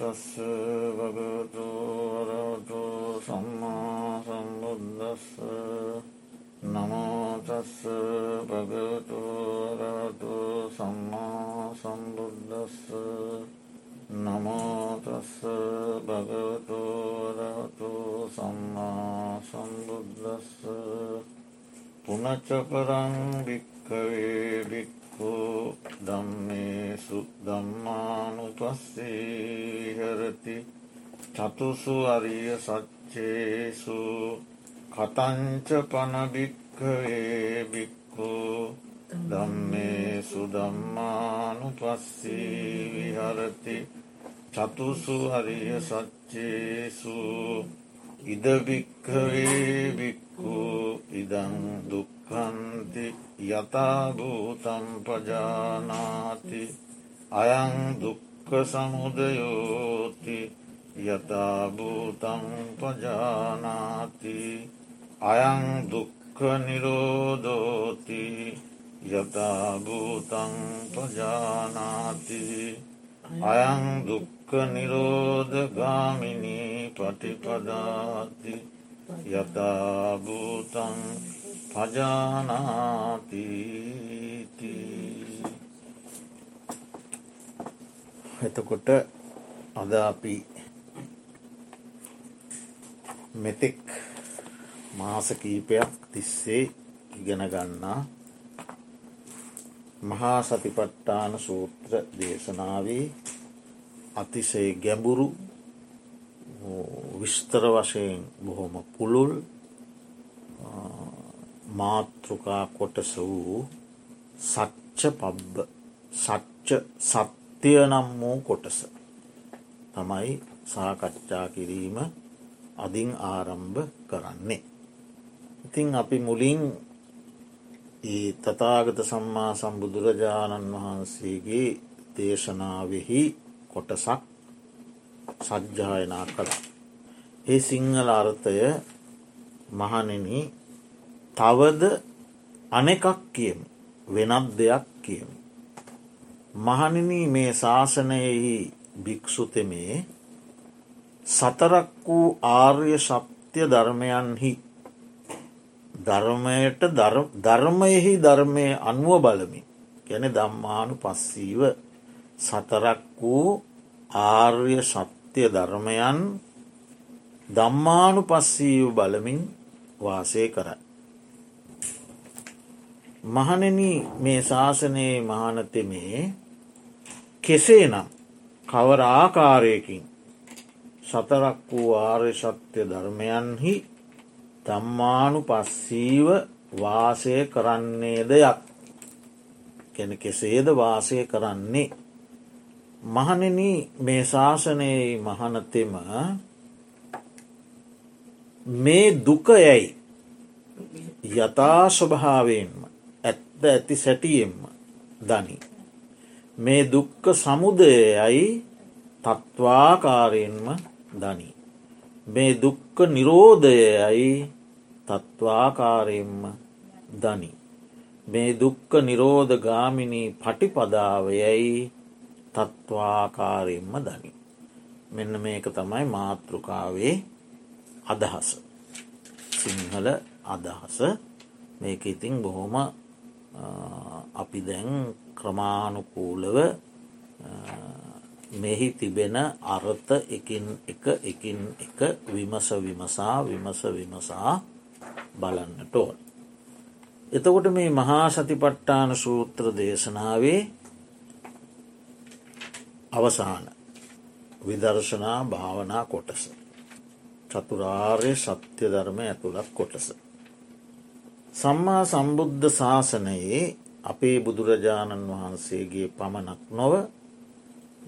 නමෝතස්ස භගවතු වරතු සම්මා සම්බුද්දස්ස නමෝතස්ස භගවතු වරතු සම්මා සම්බුද්දස්ස නමෝතස්ස භගවතු වරතු සම්මා සම්බුද්දස්ස පුනචපරං භික්කවේ භික්ක ධම්මේසු දම්මානු පස්සේ හරති චතුසු අරිය සච්චේසු කතංච පනභික්කවේ බික්කු ධම්මේසු දම්මානු පස්සී විහරති චතුසු හරිය සච්චේසු ඉදභික්කවේ බික්කු ඉදං දුක්කන්ති යථභූතම් පජානාති අයං දුක්ක සමුදයෝති යථභූතං පජානාති අයං දුක්ක නිරෝධෝති යථභූතං පජානාති අයං දුක්ක නිරෝධගාමිනී පටිපදාති යථභූතං පජානාතීති එතකොට අද අපි මෙතෙක් මාස කීපයක් තිස්සේ ඉගෙන ගන්නා මහා සතිපට්ටාන සූත්‍ර දේශනාවේ අතිශය ගැඹුරු විස්තර වශයෙන් බොහොම පුළුල් මාතෘකා කොටස වූ සච්ච පබ්බ සච්ච සත්‍යය නම් වූ කොටස තමයි සාකච්ඡා කිරීම අදින් ආරම්භ කරන්නේ. ඉතිං අපි මුලින් ඒ තතාගත සම්මා සම්බුදුරජාණන් වහන්සේගේ දේශනාවෙහි කොටසක් සජ්්‍යායනා කළා. ඒ සිංහල අර්ථය මහනෙන තවද අනෙකක් කියමු වෙනත් දෙයක් කියමු. මහනින මේ ශාසනයෙහි භික්‍ෂුතමේ සතරක් වූ ආර්ය ශක්තිය ධර්මයන්හි ධර්මයට ධර්මයෙහි ධර්මය අනුව බලමින් ගැන දම්මානු පස්සීව සතරක් වූ ආර්ය සත්‍යය ධර්මයන් දම්මානු පස්සීව බලමින් වාසය කරයි. මහනෙන මේ ශාසනයේ මහනතෙමේ කෙසේ නම් කවර ආකාරයකින් සතරක් වූ ආර්ය සත්‍ය ධර්මයන්හි තම්මානු පස්සීව වාසය කරන්නේ දෙයක් කෙන කෙසේද වාසය කරන්නේ. මහනෙන මේ ශාසනයේ මහනතෙම මේ දුක යැයි යථා ස්වභාවයෙන්ම ඇත්ත ඇති සැටියෙන්ම දනි. මේ දුක්ක සමුදයයි තත්වාකාරයෙන්ම දනි. මේ දුක්ක නිරෝධයයි තත්වාකාරයෙන්ම දනි. මේ දුක්ක නිරෝධ ගාමිණී පටිපදාවයයි තත්වාකාරයෙන්ම දනි. මෙන්න මේක තමයි මාතෘකාවේ අදහස. සිංහල අදහස මේක ඉතිං බොහොම අපි දැන් ක්‍රමාණුකූලව මෙහි තිබෙන අර්ථ එකින් එක එකින් එක විමස විමසා විමස විමසා බලන්නට ඕන. එතකොට මේ මහා සතිපට්ටාන සූත්‍ර දේශනාවේ අවසාන විදර්ශනා භාවනා කොටස. චතුරාර්ය සත්‍ය ධර්ම ඇතුළත් කොටස. සම්මා සම්බුද්ධ ශාසනයේ අපේ බුදුරජාණන් වහන්සේගේ පමණක් නොව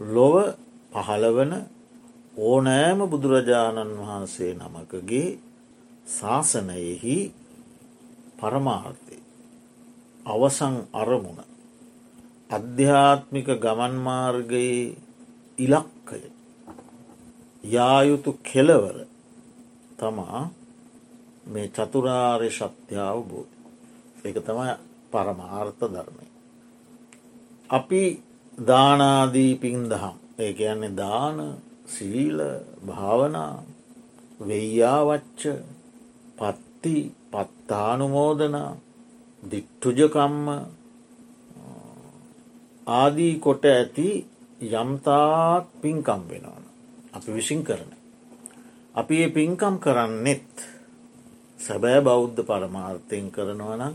ලොව පහළවන ඕනෑම බුදුරජාණන් වහන්සේ නමකගේ ශාසනයෙහි පරමාර්ථය අවසං අරමුණ අධ්‍යාත්මික ගමන්මාර්ගයේ ඉලක්කය යායුතු කෙලවර තමා මේ චතුරාර්ය ශක්තියාව බෝ එක තමයි පරමාර්ථ ධර්මය. අපි දානාදී පින් දහම් ඒ කියන්නේ දාන සීල භාවනා වෙയ്‍යාවච්ච පත්ති පත්තානුමෝදනා දිට්ටුජකම්ම ආදී කොට ඇති යම්තාක් පින්කම් වෙනවන. අපි විසින් කරන. අපි ඒ පින්කම් කරන්නෙත් සැබෑ බෞද්ධ පරමාර්ථයෙන් කරනවනම්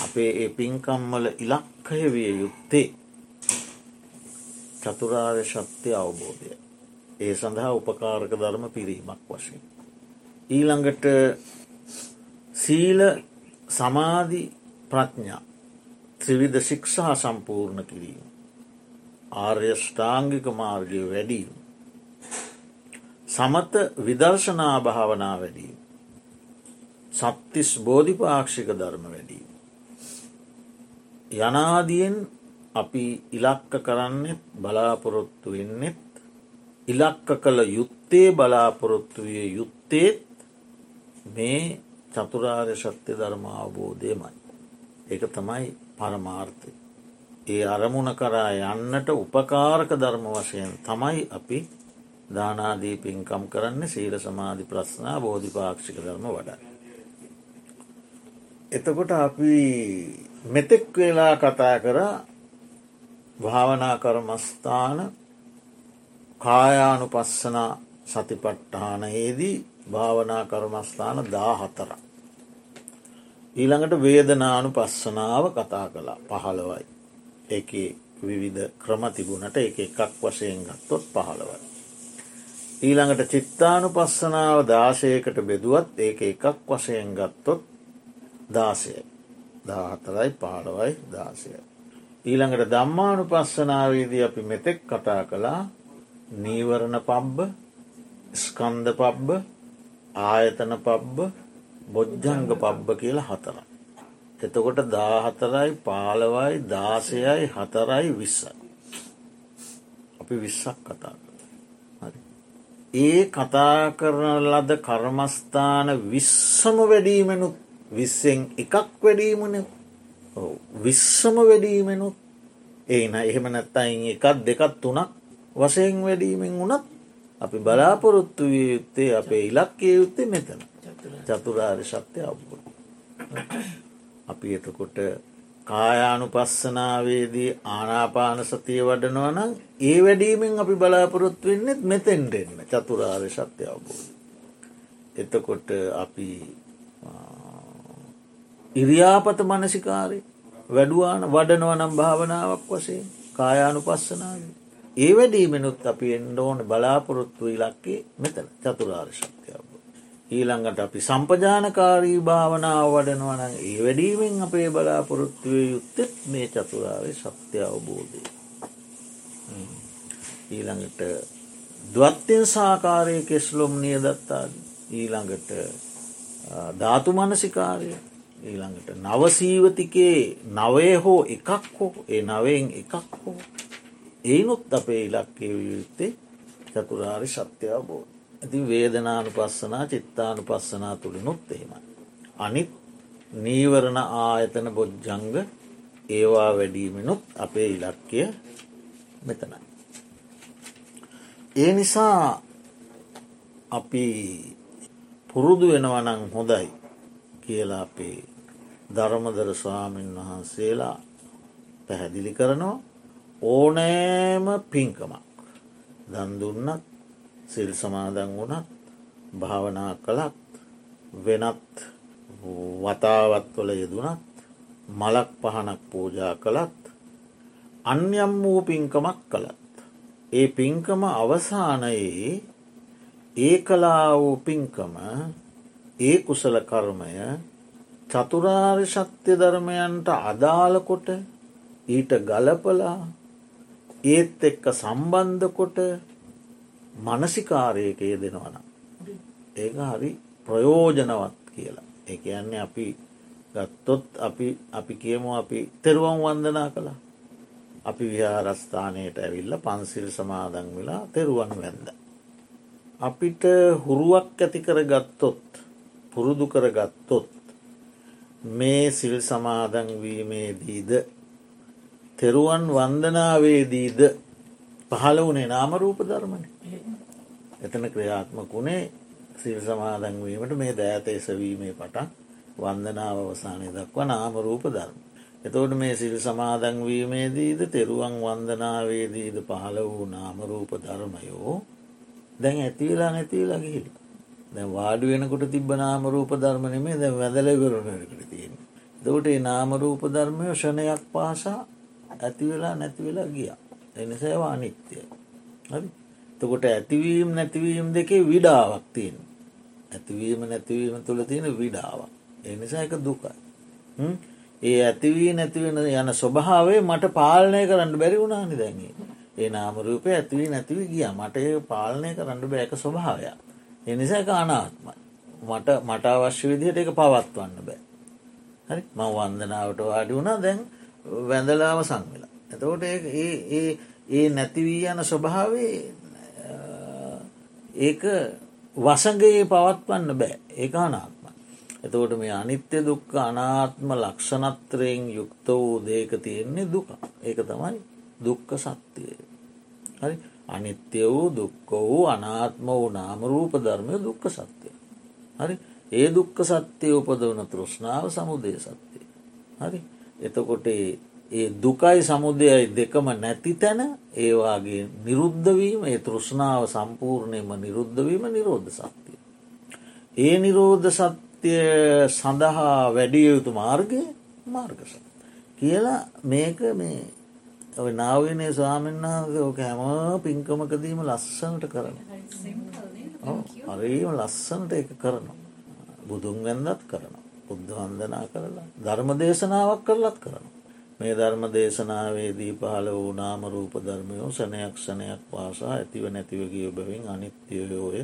අපේ ඒ පින්කම්මල ඉලක්කය විය යුත්තේ චතුරාර්ය ශක්තිය අවබෝධය. ඒ සඳහා උපකාරක ධර්ම පිරීමක් වශයෙන්. ඊළඟට සීල සමාධි ප්‍රඥා ත්‍රිවිධ ශික්ෂා සම්පූර්ණ කිරීම. ආර්ය ෂ්ඨාංගික මාර්ගය වැඩීම. සමත විදර්ශනා භාවනා වැඩීම. සත්තිස් බෝධිපාක්ෂික ධර්ම වැඩීම. යනාදියෙන් අපි ඉලක්ක කරන්නෙත් බලාපොරොත්තු වෙන්නෙත් ඉලක්ක කළ යුත්තේ බලාපොරොත්තු විය යුත්තේත් මේ චතුරාර්ය ශක්ති ධර්ම අවබෝධයමයි. ඒක තමයි පරමාර්ථය. ඒ අරමුණ කරා යන්නට උපකාරක ධර්ම වශයෙන් තමයි අපි දානාදී පින්කම් කරන්න සීල සමාධි ප්‍රශ්නා බෝධිපාක්ෂික ධර්ම වඩා. එතකොට අපි මෙතෙක් වෙලා කතා කර භාවනා කරමස්ථාන කායානු පස්සන සතිපට්ඨානයේදී භාවනා කරමස්ථාන දා හතර. ඊළඟට වේදනානු පස්සනාව කතා කළා පහළවයි. එක විවිධ ක්‍රම තිබුණට එක එකක් වශයෙන් ගත්තොත් පහළවයි. ඊළඟට චිත්තානු පස්සනාව දාශයකට බෙදුවත් ඒක එකක් වශයෙන් ගත්තොත් දාසය දාහතරයි පාලවයි දාසය. ඊළඟට දම්මානු පස්සනාවේදී අපි මෙතෙක් කතා කළා නීවරණ පබ්බ ස්කන්ධ පබ්බ ආයතන පබ්බ බොජ්ජංග පබ්බ කියලා හතර. එතකොට දාහතරයි පාලවයි දාසයයි හතරයි විස්සයි. අපි විස්සක් කතා කර. ඒ කතා කරන ලද කර්මස්ථාන විස්සම වැඩීමෙනුත් විස්සෙන් එකක් වැඩීමන විස්සම වැඩීමෙනුත් ඒන එහෙම නැත්තයින් එකත් දෙකත් තුනක් වසයෙන් වැඩීමෙන් වුනත් අපි බලාපොරොත්තු විය යුත්තේ අපේ ඉලක්කය යුත්තේ මෙතන චතුරාර් ශක්්‍ය අවබෝධ. අපි එතකොට කායානු පස්සනාවේදී ආනාපාන සතිය වඩනවා නම් ඒ වැඩීමෙන් අපි බලාපොරොත්තු වෙන්නෙත් මෙතෙන්ටෙන්න චතුරාර් ශක්්‍ය අවබෝධ. එතකොට අපි ඉරියාපත මනසිකාරය වැඩුවාන වඩනවනම් භාවනාවක් වසේ කායානු පස්සනාව. ඒ වැඩීමෙනුත් අපි එන්න ඕන බලාපොරොත්තු ඉලක්කේ මෙතන චතුරාර් ශක්තියාව. ඊළඟට අපි සම්පජානකාරී භාවනාව වඩනවන ඒ වැඩීමෙන් අපේ බලාපොරොත්තුවය යුත්තෙත් මේ චතුරාරය සත්‍ය අවබෝධය. ඊළඟට දවත්තෙන් සාකාරය කෙස්ලොම් නියදත්තාද ඊළඟට ධාතු මනසිකාරය ඊළඟට නවසීවතිකේ නවය හෝ එකක් හෝ ඒ නවයෙන් එකක් හෝ ඒනුත් අපේ ඉලක්කේ යුත්තේ චතුරාරි සත්‍ය අවබෝධ. ඇති වේදනානු පස්සනා චිත්තානු පස්සනා තුළිනුත් එහෙමයි. අනිත් නීවරණ ආයතන බොජ්ජංග ඒවා වැඩීමෙනුත් අපේ ඉලක්කය මෙතනයි. ඒ නිසා අපි පුරුදු වෙනවනං හොඳයි කියලා අපේ ධර්මදර ස්වාමීන් වහන්සේලා පැහැදිලි කරනවා ඕනෑම පින්කමක් දන්දුන්නත් සිල් සමාදන් වුණත් භාවනා කළත් වෙනත් වතාවත්වල යෙදුනත් මලක් පහනක් පූජා කළත් අන්‍යම් වූ පින්කමක් කළත්. ඒ පින්කම අවසානයේ ඒ කලා වූ පින්කම ඒ කුසල කර්මය චතුරාර් ශක්්‍ය ධර්මයන්ට අදාළකොට ඊට ගලපලා ඒත් එක්ක සම්බන්ධකොට මනසිකාරයක යෙදෙනවන. ඒක හරි ප්‍රයෝජනවත් කියලා. එක යන්නේ අපි ගත්තොත් අපි අපි කියමු අපි තෙරුවන් වන්දනා කළා. අපි විහාරස්ථානයට ඇවිල්ල පන්සිල් සමාදන් වෙලා තෙරුවන් වැන්ද. අපිට හුරුවක් ඇති කර ගත්තොත් පුරුදු කර ගත්තොත් මේ සිල් සමාදන්වීමේදීද තෙරුවන් වන්දනාවේදීද පහළ වනේ නාම රූප ධර්මණ එතන ක්‍රියාත්මක වුණේ සිල් සමාදංවීමට මේ දෑත එසවීමේ පටන් වන්දනාව අවසානය දක්වා නාමරූප ධර්ම. එතවට මේ සිල් සමාදංවීමේදීද තෙරුවන් වන්දනාවේදීද පහළ වූ නාමරූප ධර්මයෝ දැන් ඇතිවෙලා නැතිවෙලා ගිහිල. දැ වාඩු වෙනකොට තිබ නාමරූප ධර්මනමේ දැ වැදලවරුණකට තියෙන. දවට ඒ නාමරූප ධර්මය ෂණයක් පාසා ඇතිවෙලා නැතිවෙලා ගිය. එනිසේවා අනිත්‍යය. හරි තකොට ඇතිවීම් නැතිවීම් දෙකේ විඩාවක් තියෙන. ඇතිවීම නැතිවීම තුළ තියෙන විඩාවක්. එනිසා එක දුකයි. ඒ ඇතිවී නැතිවෙන යන ස්වභාවේ මට පාලනය කරන්න බැරි වුණානි දැන්ගේ. ඒ නාමරූපය ඇතිවී නැතිවී ගිය මට ඒ පාලනය කරන්න බෑක ස්වභාවය. එනිසා එක අනාත්මයි. මට මට අවශ්‍ය විදිහට එක පවත්වන්න බෑ. හරි ම වන්දනාවට වාඩි වුණා දැන් වැඳලාව සංවෙලා. එතකොට ඒ නැතිවී යන ස්වභාවේ ඒක වසගේ පවත්වන්න බෑ ඒ අනාත්ම. එතකොට මේ අනිත්‍ය දුක්ක අනාත්ම ලක්ෂණත්‍රයෙන් යුක්ත වූ දේක තියෙන්නේ දුක. ඒක තමයි දුක්ක සත්‍යය. හරි අනිත්‍ය වූ දුක්ක වූ අනාත්ම වූ නාමරූප ධර්මය දුක්ක සත්‍යය. හරි ඒ දුක්ක සත්‍යය උපදවන තෘෂ්ණාව සමුදය සත්‍යය. හරි එතකොට ඒ දුකයි සමුදයයි දෙකම නැති තැන ඒවාගේ නිරුද්ධවීම ඒ තෘෂ්ණාව සම්පූර්ණයම නිරුද්ධවීම නිරෝධ සත්‍යය. ඒ නිරෝධ සත්‍යය සඳහා වැඩිය යුතු මාර්ගය මාර්ගස. කියලා මේක මේ ඔය නාවනේ ස්වාමීන් වහන්සේ ඕක හැම පින්කමකදීම ලස්සනට කරන. හරීම ලස්සනට එක කරනවා. බුදුන් වැන්දත් කරනවා. බුද්ධ වන්දනා කරලා ධර්ම දේශනාවක් කරලත් කරනවා. මේ ධර්ම දේශනාවේදී පහළ වූ නාම රූප ධර්මයෝ සනයක් සනයක් පාසා ඇතිව නැතිවගිය බැවින් අනිත්‍යයෝය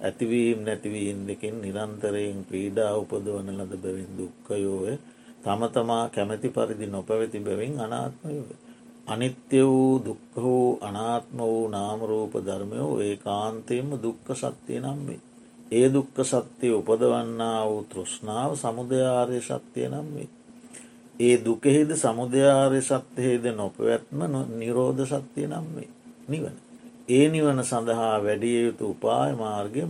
ඇතිවීම් නැතිවීම් දෙකින් නිරන්තරයෙන් පීඩා උපදවන ලද බැවින් දුක්කයෝය තම තමා කැමැති පරිදි නොපැවැති බැවින් අනාත්මයෝය. අනිත්‍ය වූ දුක්ක වූ අනාත්ම වූ නාමරූප ධර්මයෝ ඒ කාන්තයෙන්ම දුක්ක සත්‍යය නම්වේ. ඒ දුක්ක සත්‍යය උපදවන්නා වූ තෘෂ්ණාව සමුදයාර්ය සත්‍යය නම්වේ. ඒ දුකෙහිද සමුදයාර්ය සත්‍යයේද නොපවැත්ම නිරෝධ සත්‍යය නම් වේ නිවන. ඒ නිවන සඳහා වැඩිය යුතු උපාය මාර්ගය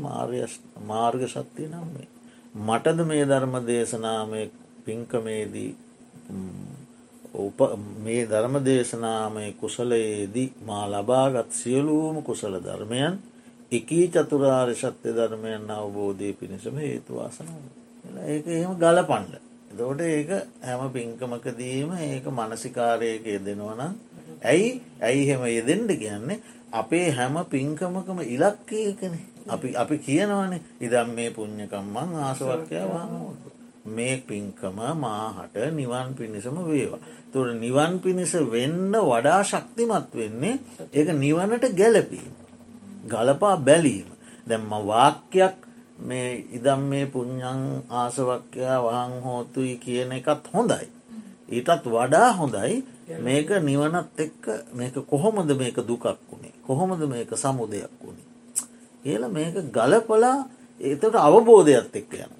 මාර්ග සත්‍යය නම් වේ. මටද මේ ධර්ම දේශනාමය පින්කමේදී මේ ධර්ම දේශනාමය කුසලයේදී මා ලබාගත් සියලූම කුසල ධර්මයන් එකී චතුරාර්ය සත්‍ය ධර්මයන් අවබෝධය පිණිසම හේතුවාසනාව. ඒක එහෙම ගල පණ්ඩ. දෝට ඒක හැම පින්කමකදීම ඒක මනසිකාරයක යෙදෙනවන ඇයි ඇයි හෙම යෙදෙන්ට කියන්නේ අපේ හැම පින්කමකම ඉලක්කයකන අපි අපි කියනවනේ ඉදම් මේ පුං්ඥකම්මං ආසවර්කයවා මේ පින්කම මාහට නිවන් පිණිසම වේවා. තුර නිවන් පිණිස වෙන්න වඩා ශක්තිමත් වෙන්නේ ඒක නිවනට ගැලපීම. ගලපා බැලීම. දැම්ම වාක්‍යයක් මේ ඉදම් මේ පුං්ඥං ආසවක්‍යයා වහං හෝතුයි කියන එකත් හොඳයි. ඊටත් වඩා හොඳයි මේක නිවනත් එක්ක මේක කොහොමද මේක දුකක් වුණේ කොහොමද මේක සමුදයක් වුණේ. කියල මේක ගලපලා ඒතට අවබෝධයක් එක්ක යන.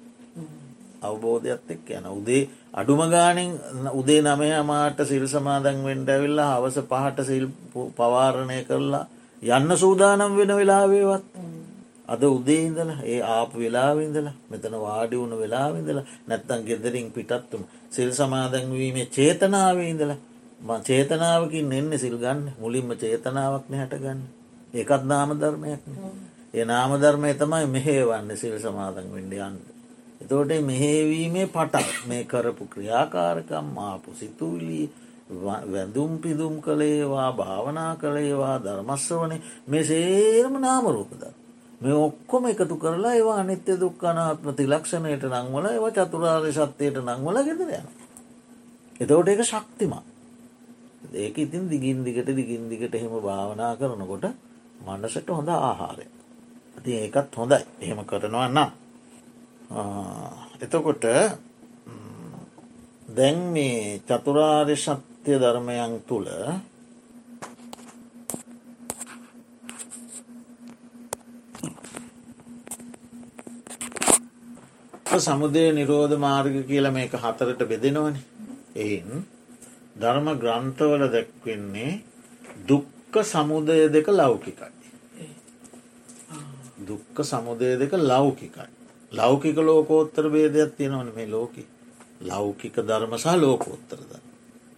අවබෝධයක් එක්ක යන උදේ අඩුමගානින් උදේ නමය අමාට සිල් සමාදන් වෙන්ඩ ඇවිල්ලා හවස පහට සිල් පවාරණය කරලා යන්න සූදානම් වෙන වෙලාවේවත්. අද උදේ ඉඳල ඒ ආපු වෙලාවිඳල මෙතන වාඩි වුණ වෙලාවිඳල නැත්තන් ගෙදරින් පිටත්තුම සිල් සමාදැන්වීමේ චේතනාවේ ඉඳල චේතනාවකින් එන්න සිල් ගන්න මුලින්ම චේතනාවක් නැහැට ගන්න ඒකත් නාම ධර්මයක්න ඒ නාම ධර්මය තමයි මෙහේ වන්න සිල් සමාදන් වෙන්ඩයන්ට. එතෝට මෙහේවීමේ පටක් මේ කරපු ක්‍රියාකාරකම් ආපු සිතුවිලී වැඳුම් පිදුම් කළේවා භාවනා කළේවා ධර්මස්ස වනේ මේ සේරම නාමරූපදර. මේ ඔක්කොම එකතු කරලා ඒවා අනිත්‍ය දුක්කනාත්ම තිලක්ෂණයට නංවල ඒව චතුරාර්ය සත්‍යයට නංවල ගෙදර යන. එතවට ඒක ශක්තිමා. ඒක ඉතින් දිගින් දිගට දිගින් දිගට එහෙම භාවනා කරනකොට මණ්ඩසට හොඳ ආහාරය. ඇති ඒකත් හොඳයි එහෙම කරනවා නම්. එතකොට දැන් මේ චතුරාර්ය සත්‍ය ධර්මයන් තුළ සමුදය නිරෝධ මාර්ග කියල මේක හතරට බෙදෙනවන එයින් ධර්ම ග්‍රන්ථවල දැක්වෙන්නේ දුක්ක සමුදය දෙක ලෞකිකයි. දුක්ක සමුදය දෙක ලෞකිකයි. ලෞකික ලෝකෝත්තර බේදයක් තියෙනවන මේ ලෝක. ලෞකික ධර්ම සහ ලෝකෝත්තරද.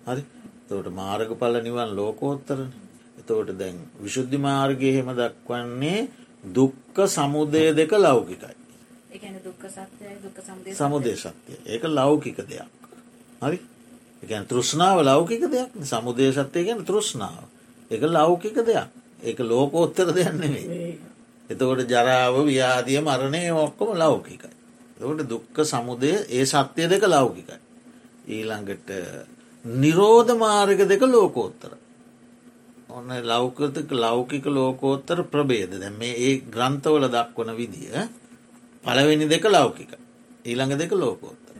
හරි? තවට මාර්ග පල නිවන් ලෝකෝත්තරන. එතවට දැන් විශුද්ධි මාර්ගය හෙම දක්වන්නේ දුක්ක සමුදය දෙක ලෞකිකයි. සමුදය සත්‍යය. ඒක ලෞකික දෙයක්. හරි? එකන් තෘෂ්ණාව ලෞකික දෙයක් සමුදය සත්‍යය ගැන තෘෂ්ණාව. එක ලෞකික දෙයක්. ඒක ලෝකෝත්තර දෙයන්නෙවේ එතකොට ජරාව ව්‍යාදිය මරණය ඔක්කොම ලෞකිකයි. එතකොට දුක්ක සමුදය ඒ සත්‍යය දෙක ලෞකිකයි. ඊළඟට නිරෝධ මාර්ග දෙක ලෝකෝත්තර. ඔන්න ලෞකතක ලෞකික ලෝකෝත්තර ප්‍රබේද දැ මේ ඒ ග්‍රන්ථවල දක්වන විදිය පළවෙනි දෙක ලෞකික ඊළඟ දෙක ලෝකෝත්තර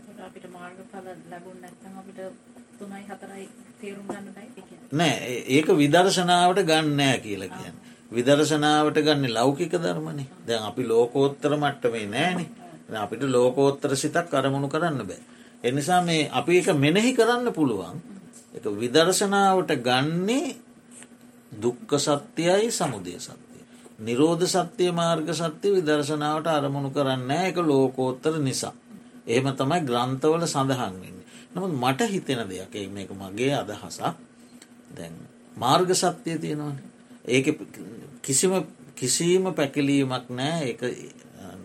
නෑ ඒක විදර්ශනාවට ගන්නෑ කියලා කියන්න. විදර්ශනාවට ගන්න ලෞකික ධර්මණ දැන් අපි ලෝකෝත්තර මට්ටමේ නෑන අපිට ලෝකෝත්තර සිතක් කරමුණු කරන්න බෑ. එනිසා මේ අපි එක මෙනෙහි කරන්න පුළුවන් එක විදර්ශනාවට ගන්නේ දුක්ක සත්‍යයයි සමුදය සත්‍යය. නිරෝධ සත්‍යය මාර්ග සත්‍යය විදර්ශනාවට අරමුණු කරන්න එක ලෝකෝත්තර නිසා. එහෙම තමයි ග්‍රන්ථවල සඳහන්වෙන්නේ. නමුත් මට හිතෙන දෙයක් මේක මගේ අදහසක් දැන් මාර්ග සත්‍යය තියෙනවාන. ඒක කිසිම කිසිීම පැකිලීමක් නෑ ඒ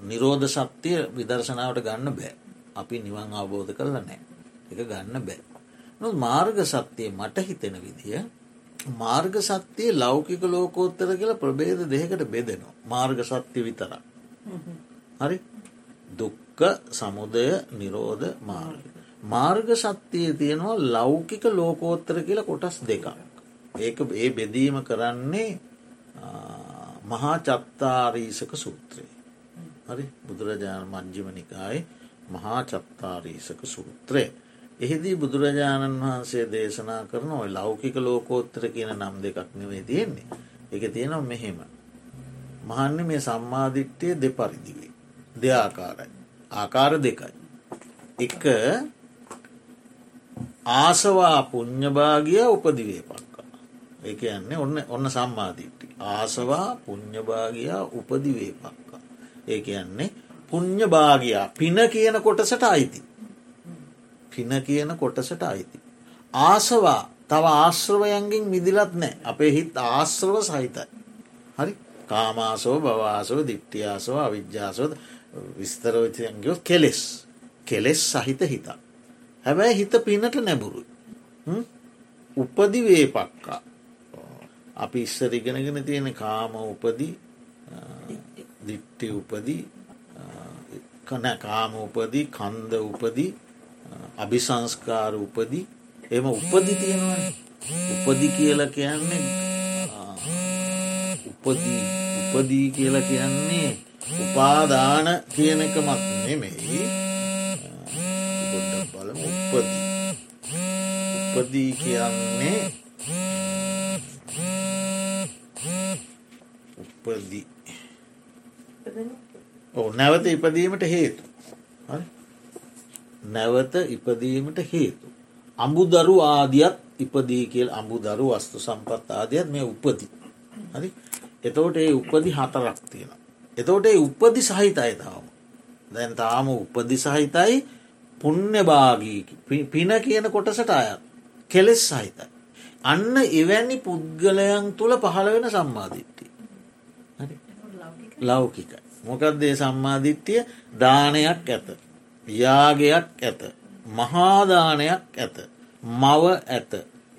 නිරෝධ සත්‍යය විදර්ශනාවට ගන්න බෑ. අපි නිවන් අවබෝධ කරල නෑ. එක ගන්න බෑ. නො මාර්ග සත්‍යය මට හිතෙන විදිය මාර්ග සත්‍යය ලෞකික ලෝකෝත්තර කියලා ප්‍රබේද දෙකට බෙදෙනවා. මාර්ග සත්‍ය විතර. හරි දුක්ක සමුදය නිරෝධ මාර්ග. මාර්ග සත්‍යය තියෙනවා ලෞකික ලෝකෝත්තර කියලා කොටස් දෙකක්. ඒක ඒ බෙදීම කරන්නේ මහා චත්තාරීසක සූත්‍රය. හරි බුදුරජාණන් මංජිමනිකායි මහා චත්තාරීසක සූත්‍රය. එහිදී බුදුරජාණන් වහන්සේ දේශනා කරන ඔය ලෞකික ලෝකෝත්තර කියන නම් දෙකක් නෙවේ තියෙන්නේ. එක තියෙනම් මෙහෙම. මහන්න මේ සම්මාධිට්්‍යය දෙපරිදිවේ. දෙආකාරයි. ආකාර දෙකයි. එක ආසවා පුං්ඥභාගිය උපදිවේ පක්කා. ඒ යන්නේ ඔන්න ඔන්න සම්මාධිට්ටි. ආසවා පුං්ඥභාගයා උපදිවේ පක්කා. ඒ යන්නේ පුං්ඥභාගයා පින කියන කොටසට අයිති. පින කියන කොටසට අයිති. ආසවා තව ආශ්‍රවයන්ගෙන් මිදිලත් නෑ අපේ හිත් ආශ්‍රව සහිතයි. හරි කාමාසෝ බවාසව දිට්ටියාසව අවිද්‍යාසෝද විස්තරෝචයන්ගයෝ කෙලෙස් කෙලෙස් සහිත හිතා. හැබැයි හිත පිනට නැබුරු. උපදි වේපක්කා. අපි ඉස්සර ඉගෙනගෙන තියෙන කාම උපදි දිට්ටි උපදි කන කාම උපදි කන්ද උපදි අභිසංස්කාර උපදි එම උපදි තියෙනවා උපදි කියලා කියන්නේ උපදී උපදී කියලා කියන්නේ උපාදාන කියන එක මත් නෙමෙයි උපදී. උපදී කියන්නේ උපදී ඕ නැවත ඉපදීමට හේතු. නැවත ඉපදීමට හේතු. අඹුදරු ආදියත් ඉපදී කියල් අඹුදරු වස්තු සම්පත් ආදියත් මේ උපදි. හරි? එතෝට ඒ උපදි හතරක් තියෙන එතෝට ඒ උපදි සහිතයි තාම. දැන් තාම උපදි සහිතයි පුුණ්‍යභාගී පින කියන කොටසට අයත් කෙලෙස් සහිතයි. අන්න එවැනි පුද්ගලයන් තුළ පහළ වෙන සම්මාධිට්ටිය. ලෞකිකයි. මොකක්දේ සම්මාධිට්ටිය දානයක් ඇත. යාගයක් ඇත. මහාදානයක් ඇත. මව ඇත.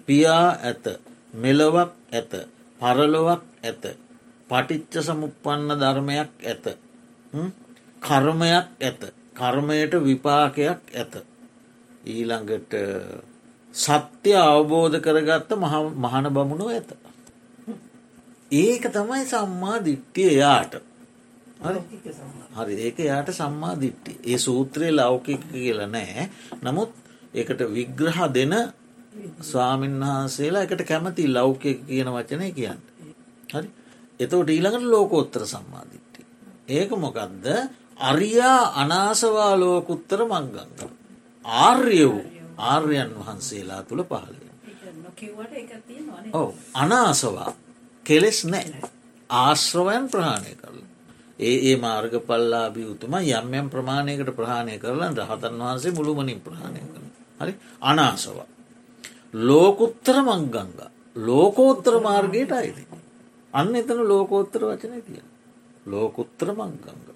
පියා ඇත. මෙලොවක් ඇත. පරලොවක් ඇත. පටිච්ච සමුපන්න ධර්මයක් ඇත. කර්මයක් ඇත. කර්මයට විපාකයක් ඇත. ඊළඟට සත්‍ය අවබෝධ කරගත්ත මහන බමුණු ඇත. ඒක තමයි සම්මා දිට්ටිය යාට හරි. ඒක යාට සම්මා දිට්ටි ඒ සූත්‍රයේ ලෞකික කියල නෑ. නමුත් ඒකට විග්‍රහ දෙන ස්වාමීන් වහන්සේලා එකට කැමති ලෞකික කියන වචනය කියන්න. හරි. එතවට ඊළඟට ලෝකෝත්තර සම්මාධිට්ටි. ඒක මොකක්ද අරියා අනාසවා ලෝකුත්තර මංගංග. ආර්ය වූ ආර්යන් වහන්සේලා තුළ පහලය. ඔව. අනාසවා. කෙලෙස් නෑ. ආශ්‍රවයන් ප්‍රහාණය කරල. ඒ ඒ මාර්ග පල්ලාබි උතුම යම්යම් ප්‍රමාණයකට ප්‍රහණය කරලා රහතන් වහන්සේ මුළුමනින් ප්‍රහණය කරන. හරි අනාසව. ලෝකුත්තර මංගංග ලෝකෝත්තර මාර්ගයට අයිති. අන්න එතන ලෝකෝත්තර වචනය තිය. ලෝකුත්තර මංගංග.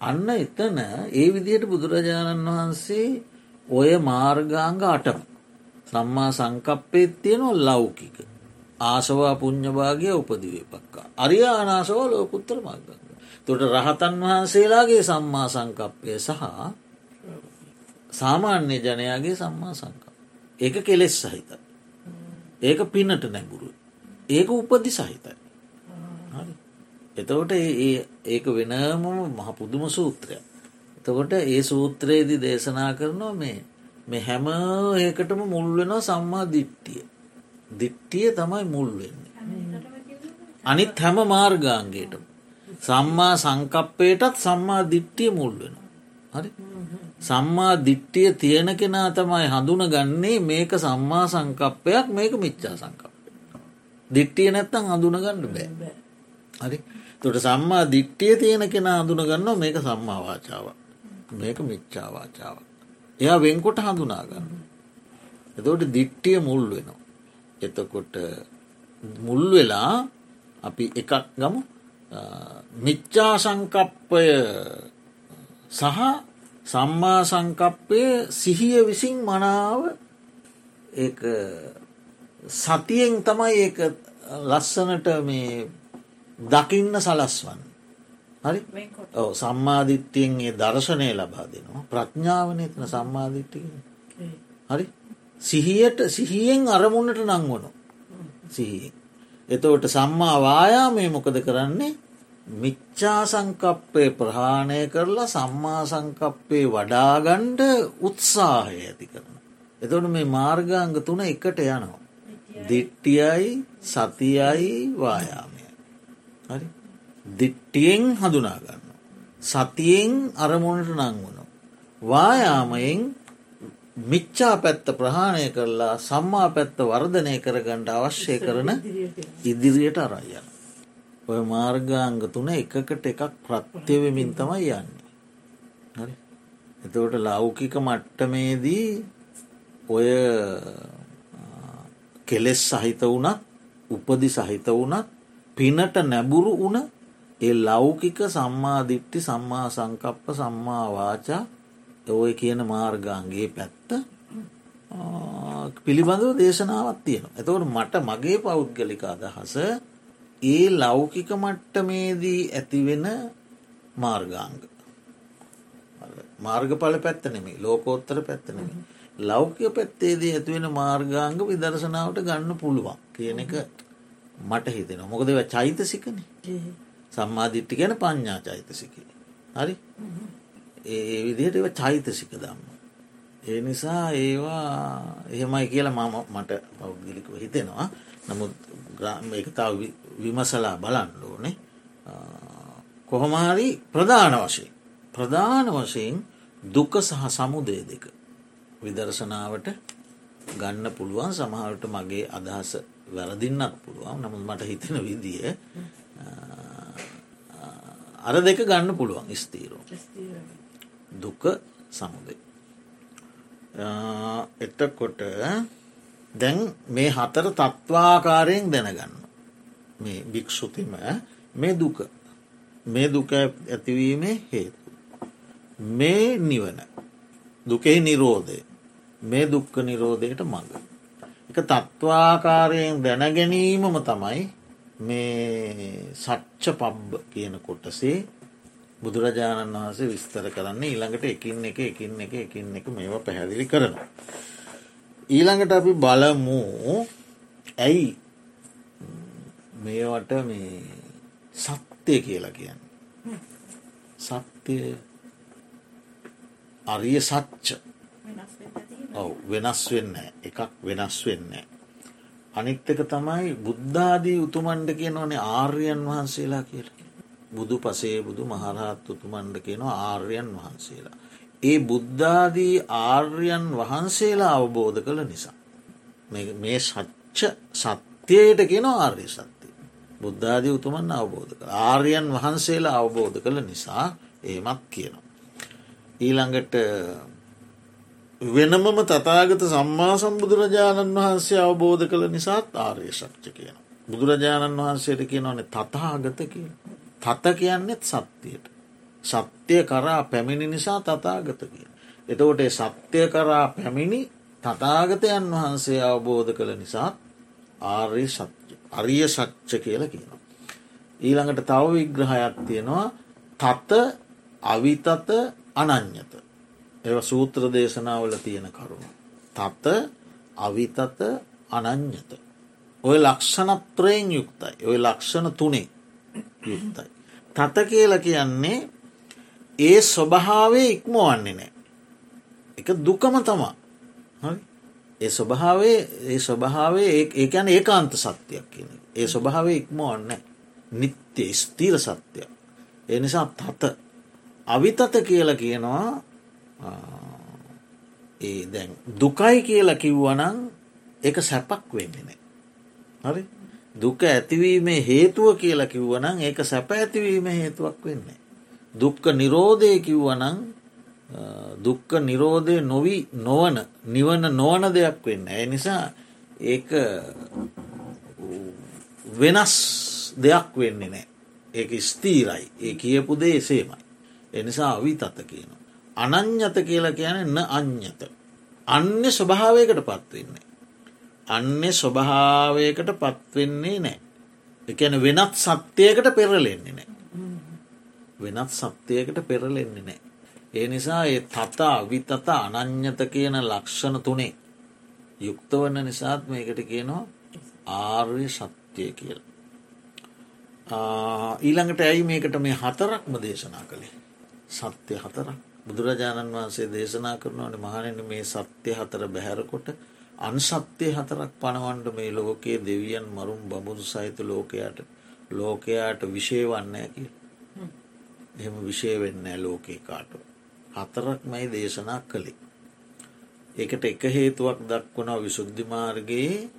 අන්න එතන ඒ විදියට බුදුරජාණන් වහන්සේ ඔය මාර්ගාංග අටම සම්මා සංකප්පයත් තියෙනවා ලෞකික. ආසවා පුං්ඥභාගය උපදිවේ පක්කා. අරිය අනාසව ලෝකුත්තර මර්ගංග. තොට රහතන් වහන්සේලාගේ සම්මා සංකප්පය සහ සාමාන්‍ය ජනයාගේ සම්මා සංකප. ඒක කෙලෙස් සහිත. ඒක පිනට නැගුරු. ඒක උපදි සහිතයි. එතකොට ඒක වෙනම මහ පුදුම සූත්‍රය. එතකොට ඒ සූත්‍රයේදි දේශනා කරනවා මේ මේ හැම ඒකටම මුල් වෙනවා සම්මා දිට්ටිය. දිට්ටිය තමයි මුල් වෙන්නේ. අනිත් හැම මාර්ගාන්ගේට. සම්මා සංකප්පයටත් සම්මා දිට්ටිය මුල් වෙන. හරි සම්මා දිට්ටිය තියෙන කෙනා තමයි හඳුන ගන්නේ මේක සම්මා සංකප්පයක් මේක මිච්චා සංකප්පය. දිට්ටිය නැත්තං හඳුන ගන්න බෑ. හරි තොට සම්මා දිට්ටිය තියෙන කෙනා හඳුන ගන්න මේක සම්මාවාචාව මේක මිච්චාවාචාව. එයා වෙන්කොට හඳුනා ගන්න. එතකොට දිට්ටිය මුල් වෙනවා. එතකොට මුල් වෙලා අපි එකක් ගමු මිච්චා සංකප්පය සහ සම්මා සංකප්පය සිහිය විසින් මනාව සතියෙන් තමයි ඒ ලස්සනට මේ දකින්න සලස්වන්න. හරි සම්මාධිත්‍යයෙන් ඒ දර්ශනය ලබා දෙනවා ප්‍රඥාවන එතන සම්මාධිට්ටික හරි සිහියට සිහියෙන් අරමුණට නංවනු සිහියෙන්. එතවට සම්මා වායාමය මොකද කරන්නේ මිච්චා සංකප්පය ප්‍රහාණය කරලා සම්මා සංකප්පේ වඩාගණ්ඩ උත්සාහය ඇති කරන. එතවට මේ මාර්ගාංග තුන එකට යනවා. දිට්ටියයි සතියයි වායාමය. හරි දිට්ටියෙන් හඳුනාගන්න. සතියෙන් අරමුණට නංවුණු. වායාමයෙන් මිච්චා පැත්ත ප්‍රහාණය කරලා සම්මා පැත්ත වර්ධනය කරගණ්ඩ අවශ්‍ය කරන ඉදිරියට අරයන. ඔය මාර්ගාංග තුන එකකට එකක් ප්‍රත්‍යවමින් තමයි යන්නේ. හරි එතවට ලෞකික මට්ටමේදී ඔය කෙලෙස් සහිත වනත් උපදි සහිත වනත් පිනට නැබුරු වන ඒ ලෞකික සම්මාධිට්ටි සම්මා සංකප්ප සම්මා වාචා ඔය කියන මාර්ගාන්ගේ පැත්ත පිළිබඳව දේශනාවත් තියෙන. එතවට මට මගේ පෞද්ගලික අදහස ඒ ලෞකික මට්ටමේදී ඇතිවෙන මාර්ගාංග. මාර්ගඵල පැත්තනෙමේ ලෝකෝත්තර පැත්තනෙමේ. ලෞකික පැත්තේදී ඇතිවෙන මාර්ගාංග විදර්ශනාවට ගන්න පුළුවන් කියන එක මට හිතෙන මොකදව චෛතසිකන සම්මාධිට්ටි ගැන පඤ්ඥා චෛතසික. හරි ඒ විදිහට ඒව චෛතසික දම්ම. ඒ නිසා ඒවා එහෙමයි කියලා මම මට පෞද්ගලිකව හිතෙනවා. නමුත් එක තව විමසලා බලන්න ඕනේ. කොහොමහරි ප්‍රධාන වශයෙන්. ප්‍රධාන වශයෙන් දුක සහ සමුදය දෙක විදර්ශනාවට ගන්න පුළුවන්. සමහරට මගේ අදහස වැරදින්නත් පුළුවන්. නමුත් මට හිතෙන විදිය අර දෙක ගන්න පුළුවන් ස්තීරෝ දුක සමුදය. එතකොට දැන් මේ හතර තත්වාකාරයෙන් දැනගන්න. මේ භික්‍ෂුතිම මේ දුක. මේ දුක ඇතිවීමේ හේතු. මේ නිවන. දුකෙහි නිරෝධය. මේ දුක්ක නිරෝධයට මඟ. එක තත්වාකාරයෙන් දැනගැනීමම තමයි මේ සච්ච පබ්බ කියන කොටසේ බුදුරජාණන් වහන්සේ විස්තර කරන්න ඊළඟට එකින් එක එකින් එක එකින් එක මේවා පැහැදිලි කරනවා. ඊළඟට අපි බලමු ඇයි මේවට මේ සත්‍යය කියලා කියන්න. සත්‍යය අරිය සච්ච ඔව වෙනස් වෙන්න එකක් වෙනස් වෙන්න. අනිත් එක තමයි බුද්ධාදී උතුමන්ට කියනවනේ ආර්යන් වහන්සේලා කියලා. බුදු පසේ බුදු මහරහත් උතුමන්ඩ කියනවා ආර්යන් වහන්සේලා. ඒ බුද්ධාදී ආර්යන් වහන්සේලා අවබෝධ කළ නිසා. මේ සච්ච සත්‍යයට කියෙන ආර්ය සත්‍යය. බුද්ධාදී උතුමන් අවබෝධ කළ ආර්යන් වහන්සේලා අවබෝධ කළ නිසා ඒමත් කියනවා. ඊළඟට වෙනමම තතාගත සම්මා සම්බුදුරජාණන් වහන්සේ අවබෝධ කළ නිසාත් ආර්ය ශක්්ච කියන. බුදුරජාණන් වහන්සේට කියනවනේ තතාගත කිය. තත කියන්නෙත් සත්‍යයට. සත්‍යය කරා පැමිණි නිසා තතාගත කිය. එතකොට සත්‍යය කරා පැමිණි තතාගතයන් වහන්සේ අවබෝධ කළ නිසා ආර්ය සත්‍ය අරිය සච්ච කියල කියනවා. ඊළඟට තව විග්‍රහයක් තියෙනවා තත අවිතත අනං්‍යත එව සූත්‍ර දේශනාවල තියෙන කරුණු. තත අවිතත අනං්‍යත. ඔය ලක්ෂණත්‍රයෙන් යුක්තයි ඔය ලක්ෂණ තුනේ යුක්තයි. තත කියල කියන්නේ ඒ ස්වභාවේ ඉක්මවන්නේ නෑ. එක දුකම තමා ඒ ස්වභාවේ ඒ ස්වභාවේ ඒකැන ඒකාන්ත සත්‍යයක් කියන ඒ ස්වභාවේ ඉක්මවන්න නිත්‍ය ස්තීර සත්‍යයක්. ඒ නිසා තත අවිතත කියල කියනවා ඒ දැන් දුකයි කියලා කිව්වනං එක සැපක් වෙන්නේනේ. හරි දුක ඇතිවීමේ හේතුව කියලා කිව්වනං ඒක සැප ඇතිවීම හේතුවක් වෙන්නේ. දුක්ක නිරෝධය කිව්වනං දුක්ක නිරෝධය නොවී නොවන නිවන නොවන දෙයක් වෙන්න. ඇ නිසා ඒ වෙනස් දෙයක් වෙන්නේ නෑ. ඒක ස්තීරයි ඒ කියපු දේ එසේමයි. එනිසා අවි තත කියන. අනං්‍යත කියලා කියන එන්න අඥ්‍යත. අන්‍ය ස්වභාවයකට පත්වෙන්නේ. අන්‍ය ස්වභාවයකට පත්වෙන්නේ නෑ. එකන වෙනත් සත්‍යයකට පෙරලෙන්නේ නෑ. වෙනත් සත්‍යයකට පෙරලෙන්නේ නෑ. ඒ නිසා ඒ තතා විතත අනං්‍යත කියන ලක්ෂණ තුනේ යුක්ත වන්න නිසාත් මේකට කියනවා ආර්ය සත්‍යය කියල. ඊළඟට ඇයි මේකට මේ හතරක්ම දේශනා කළේ සත්‍යය හතරක් බුදුරජාණන් වහන්සේ දේශනා කරනවන මහණෙන මේ සත්‍යය හතර බැහැරකොට අන්සත්‍යය හතරක් පණවන්ඩ මේ ලෝකයේ දෙවියන් මරුම් බමුදු සහිත ලෝකයාට ලෝකයාට විෂය වන්නෑ කිය එහෙම විෂය වෙන්නෑ ලෝකේ කාට හතරක් මයි දේශනා කළේ. ඒකට එක හේතුවක් දක්වනවා විශුද්ධිමාර්ගයේ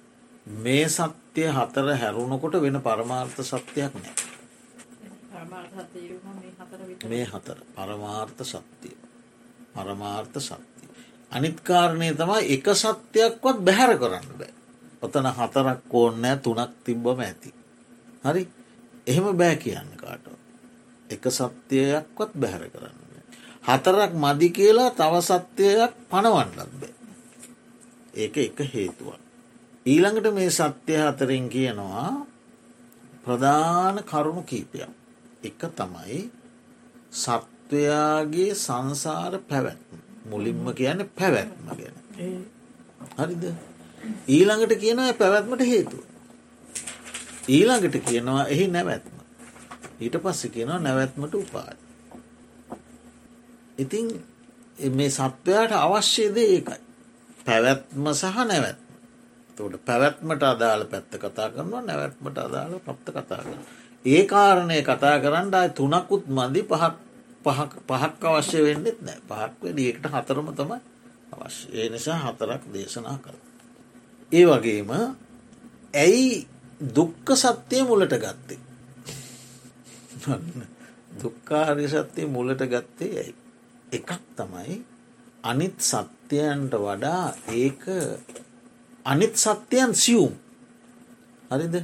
මේ සත්‍යය හතර හැරුණකොට වෙන පරමාර්ථ සත්‍යයක් නෑ මේ හතර පරමාර්ථ සත්‍යය පරමාර්ථ සත්‍යය. අනිත්කාරණය තමයි එක සත්‍යයක්වත් බැහැර කරන්න බෑ. ඔතන හතරක් ඕන්නෑ තුනක් තිබ්බම ඇති. හරි එහෙම බෑ කියන්න කාට. එක සත්‍යයක්වත් බැහැර කරන්න. හතරක් මදි කියලා තව සත්‍යයක් පණවන්නත් බෑ. ඒක එක හේතුවක්. ඊළඟට මේ සත්‍යය හතරෙන් කියනවා ප්‍රධාන කරුණු කීපයක්. එක තමයි සත්වයාගේ සංසාර පැවැත්ම මුලින්ම කියන පැවැත්ම ගැන. හරිද? ඊළඟට කියනවා පැවැත්මට හේතුව. ඊළඟට කියනවා එහි නැවැත්ම. ඊට පස්ස කියනවා නැවැත්මට උපාද ඉතින් මේ සත්වයාට අවශ්‍යද ඒකයි. පැවැත්ම සහ නැවැත්ම. තට පැවැත්මට අදාළ පැත්ත කතා කරනවා නැවැත්මට අදාළ පත්ත කතා කරන ඒ කාරණය කතා කරන්න අය තුනකුත් මදි පහක් පහක් අවශ්‍ය වෙන්නෙත් නෑ පහක් වැඩියකට හතරම තමයි අවශ්‍ය ඒ නිසා හතරක් දේශනා කළ. ඒ වගේම ඇයි දුක්ක සත්‍යය මුලට ගත්තේ. දුක්කාරය සත්‍යය මුලට ගත්තේ ඇයි. එකක් තමයි අනිත් සත්‍යයන්ට වඩා ඒක අනිත් සත්‍යයන් සියුම් හරිද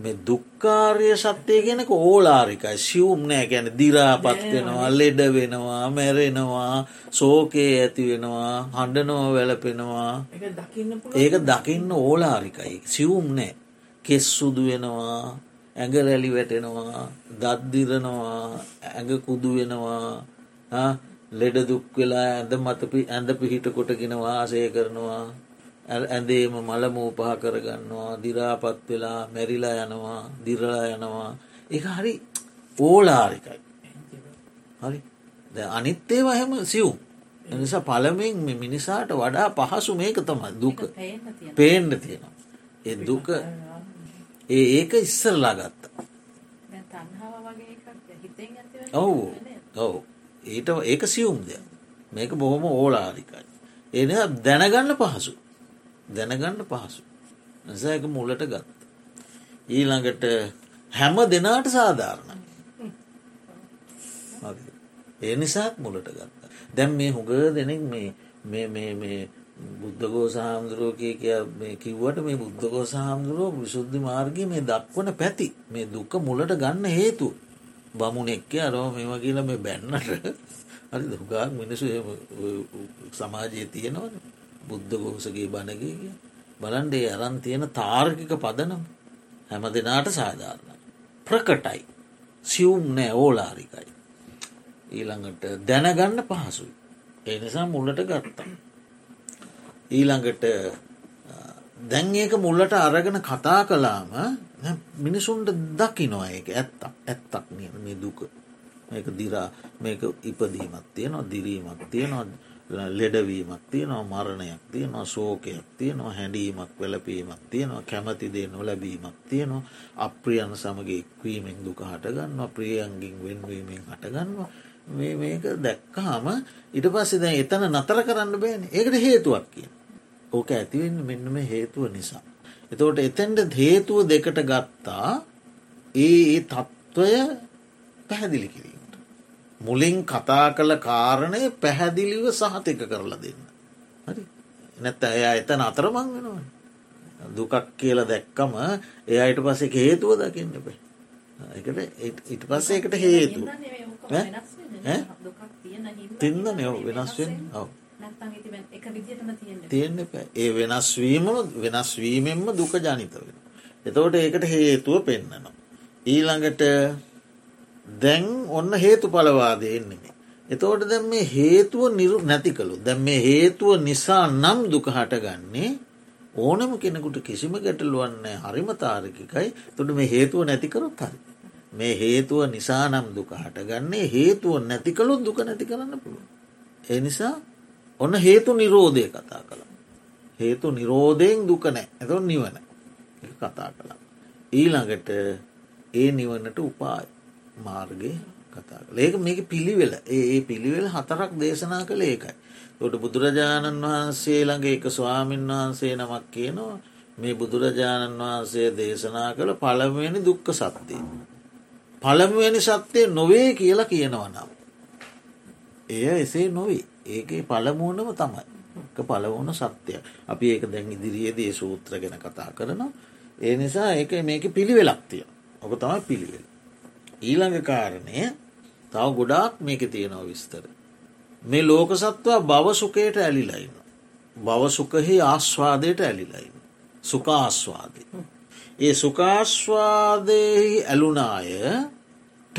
මේ දුක්කාරය සත්‍යය කෙනෙක ඕලාරිකයි. සියුම් නෑ. ගැන දිරාපත් වෙනවා ලෙඩ වෙනවා මැරෙනවා සෝකයේ ඇති වෙනවා හඬනෝ වැලපෙනවා ඒක දකින්න ඕලාරිකයි. සියුම් නෑ. කෙස් සුදු වෙනවා ඇඟ රැලි වැටෙනවා දත්දිරනවා ඇඟ කුදු වෙනවා. ලෙඩ දුක් වෙලා ඇඳ මත ඇඳ පිහිට කොටගෙන වාසය කරනවා ඇඳේම මළ මූපහ කරගන්නවා දිරාපත් වෙලා මැරිලා යනවා දිරලා යනවා. එක හරි ඕලාරිකයි. හරි. අනිත්තේ වහෙම සිව් නිසා පළමෙන් මිනිසාට වඩා පහසු මේක තමයි දුක. පේන්ඩ තියෙනවා. ඒ දුක ඒ ඒක ඉස්සරලා ගත්ත. ඔවු. ඔවු. ඊට ඒක සියුම් දෙයක්. මේක බොහොම ඕලාරිකයි. එන දැනගන්න පහසු දැනගන්න පහසු. නසායක මුලට ගත්ත. ඊළඟට හැම දෙනාට සාධාරණ ඒ නිසාත් මුලට ගත්ත. දැම් මේ හුග දෙනෙක් මේ බුද්ධගෝ සාහමුදුරුව කිය කිව්වට මේ බුද්ධගෝ සාහමුදුරුව විශුද්ධි මාර්ගය මේ දක්වන පැති මේ දුක්ක මුලට ගන්න හේතු. බමුණෙක්ක අරෝ මෙම කියල මේ බැන්නට. හරි දුගාක් මිනිසු සමාජය තියෙනවන. බුද්ධගෝසගේ බණගේ බලන්ඩේ අරන් තියෙන තාර්ගික පදනම් හැම දෙනාට සාධාරණ ප්‍රකටයි. සියුම් නෑ ඕලාරිකයි. ඊළඟට දැනගන්න පහසුයි. ඒ නිසා මුල්ලට ගත්තා ඊළඟට දැන් ඒක මුල්ලට අරගෙන කතා කලාම මිනිසුන්ට දකිනවා ඒක. ඇත්තක් ඇත්තක් නිය මේ දුක. මේක දිරා මේක ඉපදීමත් තියෙනවා දිරීමක් තියෙනවා. ලෙඩවීමක් තියෙනවා මරණයක් තියෙනවා සෝකයක් තියෙනවා හැඩීමක් වෙලපීමක් තියෙනවා කැමතිදේ නොලැබීමක් තියෙනවා අප්‍රියන් සමග එක්වීමෙන් දුක හටගන්නවා ප්‍රියන්ගින් වෙන්වීමෙන් හටගන්නවා මේ මේක දැක්කාම ඉට පස්සේ දැ එතන නතර කරන්න බෑන ඒකට හේතුවක් කිය ඕක ඇතිවෙන්න මෙන්නම හේතුව නිසා. එතවට එතැන්ට හේතුව දෙකට ගත්තා ඒ තත්ත්වය පැහැදිලි කිරීමට. මුලින් කතා කළ කාරණය පැහැදිලිව සහතික කරලා දෙන්න. නැත්ත එයා එතන අතරමං වෙනවා. දුකක් කියල දැක්කම ඒ අයට පසේ හේතුව දකින්න එපේ. එකට ඉට පස්සේ එකට හේතු තින්න නයෝ වෙනස්වෙන් ඔව තියෙන්න්න ඒ වෙනස්වීම වෙනස්වීමෙන්ම දුක ජනිත වෙන. එතවට ඒකට හේතුව පෙන්න්නනවා. ඊළඟට දැන් ඔන්න හේතු පලවාදයෙන්නේ. එතවට දැම් මේ හේතුව නිරු නැති කළු දැම් මේ හේතුව නිසා නම් දුක හටගන්නේ ඕනම කෙනෙකුට කිසිම ගැටලුවන්නේ හරිම තාරකිකයි තුොට මේ හේතුව නැතිකරොත් හරි. මේ හේතුව නිසා නම් දුක හටගන්නේ හේතුව නැති කළුත් දුක නැති කරන්න පුළුව. ඒ නිසා ඔන්න හේතු නිරෝධය කතා කළ. හේතු නිරෝධයෙන් දුක නෑ ඇත නිවන කතා කළා. ඊළඟට ඒ නිවන්නට උපාය මාර්ගය කතා කළ ඒක මේක පිළිවෙල ඒ පිළිවෙල හතරක් දේශනා කළ ඒකයි. තොට බුදුරජාණන් වහන්සේ ළඟ එක ස්වාමීන් වහන්සේ නමක් කියනවා මේ බුදුරජාණන් වහන්සේ දේශනා කළ පළමුවෙනි දුක්ක සත්‍යය. පළමුවෙනි සත්‍යය නොවේ කියලා කියනවනම්. එය එසේ නොවේ ඒක පළමුුවනම තමයි පළවුණ සත්‍යය අපි ඒක දැන් ඉදිරියේදී සූත්‍ර ගැන කතා කරනවා ඒ නිසා ඒක මේක පිළිවෙලක්තිය ඔක තමයි පිළිවෙල. ඊළඟ කාරණය තව ගොඩාක් මේක තියෙනව විස්තර. මේ ලෝක සත්වා බවසුකයට ඇලිලයින්න. බවසුකහි ආස්වාදයට ඇලිලයින්න. සුකාස්වාදය. ඒ සුකාස්වාදයෙහි ඇලුනායට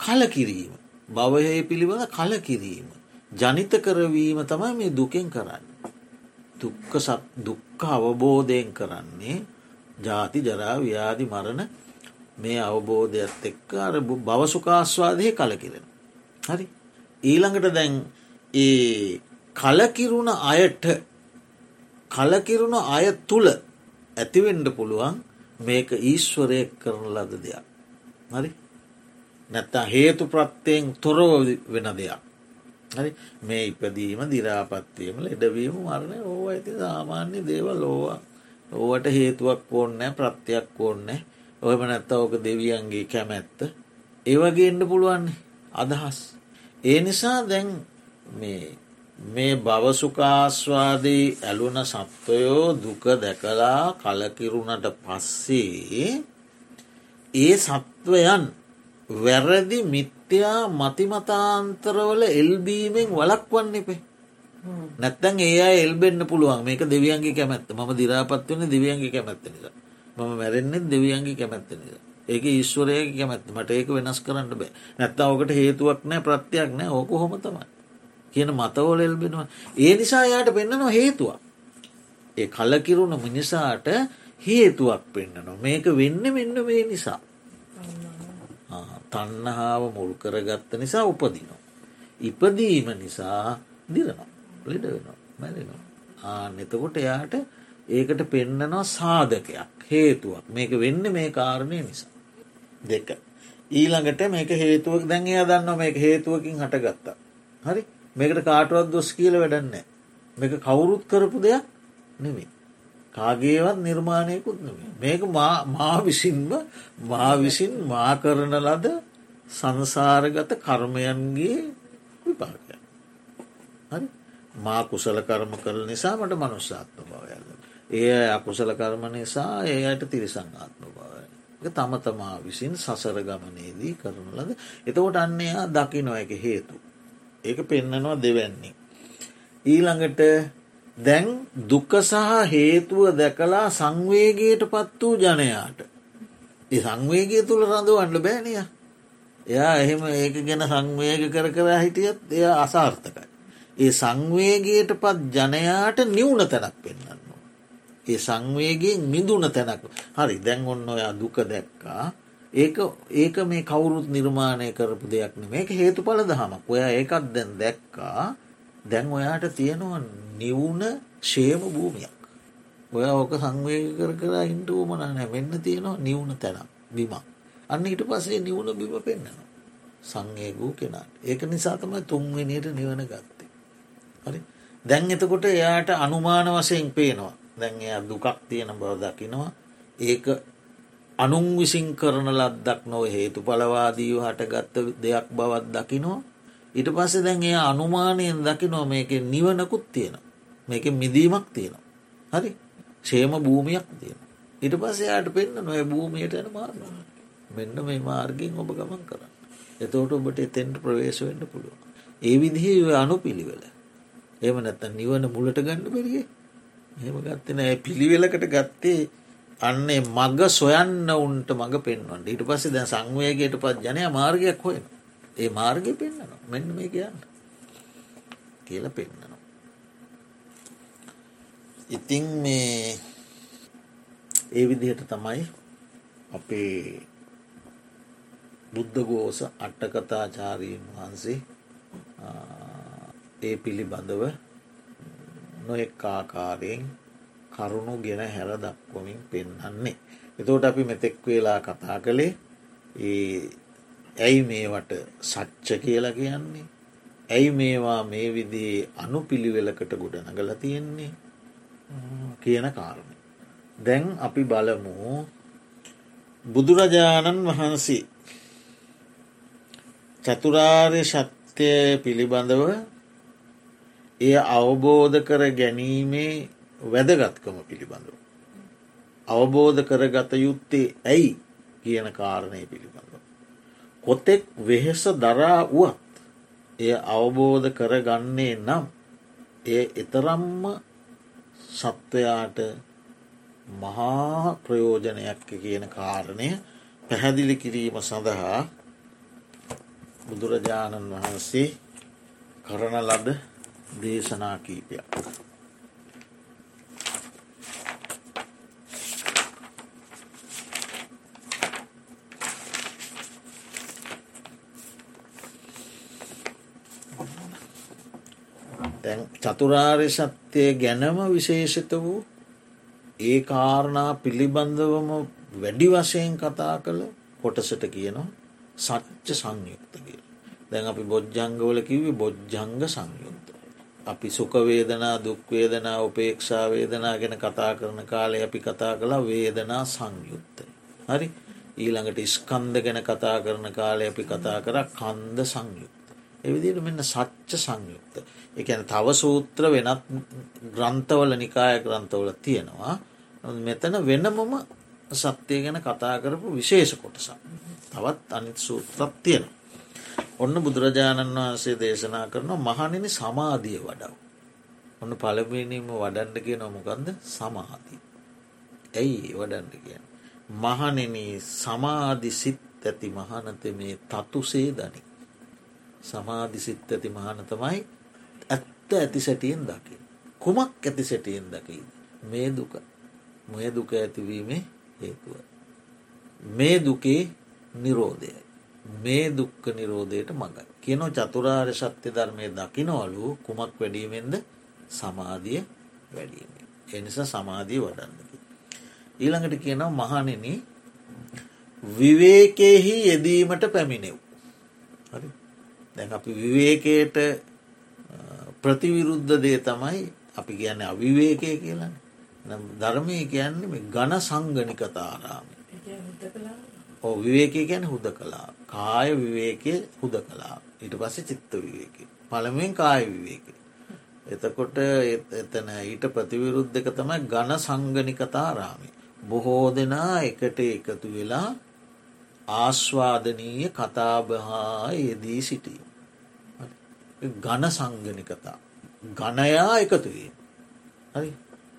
කලකිරීම. බවහේ පිළිබඳ කලකිරීම. ජනිත කරවීම තමයි මේ දුකෙන් කරන්න. දුක්ක දුක්ක අවබෝධයෙන් කරන්නේ ජාති ජරා ව්‍යාධි මරණ මේ අවබෝධයත් එක්ක අර බවසුකාස්වාදය කලකිරෙන. හරි. ඊළඟට දැන් ඒ කලකිරුණ අයට කලකිරුණ අය තුළ ඇතිවෙන්ඩ පුළුවන් මේක ඊශ්වරය කරන ලද දෙයක්. හරි නැත්තා හේතු ප්‍රත්තියෙන් තොරව වෙන දෙයක්. හරි මේ ඉපදීම දිරාපත්වීම ලෙඩවීම මරණය ඕ ඇති සාමාන්‍ය දේව ලෝවා ඕවට හේතුවක් ඕන්නෑ ප්‍රත්තියක් ඕන්නෑ ඔයම නැත්ත ඕක දෙවියන්ගේ කැමැත්ත. ඒවගේ එන්න පුළුවන්නේ අදහස්. ඒ නිසා දැන් මේ මේ භවසුකාස්වාදී ඇලුන සත්වයෝ දුක දැකලා කලකිරුණට පස්සේ ඒ සත්වයන් වැරදි මිත්‍යා මතිමතාන්තරවල එල්බීමෙන් වලක්වන්න එපේ. නැත්තන් ඒ එල්බෙන්න්න පුළුවන්. මේක දෙවියන්ගේ කැමැත්ත. ම දිරාපත් වන දෙවියන්ගේ කැමැත්ත නිසා මම මැරෙන්න්නෙත් දෙවියන්ගේ කැමැත්ත නිසා ඒක ඊශ්වරයක කැමැත්ත. මට ඒක වෙනස් කරන්න බෑ. නැත්තාවකට හේතුවක් නෑ ප්‍රත්තියක් නෑ. ඕක හොම තමයි? කියන මතවෝල එල්බෙනවා. ඒ නිසා යායට පෙන්න්නනවා හේතුවක් ඒ කලකිරුණ මිනිසාට හේතුවක් පෙන්න්නනවා මේක වෙන්න මෙන්න මේ නිසා. තන්නහාාව මුල් කරගත්ත නිසා උපදිනවා. ඉපදීම නිසා දිරනවා. ලෙඩ වෙනවා. මැරෙනවා. ආ නෙතකොට එයාට ඒකට පෙන්නනවා සාධකයක් හේතුවක් මේක වෙන්න මේ කාරණය නිසා. දෙක. ඊළඟට මේක හේතුවක් දැන් එයා දන්න මේක හේතුවකින් හටගත්තා. හරි මේකට කාටුවත් දොස් කියල වැඩන්නේ. මේක කවුරුත් කරපු දෙයක් නෙමේ. කාගේවත් නිර්මාණයකුත් මේක මා විසින්ම මා විසින් මා කරන ලද සංසාරගත කර්මයන්ගේ විපාකය හරි මා කුසල කරම කරල නිසා මට මනුෂ්‍යාත්ම භවයල්ල ඒ අකුසල කර්ම නිසා ඒයට තිරිසංආත්ම භවය. තම තමා විසින් සසර ගමනේදී කරන ලද. එතකොට අන්නයා දකි නො එක හේතු. ඒක පෙන්නනවා දෙවැන්නේ. ඊළඟට දැන් දුක සහ හේතුව දැකලා සංවේගයට පත් වූ ජනයාට. ඒ සංවේගය තුළ රඳවන්න බෑනිය එයා එහෙම ඒක ගැන සංවේග කර කර හිටියත් එය අසාර්ථකයි. ඒ සංවේගයට පත් ජනයාට නිවුණ තැනක් පෙන්න්න. ඒ සංවේගෙන් මිදුන තැනක්. හරි දැන් ඔන්න ඔයා දුක දැක්කා. ඒක ඒක මේ කවුරුත් නිර්මාණය කරපු දෙයක් මේක හේතු පල දහමක්. ඔයා ඒකත් දැන් දැක්කා. දැන් ඔයාට තියෙනවා නිවුණ ශේම භූමියක්. ඔය ඕක සංවේග කර කර ඉන්ට ූමනෑ වෙන්න තියෙනවා නිවුණ තැනම් බිමක්. අන්න ඊට පසේ නිවුණ බිම පෙන්න්නනවා සංයේගූ කෙනාට ඒක නිසා තමයි තුන්වෙනියට නිවන ගත්තේ. හරි? දැන් එතකොට එයාට අනුමාන වශයෙන් පේනවා. දැන් එයා දුකක් තියෙන බව දකිනවා. ඒක අනුන් විසින් කරන ලද්දක් නොව හේතු පලවාදීව හටගත්ත දෙයක් බවත් දකිනවා. ඊට පස්සේ දැන් එය අනුමානයෙන් දකිනෝ මේක නිවනකුත් තියෙන මේක මිදීමක් තියෙනවා. හරි? ශේම භූමියක් තියෙන ඊට පස්සේ යායට පෙන්න්න නොය භූමියට යන මාර්ග මෙන්න මේ මාර්ගයෙන් ඔබ ගමන් කරන්න. එතෝට ඔබට එතෙන්ට ප්‍රවේශ වෙන්න පුළුව ඒ විදිහ අනු පිළිවෙල එම නැත්ත නිවන මුලට ගන්න බැරිගේ එහෙම ගත්තන ඇ පිළිවෙලකට ගත්තේ අන්නේ මග සොයන්න උන්ට මඟ පෙන්වන්න. ඊට පස්සේ දැ සංවයගේට පත් ජනය මාර්ගයක් හොයෙන ඒ මාර්ගය පෙන්න්නන මෙන්න මේ කියන්න. කියල පෙන්න්නනවා. ඉතිං මේ ඒ විදිහට තමයි අපේ බුද්ධගෝස අට්ටකතාචාරීන් වහන්සේ ඒ පිළිබඳව නොෙක් ආකාරයෙන් කරුණු ගෙන හැර දක්වමින් පෙන්හන්නේ. එතෝට අපි මෙතෙක් වෙලා කතා කළේ ඇයි මේවට සච්ච කියලා කියන්නේ. ඇයි මේවා මේ විදිේ අනු පිළිවෙලකට ගොඩනගල තියෙන්නේ කියන කාරණ. දැන් අපි බලමු බුදුරජාණන් වහන්සේ චතුරාර්ය ශක්තිය පිළිබඳව එය අවබෝධ කර ගැනීමේ වැදගත්කම පිළිබඳව. අවබෝධ කරගත යුත්තේ ඇයි කියන කාරණය පිළිබඳව. කොතෙක් වෙහෙස දරා වුවත් එය අවබෝධ කරගන්නේ නම් එය එතරම්ම සත්වයාට මහා ප්‍රයෝජනයක් කියන කාරණය පැහැදිලි කිරීම සඳහා බුදුරජාණන් වහන්සේ කරන ලද දේශනා කීපයක්. තැන් චතුරාර්ය සත්‍යය ගැනම විශේෂිත වූ ඒ කාරණා පිළිබඳවම වැඩි වශයෙන් කතා කළ කොටසට කියනවා සච්ච සංයුක්ත කියල. දැන් අපි බොජ්ජංගවල කිව්වි බොජ්ජංග සංයුක්ත. අපි සුකවේදනා දුක්වේදනා උපේක්ෂා වේදනා ගැන කතා කරන කාලේ අපි කතා කලා වේදනා සංයුත්තය. හරි ඊළඟට ස්කන්ද ගැන කතා කරන කාලය අපි කතා කර කන්ද සංයුක්ත. එවිදිට මෙන්න සච්ච සංයුක්ත. එකන තව සූත්‍ර වෙනත් ග්‍රන්ථවල නිකාය ග්‍රන්ථවල තියෙනවා. මෙතන වෙනමම සත්‍යය ගැන කතා කරපු විශේෂ කොටසක්. තවත් අනිත් සූත්‍රත් තියෙනවා. ඔන්න බුදුරජාණන් වහන්සේ දේශනා කරනවා මහනිනි සමාධිය වඩව. ඔන්න පළපිනීම වඩන්ඩ කිය නොමකන්ද සමාධී. ඇයි වඩන්ඩ කියෙන්. මහනෙන සමාධි සිත් ඇති මහනත මේ තතුසේ දනි. සමාධි සිත් ඇති මහනතමයි ඇත්ත ඇති සැටියෙන් දකි. කුමක් ඇති සැටියෙන් දකි. මේ දුක මේ දුක ඇතිවීමේ හේතුව. මේ දුකේ නිරෝධයයි. මේ දුක්ක නිරෝධයට මඟ. කියනො චතුරාර්ය සත්‍ය ධර්මය දකිනවලු කුමක් වැඩීමෙන්ද සමාධිය වැඩීම. එනිසා සමාධී වඩන්නකි. ඊළඟට කියනව මහනෙන විවේකයෙහි යෙදීමට පැමිණෙව්. හරි දැන් අපි විවේකයට ප්‍රතිවිරුද්ධ දේ තමයි අපි කියන්න අවිවේකය කියලන්න ධර්මය කියන්නේ ගණ සංගනිකතාරාම ඕ විවේකය ගැන හුද කලා කාය විවේකය හුද කලා ඊට පස්සේ චිත්ත විවේක. පළමෙන් කාය විවේක. එතකොට එතන ඊට ප්‍රතිවිරුද්ධක තමයි ගණ සංගනිකතාරාමි බොහෝ දෙනා එකට එකතු වෙලා ආශ්වාදනීය කතාබහා යෙදී සිටී ගණ සංගනිකතා ගණයා එකතුවීම හරි.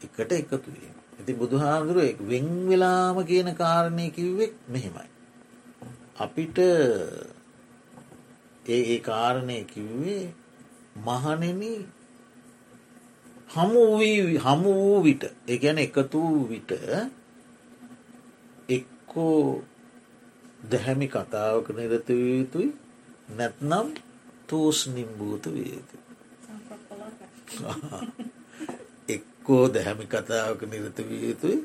එකට එකතුවීම ඇති බුදුහාමුදුරුව වෙන් වෙලාම කියන කාරණය කිව්වෙක් මෙහෙමයි. අපිට ඒ ඒ කාරණය කිව්වේ මහනෙන හමු හමු වූ විට එකැන එකතු වූ විට එක්කෝ දැහැමි කතාවක නිරත විය යුතුයි නැත්නම් තෝස් නිම්භූත වියයුතු එක්කෝ දැහැමි කතාවක නිරත විය යුතුයි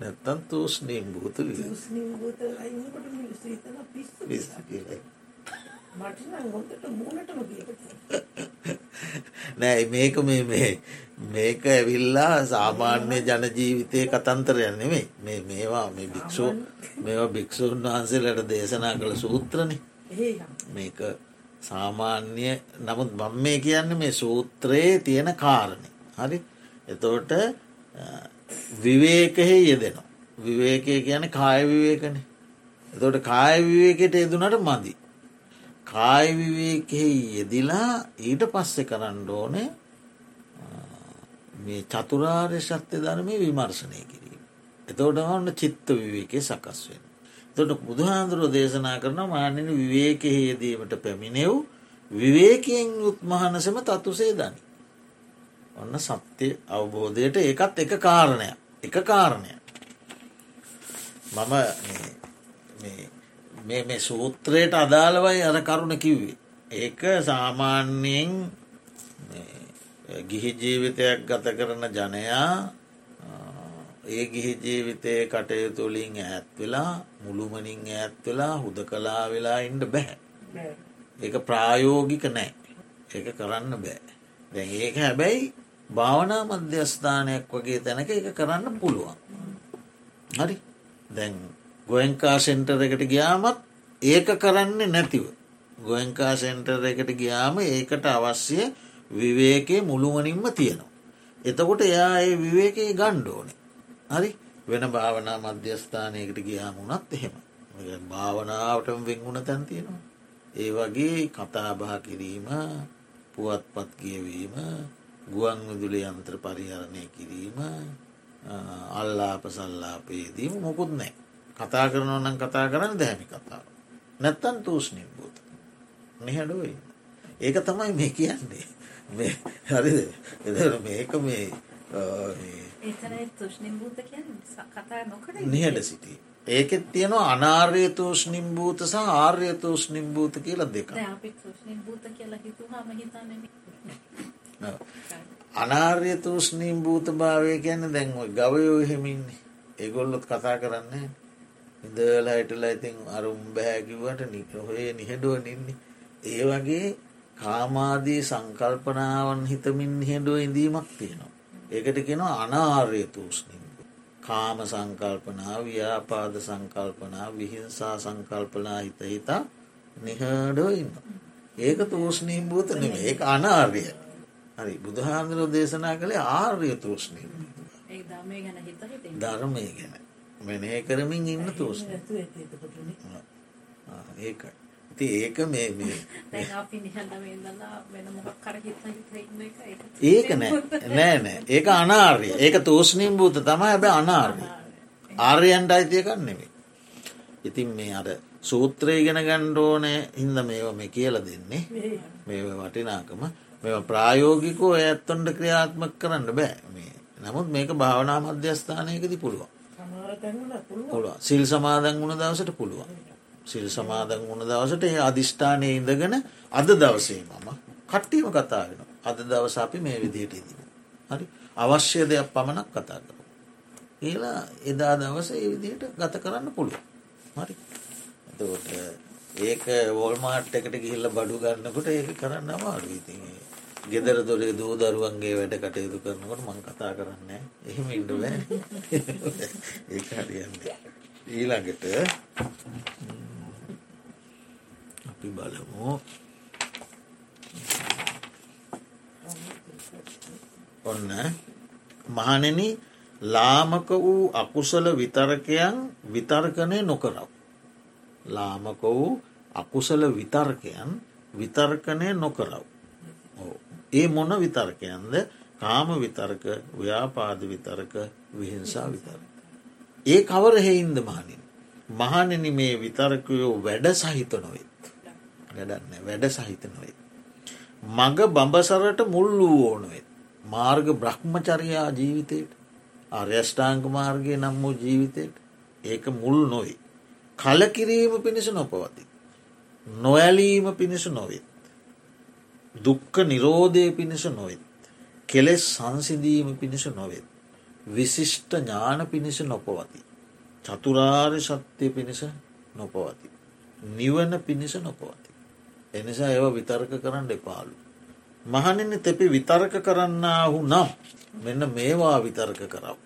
නැත්තන් තෝස් නිම්භූත විය නෑ මේක මේ මේ මේක ඇවිල්ලා සාමාන්‍ය ජනජීවිතය කතන්තරයන් නෙමේ මේ මේවා මේ භික්ෂූ මේවා භික්‍ෂූන් වහන්සේලට දේශනා කළ සූත්‍රණ මේක සාමාන්‍ය නමුත් බම් මේ කියන්න මේ සූත්‍රයේ තියෙන කාරණය හරි? එතෝට විවේකහෙ යෙදෙනවා. විවේකය කියන කාය විවේකන එතොට කාය විවේකයට යෙදුනට මදි කාය විවේකෙහි යෙදිලා ඊට පස්සෙ කරන්න ඕනේ මේ චතුරාර්ය ශත්‍ය ධර්මය විමර්ශනය කිරීම. එතෝට ඔන්න චිත්ත විවේකය සකස් වෙන. තොට බුදුහාන්දුරුව දේශනා කරන මානන විවේකයේදීමට පැමිණෙව් විවේකයෙන් යුත්මහනසම තත්තුසේ දනි. ඔන්න සත්‍යය අවබෝධයට ඒකත් එක කාරණය එක කාරණය. මම මේ මේ සූත්‍රයට අදාළවයි අර කරුණ කිව්වේ. ඒක සාමාන්‍යයෙන් ගිහි ජීවිතයක් ගත කරන ජනයා ඒ ගිහි ජීවිතය කටයුතුලින් ඇත් වෙලා මුළුමනින් ඇත් වෙලා හුද කලා වෙලා ඉන්ඩ බැහැ. ඒක ප්‍රායෝගික නෑ ඒක කරන්න බෑ. දැන් ඒක හැබැයි භාවනා මධ්‍යස්ථානයක් වගේ තැනක එක කරන්න පුළුවන්. හරි දැන් ගොයන්කා සෙන්ටර් එකට ගියාමත් ඒක කරන්නේ නැතිව. ගොයන්කා සෙන්ටර් එකට ගියාම ඒකට අවශ්‍ය විවේකයේ මුළුවනින්ම තියෙනවා. එතකොට එයා ඒ විවේකයේ ගණ්ඩෝන. හරි වෙන භාවනා මධ්‍යස්ථානයකට ගියාමුණත් එහෙම. භාවනාවටම වෙංගුණ තැන් තියෙනවා. ඒ වගේ කතාබහ කිරීම පුවත්පත් කියවීම ගුවන් විදුලි යන්ත්‍ර පරිහරණය කිරීම අල්ලාප සල්ලාපයේදීම මොකුත් නෑ. කතා කරනව නම් කතා කරන්න දැහැමි කතාව. නැත්තන් තූෂ්නිම් බූත. නිහැඩුවයි. ඒක තමයි මේ කියන්නේ. හරිද එ මේක මේ නිහට සිටි. ඒකෙත් තියෙනවා අනාර්ය තෝෂ්නිම් භූත සහ ආර්ය තෝෂ්නිම් භූත කියලා දෙක අනාර්ය තෝෂ්නීම් භූත භාවය ගැන දැන්ව ගවයෝ හෙමින්නේ ඒගොල්ලොත් කතා කරන්නේ ඉදලා හිටලා ඉතින් අරුම් බෑකිවට නිකහොේ නිහෙඩුව නින්නේ ඒ වගේ කාමාදී සංකල්පනාවන් හිතමින් හිඩුව ඉඳීමක් තියෙනවා. ඒකට කෙනවා අනාර්ය තූෂ්නිින්. කාම සංකල්පනා ව්‍යාපාද සංකල්පනා විහිංසා සංකල්පනා හිත හිතා නිහඩෝ ඉන්න. ඒක තූෂ්නීම් භූත නෙම ඒ අනාර්ය. හරි බුදුහාන්දුර දේශනා කළේ ආර්ය තූෂ්නීම. ධර්මය ගැන මෙනේ කරමින් ඉන්න තූෂ්න ඒකයි. ති ඒක මේ ඒක නෑ. නෑ නෑ. ඒක අනාර්ය. ඒක තෝෂ්නීම් භූත තමයි හැබ අනාර්ය. ආර්යන්ට අයිතියකන්න නෙමේ ඉතින් මේ අර සූත්‍රය ගෙන ගණ්ඩෝනය හින්ද මේව මේ කියල දෙන්නේ. මේ වටිනාකම. මෙ ප්‍රායෝගිකෝ ඇත්තොන්ට ක්‍රියාත්මක කරන්න බෑ. මේ නමුත් මේක භාවනා මධ්‍යස්ථානයකති පුළුවන් පුළුවන් සිල් සමාදන් වුණ දවසට පුළුවන් සිල් සමාදන් වුණ දවසට ඒ අධිෂ්ඨානය ඉඳගෙන අද දවසේ මම කට්ටීම කතා වෙන අද දවස අපි මේ විදියට ඉදින. හරි අවශ්‍ය දෙයක් පමණක් කතා කර. ඒලා එදා දවස ඒ විදියට ගත කරන්න පුළුව. හරි ඒක වෝල්මාට් එකට ගිහිල්ල බඩු ගන්නකොට ඒක කරන්න අමාරු ඉතිගේ ගෙදර දොරේ දූ දරුවන්ගේ වැඩ කටයුතු කරනකට මං කතා කරන්න එහෙම ඉඩුව ඒ හරියන්න ඊළඟට අපි බලමු ඔන්න මහනෙන ලාමක වූ අකුසල විතරකයන් විතර්කණය නොකරව. ලාමක වූ අකුසල විතර්කයන් විතර්කණය නොකරව. ඒ මොන විතර්කයන්ද කාම විතර්ක ව්‍යාපාද විතරක විහිංසා විතර. ඒ කවර හෙයින්ද මහනින්. මහනෙන මේ විතර්කයෝ වැඩ සහිත නොවෙත්. වැඩන්න වැඩ සහිත නොවෙත්. මග බඹසරට මුල් වූ ඕනුවෙත්. මාර්ග බ්‍රහ්මචරයා ජීවිතයට අර්යෂ්ඨාංක මාර්ගය නම් වූ ජීවිතයට ඒක මුල් නොයි. කලකිරීම පිණිස නොපවති. නොඇලීම පිණිස නොවෙත්. දුක්ක නිරෝධය පිණිස නොවෙත්. කෙලෙස් සංසිදීම පිණිස නොවෙත්. විශිෂ්ට ඥාන පිණිස නොපවති. චතුරාර්ය සත්‍යය පිණිස නොපවති. නිවන පිණිස නොපවති. එනිසා ඒව විතර්ක කරන්න එපාලු. මහනින්න තෙපි විතර්ක කරන්නාහු නම් මෙන්න මේවා විතර්ක කරව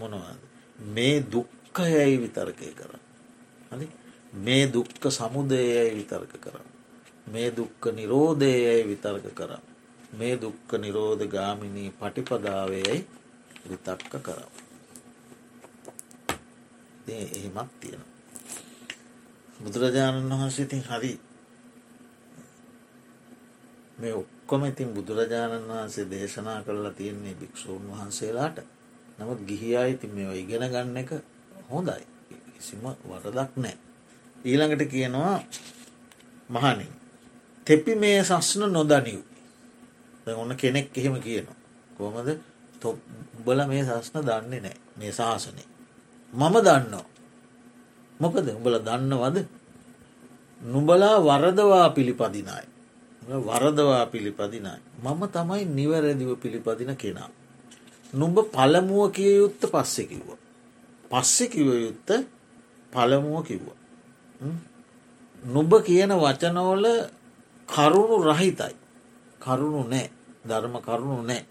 මොනවාද. මේ දුක්කයයි විතර්කය කර. මේ දුක්ක සමුදයයි විතර්ක කරව. මේ දුක්ක නිරෝධයයි විතර්ක කර. මේ දුක්ක නිරෝධ ගාමිණී පටිපදාවයයි විතක්ක කරව. එහෙමත් තියෙන. බුදුරජාණන් වහන්සිතින් හරි මේ ඔක්කොම ඉතින් බුදුරජාණන් වහන්සේ දේශනා කරලා තියෙන්නේ භික්‍ෂූන් වහන්සේලාට නමුත් ගිහි අයිති මෙ ඉගෙන ගන්න එක හොඳයි කිසිම වරදක් නෑ. ඊළඟට කියනවා මහනින් තෙපි මේ සස්න නොදනිව් ඔන්න කෙනෙක් එහෙම කියනවා. කොමද තොබ්බල මේ සස්න දන්නේ නෑ මේ ශාසනය මම දන්නවා. මොකද? උඹල දන්නවද? නුබලා වරදවා පිළිපදිනයි වරදවා පිළිපදිනයි. මම තමයි නිවැරදිව පිළිපදින කෙනා. නුඹ පළමුුව කිය යුත්ත පස්සෙ කිව්ව. පස්සෙ කිව යුත්ත පළමුුව කිව්ව. නුබ කියන වචනෝල කරුණු රහිතයි. කරුණු නෑ ධර්ම කරුණු නෑ.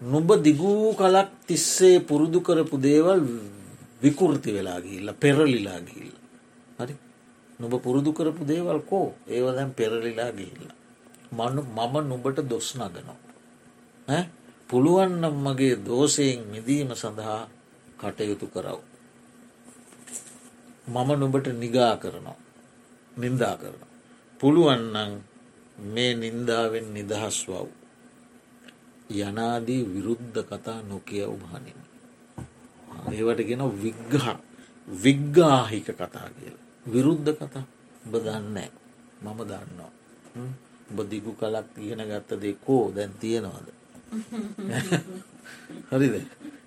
නුබ දිගූ කලක් තිස්සේ පුරුදු කරපු දේවල් විකෘති වෙලා ගිල්ල පෙරලිලා ගිල්ල. හරි නුබ පුරුදු කරපු දේවල් කෝ ඒව දැන් පෙරලිලා ගිහිල්ල. මනු මම නුබට දොස් නගනවා. පුළුවන්නම් මගේ දෝසයෙන් මිදීම සඳහා කටයුතු කරව. මම නුබට නිගා කරනවා. නින්දා කරන. පුළුවන්නන් මේ නින්දාවෙන් නිදහස් වව්. යනාදී විරුද්ධ කතා නොකිය උමහනින්. ඒවට ගෙන විග්ගහ විග්ගාහික කතා කියලා. විරුද්ධ කතා ඔබ දන්නෑ මම දන්නවා. බදිගු කලක් ඉගෙන ගත්ත දෙකෝ දැන් තියෙනවාද? හරිද?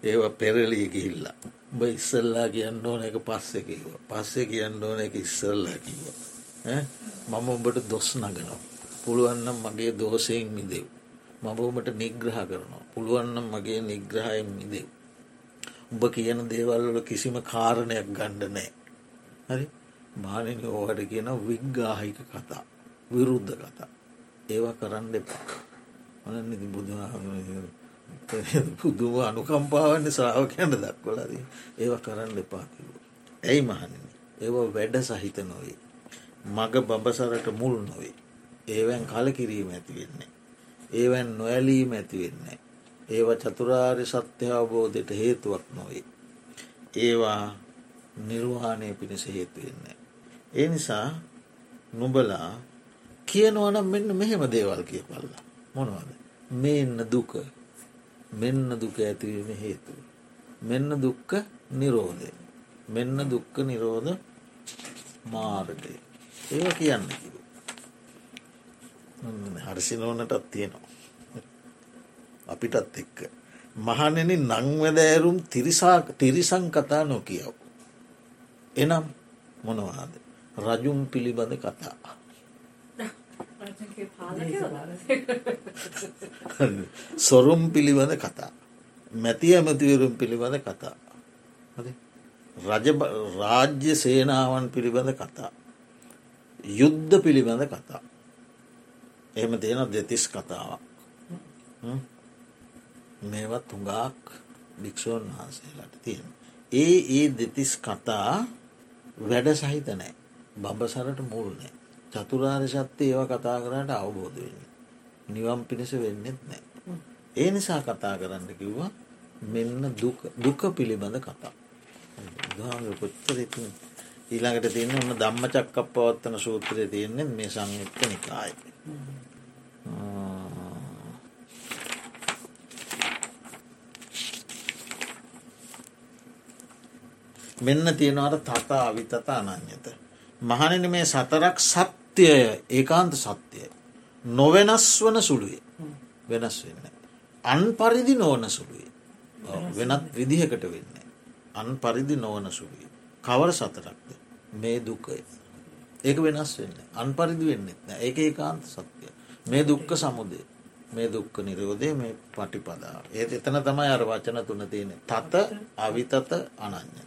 ඒවා පෙරලිය ගිහිල්ලා. උඹ ඉස්සල්ලා කියන්න ඕන එක පස්සෙ කිව පස්සේ කියන්න ඕන එක ඉස්සල්ලා කිව මම උඹට දොස් නගනවා. පුළුවන්නම් මගේ දෝසයෙන් මිදෙව්. මම ඔබට නිග්‍රහ කරනවා. පුළුවන්නම් මගේ නිග්‍රහයෙන් මිදෙව්. උඹ කියන දේවල්වල කිසිම කාරණයක් ගණ්ඩ නෑ හරි? මානන ඕහට කියන විග්ගාහික කතා. විරුද්ධ කතා. ඒවා කරන්න එපා. මන ඉති බුදු පුදුම අනුකම්පාවන්න ශ්‍රාවකයන්ට දක්වලද ඒව කරන්න එපා කිව. ඇයි මහනිනි ඒව වැඩ සහිත නොවේ. මග බඹසරට මුල් නොවේ. ඒවැන් කලකිරීම ඇතිවෙන්නේ. ඒවැන් නොඇලීම ඇතිවෙන්නේ. ඒව චතුරාර්ය සත්‍ය අවබෝධයට හේතුවක් නොවේ. ඒවා නිර්වාණය පිණිස හේතුවෙන්නේ. ඒ නිසා නුබලා කියනවනම් මෙන්න මෙහෙම දේවල් කියපල්ලා මොනවද මෙන්න දුක මෙන්න දුක ඇතිවීම හේතුව මෙන්න දුක්ක නිරෝධය මෙන්න දුක්ක නිරෝධ මාර්ගය ඒ කියන්න හර්සිනෝනටත් තියෙනවා අපිටත් එක්ක මහනෙන නංවදෑරුම් තිරිසං කතා නොකියව් එනම් මොනවාද රජුම් පිළිබඳ කතා. සොරුම් පිළිබඳ කතා. මැති ඇමතිවරුම් පිළිබඳ කතා. රජ රාජ්‍ය සේනාවන් පිළිබඳ කතා. යුද්ධ පිළිබඳ කතා. එහෙම තියෙන දෙතිස් කතාවක් මේවත් හුඟාක් භික්‍ෂූන් වහන්සේලාට තියෙන. ඒ ඒ දෙතිස් කතා වැඩ සහිත නෑ බබසරට මුල් නෑ චතුරාර්ය සත්‍ය ඒව කතා කරට අවබෝධ වෙන්න. නිවම් පිණිස වෙන්නෙත් නෑ. ඒ නිසා කතා කරන්න කිව්වා මෙන්න දුක පිළිබඳ කතා. කොච්චර ඊළඟට තියන්න ඔන්න ධම්ම චක්කප පවත්තන සූත්‍රය තියෙන්නේ මේ සංයුක්ත නිකායි. මෙන්න තියෙනවට තතා අවිතත අනං්‍යත. මහනන මේ සතරක් සත්‍යය ඒකාන්ත සත්‍යය. නොවෙනස් වන සුළුවේ වෙනස් වෙන්න. අන් පරිදි නොවන සුළුවේ. වෙනත් විදිහකට වෙන්න. අන් පරිදි නොවන සුළුවේ. කවර සතරක්ද මේ දුකය. ඒක වෙනස් වෙන්න අන් පරිදි වෙන්නෙත් නෑ ඒක ඒකාන්ත සත්‍යය. මේ දුක්ක සමුදේ මේ දුක්ක නිරෝධය මේ පටිපදාව. ඒත් එතන තමයි අර වචන තුන තියෙන. තත අවිතත අනං්‍ය.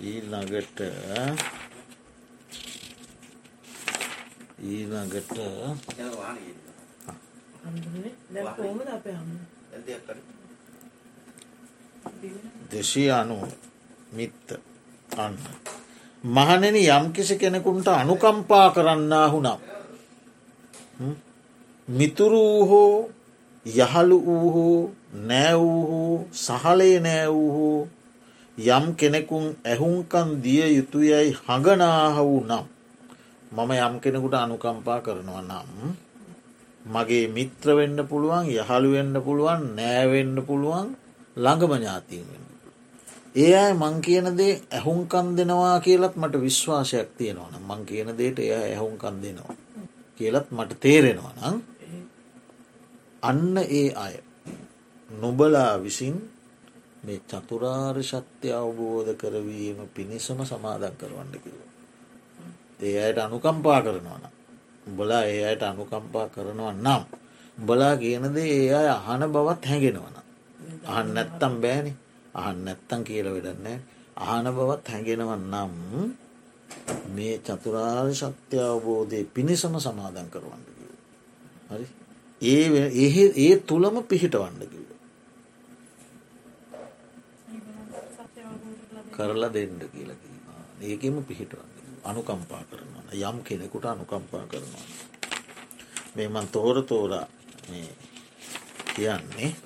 ඊළඟට ඊළඟට දෙශී අනු මිත්ත අන්න. මහනෙන යම්කිසි කෙනෙකුන්ට අනුකම්පා කරන්නා වුනම් මිතුරු හෝ යහළු වූහෝ නෑවූහෝ සහලේ නෑවූහෝ යම් කෙනෙකුන් ඇහුන්කන් දිය යුතුයැයි හඟනාහ වූ නම් මම යම් කෙනෙකුට අනුකම්පා කරනවා නම් මගේ මිත්‍ර වෙන්න පුළුවන් යහළු වෙන්න පුළුවන් නෑවෙන්න පුළුවන් ළඟම ඥාතිීන් වෙන්න. ඒ අය මං කියන දේ ඇහුන්කන් දෙනවා කියලත් මට විශ්වාසයක් තියෙනවන මං කියන දේට එය ඇහුන්කන් දෙනවා. කියලත් මට තේරෙනවා නම් අන්න ඒ අය නොබලා විසින් මේ චතුරාර් ශත්‍ය අවබෝධ කරවීම පිණිසම සමාදන් කරවන්න කිව. ඒ අයට අනුකම්පා කරනවන. උඹලා ඒ අයට අනුකම්පා කරනවා නම්. උඹලා කියනද ඒ අය අහන බවත් හැගෙනවන. අහන් නැත්තම් බෑනි අහන් නැත්තං කියල වෙඩන්නේ අහන බවත් හැගෙනවන් නම් මේ චතුරාර් ශත්‍ය අවබෝධය පිණිසම සමාදන් කරවන්න කිව. හරි ඒ ඒ තුළම පිහිටවන්න කිව. කරලා දෙන්න කියලා ඒකෙම පිහිටවන්න අනුකම්පා කරනවා යම් කෙනෙකුට අනුකම්පා කරනවා. මේ මන් තෝර තෝරා කියන්නේ ඔන්න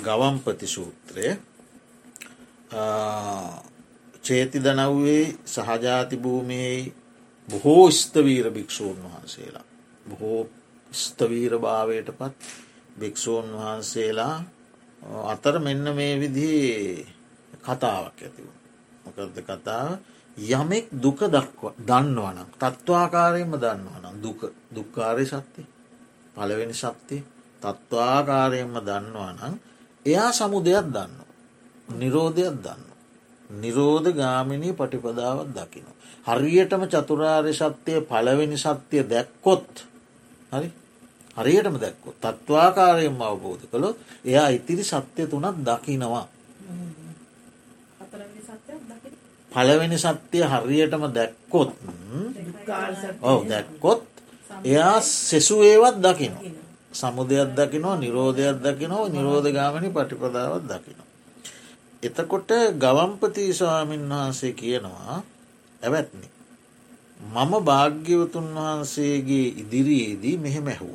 ගවම්පති සූත්‍රය. චේති දනව්වේ සහජාති භූමියයි බොහෝ ස්තවීර භික්‍ෂූන් වහන්සේලා. බොහෝ ස්තවීර භාවයට පත් භික්‍ෂූන් වහන්සේලා අතර මෙන්න මේ විදි කතාවක් ඇතිව. මොකද කතාව? යමෙක් දුක දක්ව දන්නවනම් තත්ත්වාකාරයෙන්ම දන්නවනම් දුක දුක්කාරය සත්‍යය පළවෙනි සත්‍යය තත්ත්වාකාරයෙන්ම දන්නවනම් එයා සමුදයක් දන්න. නිරෝධයක් දන්න. නිරෝධ ගාමිණී පටිපදාවත් දකින. හරියටම චතුරාර්ය සත්‍යය පළවෙනි සත්‍යය දැක්කොත් හරි හරියටම දැක්කොත් තත්ත්වාකාරයෙන්ම අවබෝධ කළොත් එයා ඉතිරි සත්‍යය තුනත් දකිනවා. පළවෙනි සත්‍යය හරියටම දැක්කොත් ඔව දැක්කොත් එයා සෙසු ඒවත් දකින. සමුදයක් දකිනවා නිරෝධයක් දකිනවා නිරෝධගාමනි පටිපදාවත් දකිනවා. එතකොට ගවම්පති ස්වාමීන් වහන්සේ කියනවා ඇවැත්නි. මම භාග්‍යවතුන් වහන්සේගේ ඉදිරියේදී මෙහෙම ඇහුව.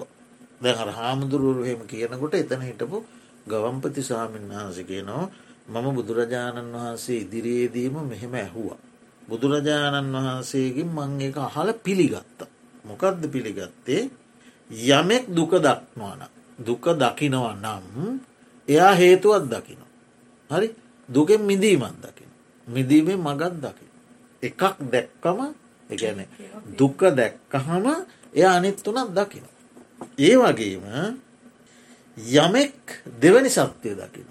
දැහර හාමුදුරුවරුහෙම කියනකොට එතන හිටපු ගවම්පති ස්වාමීන් වහන්ස කියනවා මම බුදුරජාණන් වහන්සේ ඉදිරියේදීම මෙහෙම ඇහුවා. බුදුරජාණන් වහන්සේගෙන් මං එක අහල පිළිගත්ත. මොකක්ද පිළිගත්තේ යමෙක් දුක දක්නවාන. දුක දකිනවා නම් එයා හේතුවත් දකින. හරි දුකෙන් මිදීමත් දකින. මිදීමේ මගත් දකි. එකක් දැක්කම එකන දුක දැක්කහම එය අනිත්තුනත් දකින. ඒ වගේම යමෙක් දෙවැනි සත්‍යය දකින.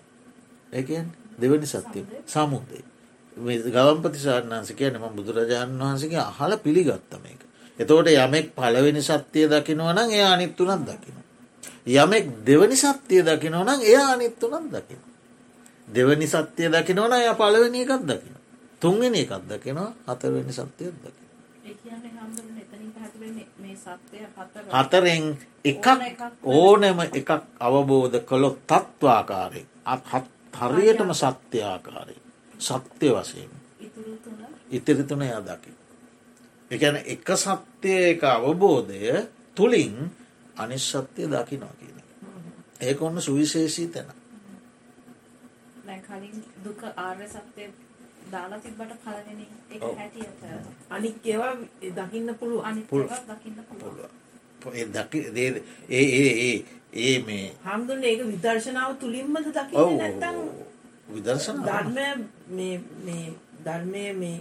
එකන් දෙවැනි සත්‍යය සමුදේ. ගවම්පති සාරණන්ස කියනම බුදුරජාණන් වහන්සගේ අහල පිළිගත්තම එක. එතෝට යමෙක් පලවෙනි සත්‍යය දකිනවනම් එය අනිත්තුනත් දකින. යමෙක් දෙවනි සත්‍යය දකිනවනම් එය අනිත්තුනත් දකින. දෙවනි සත්‍යය දකිනවන ය පලවෙනි එකක් දකින. තුන්ගෙන එකක් දකිනවා හතරවෙනි සත්‍යයක් දකි. හතරෙන් එකක් ඕනෑම එකක් අවබෝධ කළොත් තත්වාකාරය අත් හරියටම සත්‍යයාකාරය සත්‍යය වශයෙන්. ඉතිරි තුන එයා දකි. එකන එක සත්‍යය එක අවබෝධය තුළින් අනිශ්සත්‍යය දකිනවා කියන. ඒක ඔන්න සුවිශේෂී තැන. දුක ආර්ය සත්‍යය දාලා තිබට පලවෙනි හැටියට. අනික් ඒවා දකින්න පුළුව අනි දකින්න පුළුව ඒ ඒ ඒ ඒ මේ හම්දුන්න ඒක විදර්ශනාව තුළින්මද දකින්න නැත්තං විදර්ශන ධර්මය මේ ධර්මය මේ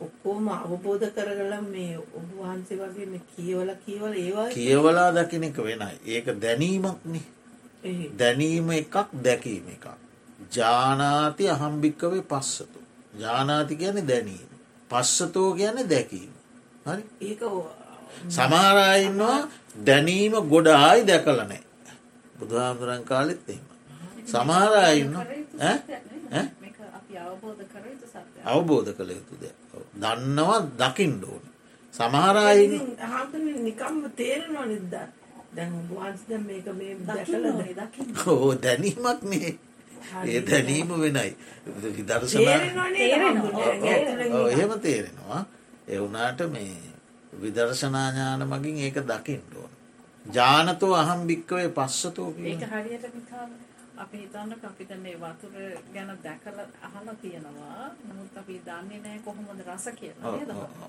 ඔක්කෝම අවබෝධ කරගල මේ ඔබ වහන්සේ වගේ මේ කියවල කියවල ඒවා කියවලා දකින එක වෙනයි. ඒක දැනීමක්නේ දැනීම එකක් දැකීම එකක්. ජානාති අහම්භික්කවේ පස්සතු. ජානාති ගැන දැනීම. පස්සතෝ ගැන දැකීම. හරි? ඒක සමහරයින්නවා දැනීම ගොඩ ආයි දැකලනෑ බුදුහාමුදුරන් කාලෙත් එම සමහරයින්න අවබෝධ කළ යුතු ද දන්නවා දකිින් ඩෝන සමහරයි නිකම්ම තේරෙනවා නිද්ද දැන් වහන්ස මේක මේ දැකල ඕ දැනීමක් නේ ඒ දැනීම වෙනයි. විදර්ශන එහෙම තේරෙනවා. එවුනාට මේ විදර්ශනාඥාන මගින් ඒක දකිින් ඕන ජානතෝ අහම් භික්කවේ පස්සතෝ හරියට අපි හිතන්න අපිට මේ වතුර ගැන දැකල අහලා තියෙනවා. නමුත් අපි දන්නේ නෑ කොහොමද රස කියලා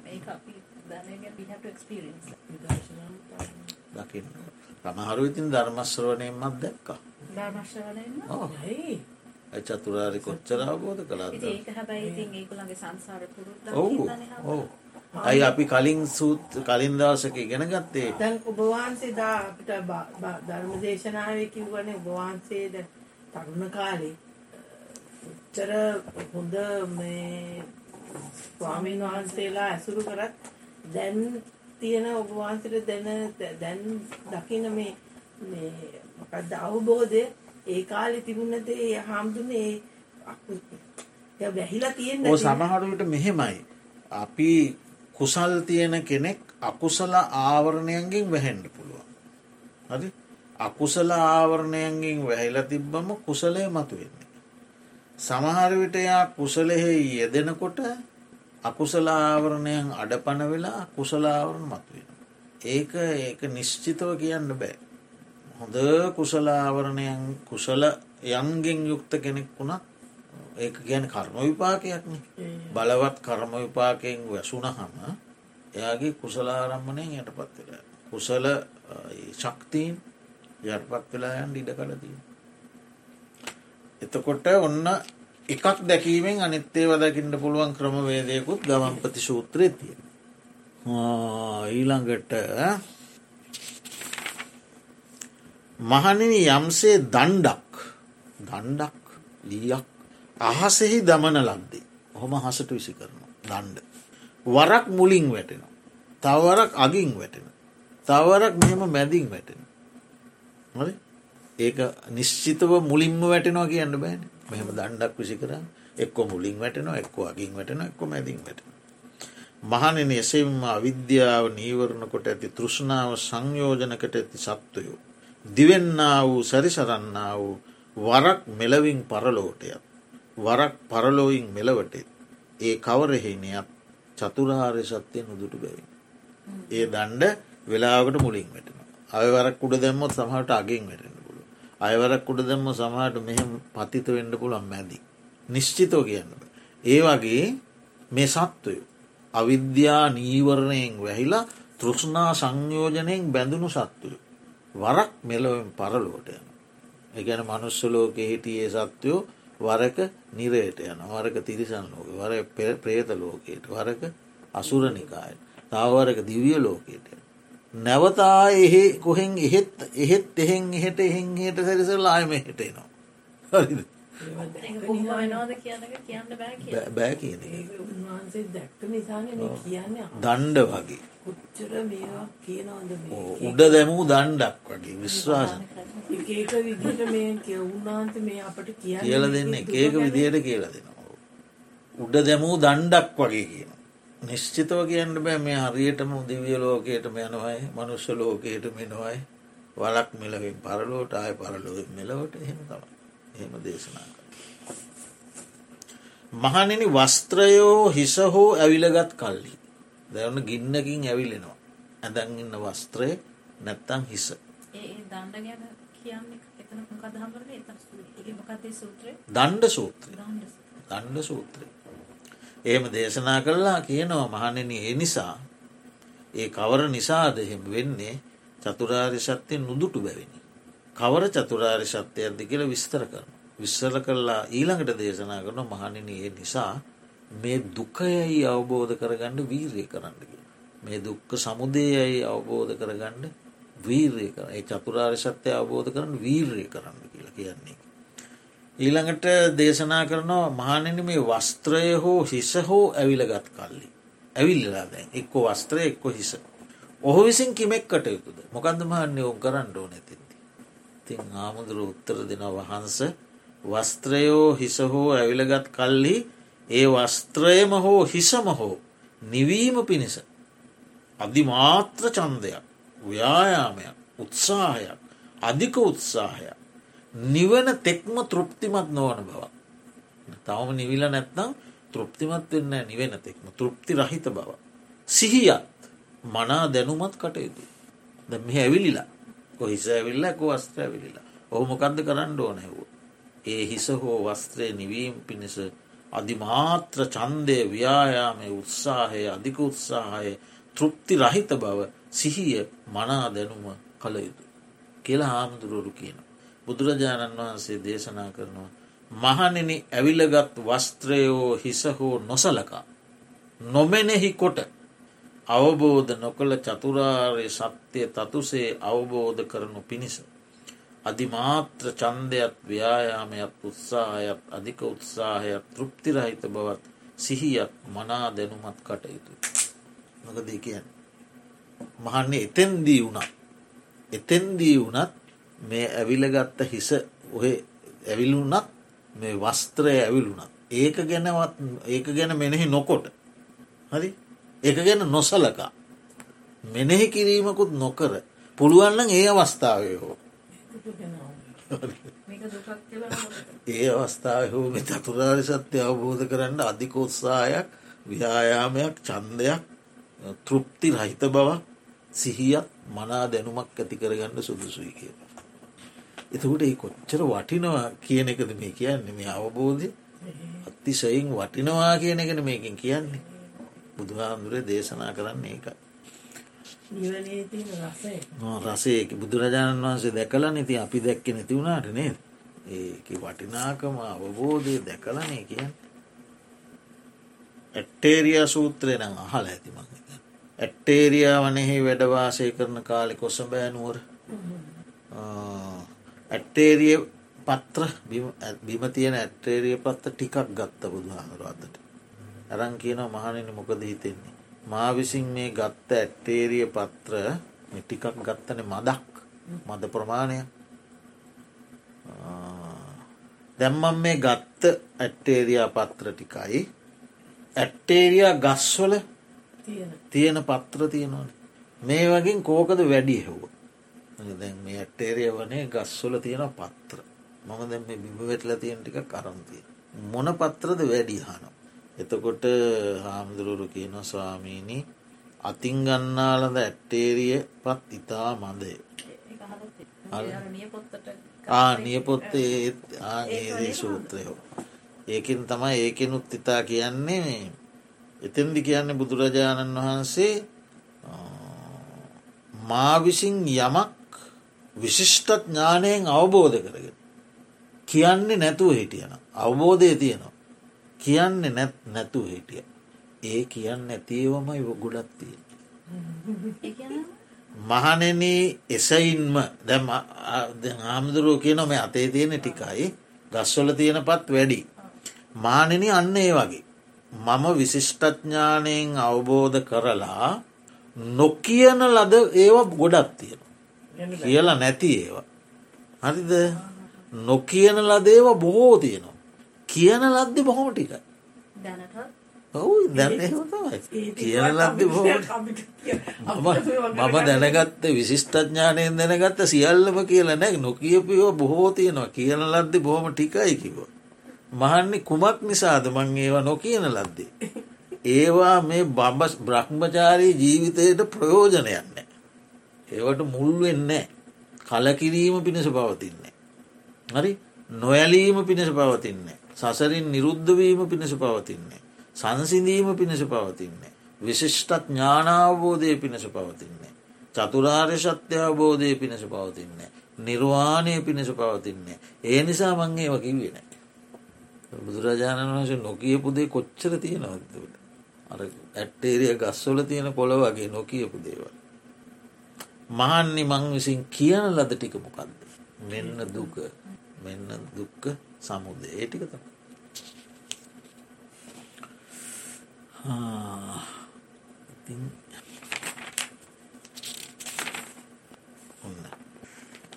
ඒක අපි දැනගෙන to experience දකින්න සමහරු ඉතින් ධර්මශ්‍රවණයෙන්මත් දැක්කා. චතුරාරි කොච්චර අවබෝධ කළාද? ඔවු ඔවු ඇයි අපි කලින් සූත් කලින් දවසක ඉගෙන ගත්තේ දැන් ඔබවහන්සේ දා අපිට ධර්ම දේශනාවේ කිව්වනේ ඔබවහන්සේ දැන් තරුණ කාලේ උච්චර හොඳ මේ ස්වාමීන් වහන්සේලා ඇසුරු කරත් දැන් තියෙන ඔබවහන්සේට දැන දැන් දකින මේ මේ මොකක්ද අවබෝධය ඒ කාලේ තිබුණද ඒ හාමුදුරනේ ඒ වැහිලා තියෙන්නේ ඔය සමහරවිට මෙහෙමයි. අපි කුසල් තියෙන කෙනෙක් අකුසල ආවරණයන්ගෙන් වැහෙන්න පුළුවන්. හරි? අකුසල ආවරණයන්ගෙන් වැහිලා තිබ්බම කුසලය මතු වෙන්නේ සමහරවිට එයා කුසලෙහි යෙදෙනකොට අකුසල ආවරණයන් අඩපන වෙලා කුසලාවරණ මතුවෙන ඒක ඒක නිශ්චිතව කියන්න බෑ. හොඳ කුසලාවරණයන් කුසල යන්ගෙන් යුක්ත කෙනෙක් වුණත් ඒ ගැන කර්ම විපාකයක්න බලවත් කර්ම විපාකයෙන් වැසුන හම එයාගේ කුසලාරම්මණයෙන් යට පත්වෙලා කුසල ශක්තිීන් යටපත් වෙලායන් ඉඩ කලදී. එතකොට ඔන්න එකක් දැකීමෙන් අනිත්තේ වදකින්න පුළුවන් ක්‍රමවේදයකුත් ගමන්පති සූත්‍රය තිය. ඊළඟට මහනිනි යම්සේ දණ්ඩක් දණ්ඩක් ලීයක් අහසෙහි දමන ලද්දේ හොම හසට විසි කරන දණ්ඩ. වරක් මුලින් වැටෙනවා. තවරක් අගින් වැටෙන. තවරක් මෙහෙම මැදින් වැටෙන. ඒක නිශ්චිතව මුලින්ම වැටෙනවා කියන්න බෑන මෙහම දණ්ඩක් විසි කර එක්කො මුලින් වැටෙනවා එක්ක අගින් වැටෙන එක්කො මැදින් වැටෙන. මහනෙන එසෙම්ම අවිද්‍යාව නීවරණ කොට ඇති තෘෂ්ණාව සංයෝජනකට ඇති සත්වයෝ. දිවෙන්න වූ සැරිසරන්න වූ වරක් මෙලවින් පරලෝටයත්. වරක් පරලෝයින් මෙලවටෙත්. ඒ කවරහෙනයක් චතුරාර්ය සත්‍යය නුදුටු බැවින්. ඒ දණ්ඩ වෙලාවට මුලින් වැටෙන. අයවරක් උඩ දැම්මොත් සමහට අගෙන් වැටෙන පුළුව. අයවරක් උඩ දැම්ම සමහට මෙහෙම පතිත වෙන්න පුළන් මැදි. නිශ්චිතෝ කියන්න. ඒ වගේ මේ සත්වය. අවිද්‍යා නීවරණයෙන් වැහිලා තෘෂ්ණා සංයෝජනයෙන් බැඳුණු සත්තුය. වරක් මෙලොවෙන් පරලෝට යන. එකැන මනුස්සලෝක හිටියේ සත්වයෝ වරක නිරයට යන වරක තිරිසන් ලෝක වර ප්‍රේත ලෝකයට වරක අසුරනිකායට තාවරක දිවිය ලෝකයට. නැවතා එහෙ කොහෙන් එහෙත් එහෙත් එහෙන් එහෙට එහෙන් හට සැරිසල් ආයම හිටේනවා හරිද? බෑ කියන දණ්ඩ වගේ. උඩ දැමූ දණ්ඩක් වගේ විශ්වාස. එක එක විදිහට මේ කියවුනාන්ත මේ අපට කියන්න කියල දෙන්න. එක ඒක විදියට කියලා දෙනවා. උඩ දැමූ දණ්ඩක් වගේ කියන. නිශ්චිතව කියන්න බෑ මේ හරියටම දිවිය ලෝකයට මෙයනවයි මනුෂ්‍ය ලෝකයට මෙනවයි වලක් මෙලවින් පරලෝට ආය පරලොව මෙලවට එහෙම තම එහෙම දේශනා. මහනෙනි වස්ත්‍රයෝ හිස හෝ ඇවිලගත් කල්ලි. දැවන ගින්නකින් ඇවිලෙනවා. ඇදැන් ඉන්න වස්ත්‍රය නැත්තං හිස. දණ්ඩ සූත්‍රය දණ්ඩ සූත්‍රය දණ්ඩ දණ්ඩ සූත්‍රය. ඒම දේශනා කරලා කියනවා මහනෙන ඒ නිසා ඒ කවර නිසාද එහෙම වෙන්නේ චතුරාරි සත්‍යය නුදුටු බැවිනි. කවර චතුරාරි සත්‍යයක්ද කියල විස්තර කරන. විස්සල කරලා ඊළඟට දේශනා කරන මහනින ඒ නිසා මේ දුකයයි අවබෝධ කරගන්න වීරය කරන්නගේ. මේ දුක්ක සමුදයයි අවබෝධ කරගන්න වීරය කර ඒ චතුරාරි සත්‍යය අවබෝධ කරන්න වීරය කරන්න කියලා කියන්නේ. ඊළඟට දේශනා කරනවා මහනෙන මේ වස්ත්‍රය හෝ හිස හෝ ඇවිලගත් කල්ලි. ඇවිල්ලලා දැන් එක්කො වස්ත්‍රය එක්කො හිස. ඔහු විසින් කිමෙක් කටයුතුද මොකන්ද මහන්නේ ඔවුන් කරන්න ඕන ඇතින්ති. තින් ආමුදුර උත්තර දෙන වහන්ස වස්ත්‍රයෝ හිස හෝ ඇවිලගත් කල්ලි ඒ වස්ත්‍රයම හෝ හිසම හෝ නිවීම පිණිස. අධිමාත්‍ර චන්දයක් ව්‍යායාමයක් උත්සාහයක් අධික උත්සාහයක් නිවන තෙක්ම තෘප්තිමත් නොවන බව. තවම නිවිල නැත්නම් තෘප්තිමත් වෙන්න නිවෙන තෙක්ම තෘප්ති රහිත බව. සිහියත් මනා දැනුමත් කටයුතු. ද මෙ ඇවිලිලා කොහිස ඇවිල්ල කො වස්ත්‍ර ඇවිලිලා ඔහුමකන්ද කරන්න ඕනැවූ. ඒ හිස හෝ වස්ත්‍රය නිවීම් පිණිස අධිමාත්‍ර චන්දය ව්‍යායාමය උත්සාහය අධික උත්සාහය තෘප්ති රහිත බව සිහිය මනා දැනුම කළ යුතු. කියලා හාමුදුරුවරු කියන. බුදුරජාණන් වහන්සේ දේශනා කරනවා. මහනෙන ඇවිලගත් වස්ත්‍රයෝ හිස හෝ නොසලකා. නොමෙනෙහි කොට අවබෝධ නොකළ චතුරාර්ය සත්‍යය තතුසේ අවබෝධ කරනු පිණිස. අධිමාත්‍ර චන්දයත් ව්‍යායාමයක් උත්සාහයක් අධික උත්සාහයක් තෘප්තිරහිත බවත් සිහියක් මනා දැනුමත් කටයුතු. මොකද කියන්න. මහන්නේ එතැන්දී වුණත් එතැන්දී වුණත් මේ ඇවිලගත්ත හිස ඔහෙ ඇවිලුනත් මේ වස්ත්‍රය ඇවිලුනත් ඒක ගැනවත් ඒක ගැන මෙනෙහි නොකොට හරි ඒක ගැන නොසලකා මෙනෙහි කිරීමකුත් නොකර පුළුවන්න ඒ අවස්ථාවය හෝ ඒ අවස්ථාව හෝ මේ චතුරාරි සත්‍යය අවබෝධ කරන්න අධිකෝත්සාහයක් ව්‍යායාමයක් චන්දයක් තෘප්ති රහිත බවක් සිහියක් මනා දැනුමක් ඇති කරගන්න සුදුසුයි කිය. එතකොට ඒ කොච්චර වටිනවා කියන එකද මේ කියන්නේ මේ අවබෝධය අතිසයින් වටිනවා කියන එකන මේකින් කියන්නේ බුදුහාමුදුරේ දේශනා කරන්නේ එකයි. රසයක බුදුරජාණන් වහන්සේ දැකලා නති අපි දැක්ක නැති වුණාට නේද? ඒක වටිනාකම අවබෝධය දැකලනේ කියන්න. ඇට්ටේරිය සූත්‍රය නම් අහල ඇතිමං ඇට්ටේරියා වනෙහි වැඩවාසය කරන කාලෙ කොසබෑනුවර ඇට්ටේරිය පත්‍ර බිම තියෙන ඇට්ටේරිය පත්ත ටිකක් ගත්ත බුදුහාමර අතට. ඇරං කියන මහනනි මොකද හිතෙන්නේ. මා විසින් මේ ගත්ත ඇට්ටේරිය පත්‍ර ටිකක් ගත්තන මදක් මද ප්‍රමාණය. දැම්මම් මේ ගත්ත ඇට්ටේරයා පත්‍ර ටිකයි. ඇට්ටේරයා ගස්වල තියෙන පත්‍ර තියෙනවන. මේ වගින් කෝකද වැඩි හෙව්ව? දැන් මේ ඇට්ටේරිය වනේ ගස්වල තියෙන පත්‍ර. මම දැ මේ බිබවෙටල තියෙන ටික කරන්තිය මොන පත්‍රද වැඩි හනවා එතකොට හාමුදුරුවරු කියන ස්වාමීණී අතින් ගන්නාලද ඇට්ටේරිය පත් ඉතා මදය. ආනියපොත්තේ ආනේදී සූත්‍රයෝ. ඒකින් තමයි ඒකෙනුත් ඉතා කියන්නේ එතෙන්දි කියන්නේ බුදුරජාණන් වහන්සේ මා විසින් යමක් විශිෂ්ටත් ඥානයෙන් අවබෝධ කරගෙන කියන්නේ නැතුව හිටියන අවබෝධය තියෙනවා කියන්නේ නැත් නැතුව හිටිය. ඒ කියන්න ඇතිේවමයි ගොඩත්තිය. මහනෙන එසයින්ම දැම් ආමුදුරුව කියන මේ අතේ තියෙන ටිකයි ගස්වල තියෙන පත් වැඩි. මානෙන අන්න ඒ වගේ. මම විශිෂ්ටඥානයෙන් අවබෝධ කරලා නොකියන ලද ඒව ගොඩත් තියෙන. කියලා නැති ඒවා. හරිද නොකියන ලදේව බොහෝ තියෙනවා. කියන ලද්දි බොහොම. දැනටත් ඔවු දැන තමයි කියන ලද්දි මම දැනගත්ත විශිෂ්ටඥානයෙන් දැනගත්ත සියල්ලම කියල නැක් නොකියපියෝ බොහෝ තියෙනවා කියන ලද්දි බොහොම ටිකයි කිව. මහන්නේ කුමක් නිසාද මං ඒවා නොකියන ලද්දේ. ඒවා මේ බඹ බ්‍රහ්මචාරී ජීවිතයට ප්‍රයෝජනයන්න. ඒවට මුල් වෙන්නේ කලකිරීම පිණිස පවතින්නේ. හරි නොයලීම පිණිස පවතින්නේ. සසරින් නිරුද්ධවීම පිණිස පවතින්නේ. සංසිඳීම පිණිස පවතින්නේ. විශිෂ්ටත් ඥානාවබෝධය පිණිස පවතින්නේ. චතුරාර්ය සත්‍ය අවබෝධය පිණිස පවතින්නේ. නිර්වාණය පිණිස පවතින්නේ. ඒ නිසා මංගේ වකිවෙන. බුදුරජාණන් වහස නොකියපුදේ කොච්චර තියෙනවදට. අර ඇට්ටේරිය ගස්වල තියෙන කොළ වගේ නොකියපු දේවල්. මහන්නි මං විසින් කියන ලද ටික මොකක්ද. මෙන්න දුක මෙන්න දුක්ක සමුදය ඒ ටික තම.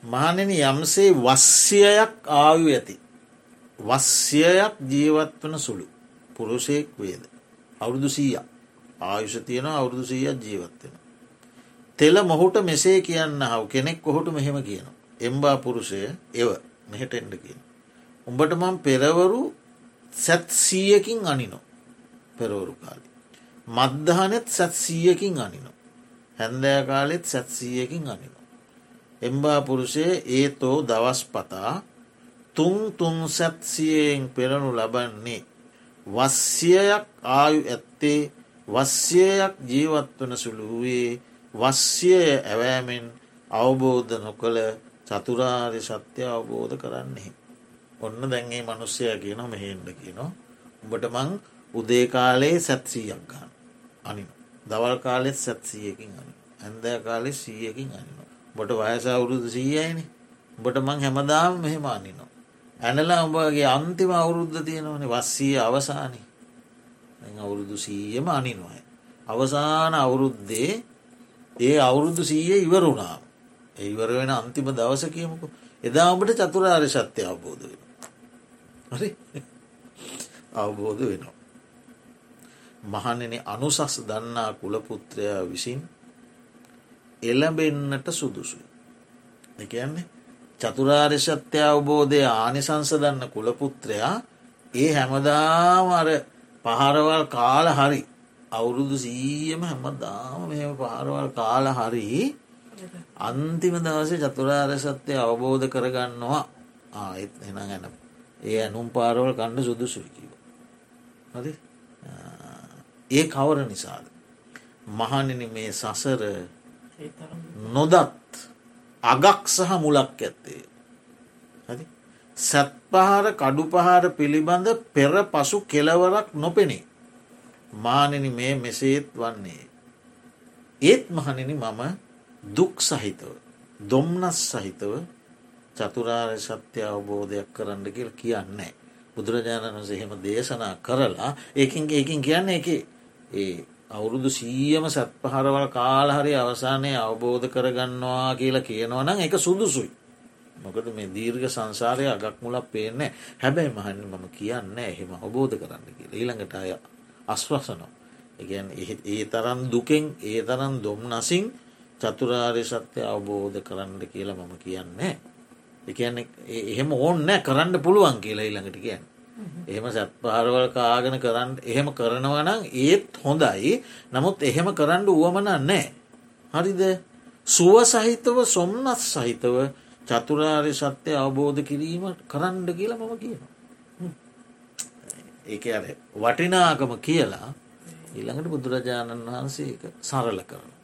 මහනෙන යම්සේ වස්්‍යයක් ආයු ඇති. වස්්‍යයක් ජීවත් වන සුළු පුරුෂයෙක් වේද. අවුරුදු සීය ආයුෂ තියෙන අවුරුදු සීයක් ජීවත්වෙන. තෙල මොහුට මෙසේ කියන්න හව කෙනෙක් කොහොට මෙහෙම කියන. එම්බා පුරුෂය එව මෙහෙට එන්ඩ කියන. උඹට මං පෙරවරු සැත් සීයකින් අනිනො පෙරවරු කාලි. මද්දහනෙත් සැත් සීයකින් අනිනො. හැන්දෑ කාලෙත් සැත්සීයකින් අනිනො. එම්බා පුරුෂය ඒ තෝ දවස් පතා තුන් තුන් සැත්සියෙන් පෙරනු ලබන්නේ වස්්‍යයක් ආයු ඇත්තේ වස්්‍යයක් ජීවත්වන සුළුවේ වස්්‍යය ඇවෑමෙන් අවබෝධ නොකළ චතුරාරි සත්‍ය අවබෝධ කරන්නේ. ඔන්න දැන්ගේ මනුස්සය කියන මෙහෙන්ඩ කියනවා. උඹට මං උදේ කාලේ සැත්සීයක් ගන්න අනින. දවල් කාලෙත් සැත්සීයකින් අනි. ඇන්දෑ කාලෙ සීයකින් අනින. බොට වයස අවුරුදු සීයයිනි. බොට මං හැමදාම මෙහෙම අනිනවා. ඇනලා උඹගේ අන්තිම අවුරුද්ධ තියෙනවන වස්සී අවසානි අවුරුදු සීයම අනිනොය. අවසාන අවුරුද්දේ ඒ අවුරුදු සීය ඉවරුණා. ඒවර වෙන අන්තිම දවස කියමුකු එදාමට චතුරාර් ශත්‍යය අවබෝධ වෙන. හරි අවබෝධ වෙනවා. මහනෙන අනුසස් දන්නා කුලපුත්‍රයා විසින් එළඹෙන්නට සුදුසුයි. එකන්නේ චතුරාර්ය සත්‍ය අවබෝධය ආනිසංස දන්න කුලපුත්‍රයා ඒ හැමදාම අර පහරවල් කාල හරි අවුරුදු සීයම හැමදාම මෙම පහරවල් කාල හරි අන්තිම දවස චතුරාර්ය සත්‍යය අවබෝධ කරගන්නවා ආයත් එන ගැන ඒ ඇනුම් පාරවල් කණ්ඩ සුදුසුවිකිව. හරි ඒ කවර නිසාද. මහනිනි මේ සසර නොදත් අගක් සහ මුලක් ඇත්තේ. හරි සැත්පහර කඩුපහර පිළිබඳ පෙර පසු කෙලවරක් නොපෙනේ. මානෙන මේ මෙසේත් වන්නේ. ඒත් මහනිනි මම දුක් සහිතව දොම්නස් සහිතව චතුරාරය සත්‍ය අවබෝධයක් කරන්න කියල කියන්නේ. බුදුරජාණන් වස එහෙම දේශනා කරලා ඒකින් ඒකින් කියන්න එක ඒ අවුරුදු සීයම සත් පහරවල කාලහරි අවසානය අවබෝධ කරගන්නවා කියලා කියනවනම් එක සුදුසුයි. මොකද මේ දීර්ඝ සංසාරය අගක් මුලක් පේන්නේ හැබැයි මහන්න මම කියන්න එහෙම අවබෝධ කරන්න කියලා ඊළඟට අය අස්වසනෝ. එකන් ඒ තරන් දුකෙන් ඒ තරන් දොම් නසින් චතුරාර්ය සත්‍යය අවබෝධ කරන්න කියලා මම කියන්නේ. එකන්න එහෙම ඕන්න කරන්න පුළුවන් කියලා ඊළඟට කියන්න. එහෙම සැත්පාරවල කාගෙන කරන්න එහෙම කරනවනම් ඒත් හොඳයි නමුත් එහෙම කරන්න වුවමන නෑ. හරිද සුව සහිතව සොම්නත් සහිතව චතුරාර්ය සත්‍යය අවබෝධ කිරීම කරන්න කියලා මම කියනවා. ඒක අර වටිනාකම කියලා ඊළඟට බුදුරජාණන් වහන්සේ සරල කරන.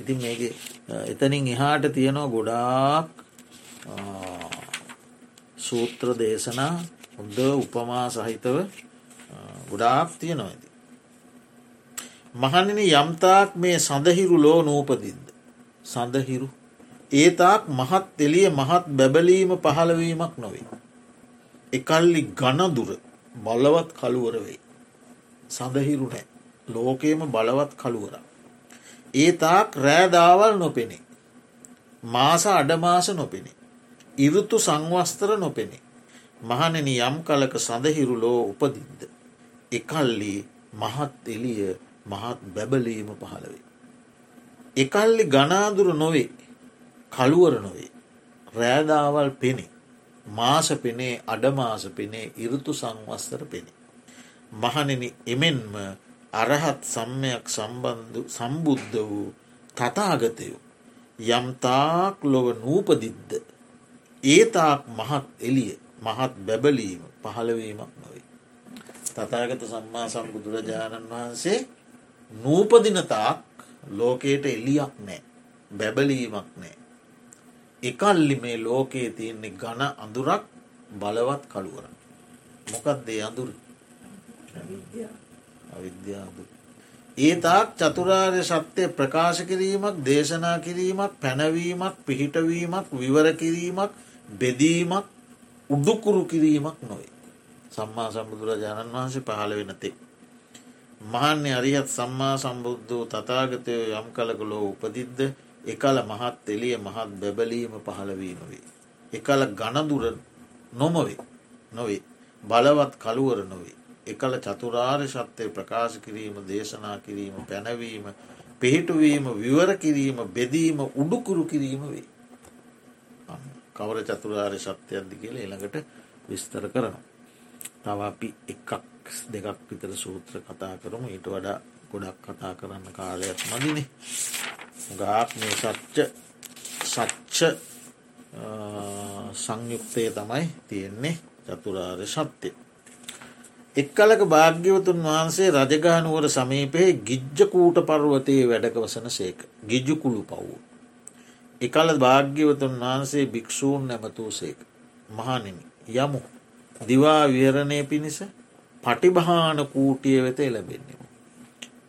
ඉතින් මේක එතනින් එහාට තියෙනවා ගොඩාක් සූත්‍ර දේශනා හොඳ උපමා සහිතව ගොඩාක් තියෙනවා ඇති. මහනින යම්තාක් මේ සඳහිරු ලෝ නූපදින්ද. සඳහිරු ඒතාක් මහත් එලිය මහත් බැබලීම පහළවීමක් නොවේ. එකල්ලි ගණදුර බලවත් කළුවර වෙයි. සඳහිරු නෑ ලෝකේම බලවත් කළුවරක්. ඒ තාක් රෑදාවල් නොපෙනේ. මාස අඩමාස නොපෙනේ. ඉරුතු සංවස්තර නොපෙනේ. මහනෙන යම් කලක සඳහිරු ලෝ උපදිද්ද. එකල්ලි මහත් එලිය මහත් බැබලීම පහළවේ. එකල්ලි ගනාදුර නොවේ කළුවර නොවේ. රෑදාවල් පෙනේ. මාස පෙනේ අඩමාස පෙනේ ඉරුතු සංවස්තර පෙනේ. මහනෙන එමෙන්ම අරහත් සම්මයක් සම්බන්ධ සම්බුද්ධ වූ තතාගතයෝ යම්තාක් ලොව නූපදිද්ද ඒතාක් මහත් එලිය මහත් බැබලීම පහළවීමක් නොවේ. තතාගත සම්මා සම්බුදුරජාණන් වහන්සේ නූපදිනතාක් ලෝකයට එලියක් නෑ බැබලීමක් නෑ. එකල්ලි මේ ලෝකයේ තියෙන්නේ ගණ අඳුරක් බලවත් කළුවර. මොකක්දේ අඳුර අවිද්‍යාදු. ඒ තාක් චතුරාර්ය සත්‍යය ප්‍රකාශ කිරීමක් දේශනා කිරීමක් පැනවීමක් පිහිටවීමක් විවර කිරීමක් බෙදීමක් උඩුකුරු කිරීමක් නොවේ. සම්මා සම්බුදුරජාණන් වහන්සේ පහළ වෙනතෙක්. මහන්නේ අරියත් සම්මා සම්බුද්ධ තතාගතය යම් කලක ලෝ උපදිද්ද එකල මහත් එලිය මහත් බැබලීම පහළවීම වේ. එකල ගණදුර නොමවේ නොවේ බලවත් කළුවර නොවේ. එකල චතුරාර්ය සත්‍යය ප්‍රකාශ කිරීම දේශනා කිරීම පැනවීම පිහිටුවීම විවර කිරීම බෙදීම උඩුකුරු කිරීම වේ. කවර චතුරාර්ය සත්‍යයක්ද කියල එළඟට විස්තර කරනවා. තව අපි එකක් දෙකක් විතර සූත්‍ර කතා කරමු ඊට වඩා ගොඩක් කතා කරන්න කාලයක් මදිනේ. ගාක් මේ සච්ච සච්ච සංයුක්තය තමයි තියෙන්නේ චතුරාර්ය සත්‍යය. එක් කලක භාග්‍යවතුන් වහන්සේ රජගානුවර සමීපයේ ගිජ්ජකූට පර්වතයේ වැඩකවසන සේක ගිජ්ජුකුළු පවූ. එකල භාග්‍යවතුන් වහන්සේ භික්‍ෂූන් නැමතූ සේක. මහනිනි යමු. දිවා විහරණය පිණිස පටිභාන කූටිය වෙත එලබෙන්නේ.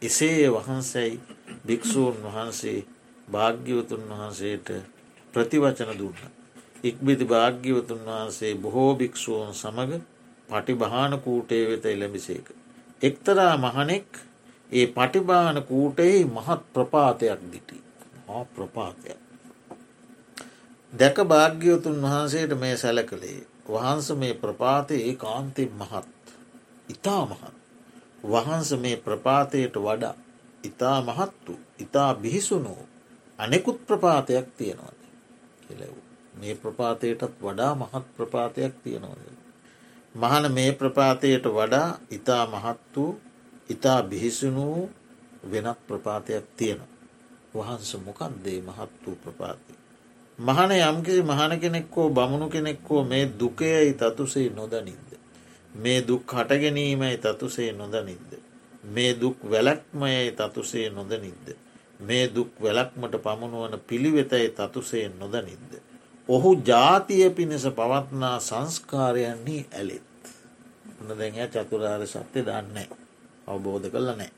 එසේ වහන්සැයි භික්‍ෂූන් වහන්සේ භාග්‍යවතුන් වහන්සේට ප්‍රතිවචන දුන්න. ඉක්බිති භාග්‍යවතුන් වහන්සේ බොහෝ භික්‍ෂූන් සමඟ පටිභාන කූටය වෙත එළඹිසේක. එක්තරා මහනෙක් ඒ පටිභාන කූටෙහි මහත් ප්‍රපාතයක් දිටි. ප්‍රපාතයක්. දැක භාග්‍යවතුන් වහන්සේට මේ සැල කළේ වහන්ස මේ ප්‍රපාතය ඒ කාන්තෙන් මහත්. ඉතා මහත්. වහන්ස මේ ප්‍රපාතයට වඩා ඉතා මහත් වූ ඉතා බිහිසුනූ අනෙකුත් ප්‍රපාතයක් තියෙනවද? කියලව් මේ ප්‍රපාතයටත් වඩා මහත් ප්‍රපාතයක් තියෙනවද? මහන මේ ප්‍රපාතයට වඩා ඉතා මහත් වූ ඉතා බිහිසුණූ වෙනත් ප්‍රපාතයක් තියෙන. වහන්ස මොකක්දේ මහත් වූ ප්‍රපාති. මහන යම්කිසි මහන කෙනෙක්කෝ බමුණු කෙනෙක්කෝ මේ දුකයයි තතුසේ නොදනින්ද. මේ දුක් හටගැනීමයි තතුසේ නොදනින්ද. මේ දුක් වැලක්මයයි තතුසේ නොදනින්ද. මේ දුක් වැලක්මට පමුණුවන පිළිවෙතයි තතුසේ නොදනින්ද. ඔහු ජාතිය පිණිස පවත්නා සංස්කාරයන්නේ ඇලෙත්. උන්න දැහ චතුරාර සත්‍යය දන්නේ. අවබෝධ කරල නෑ.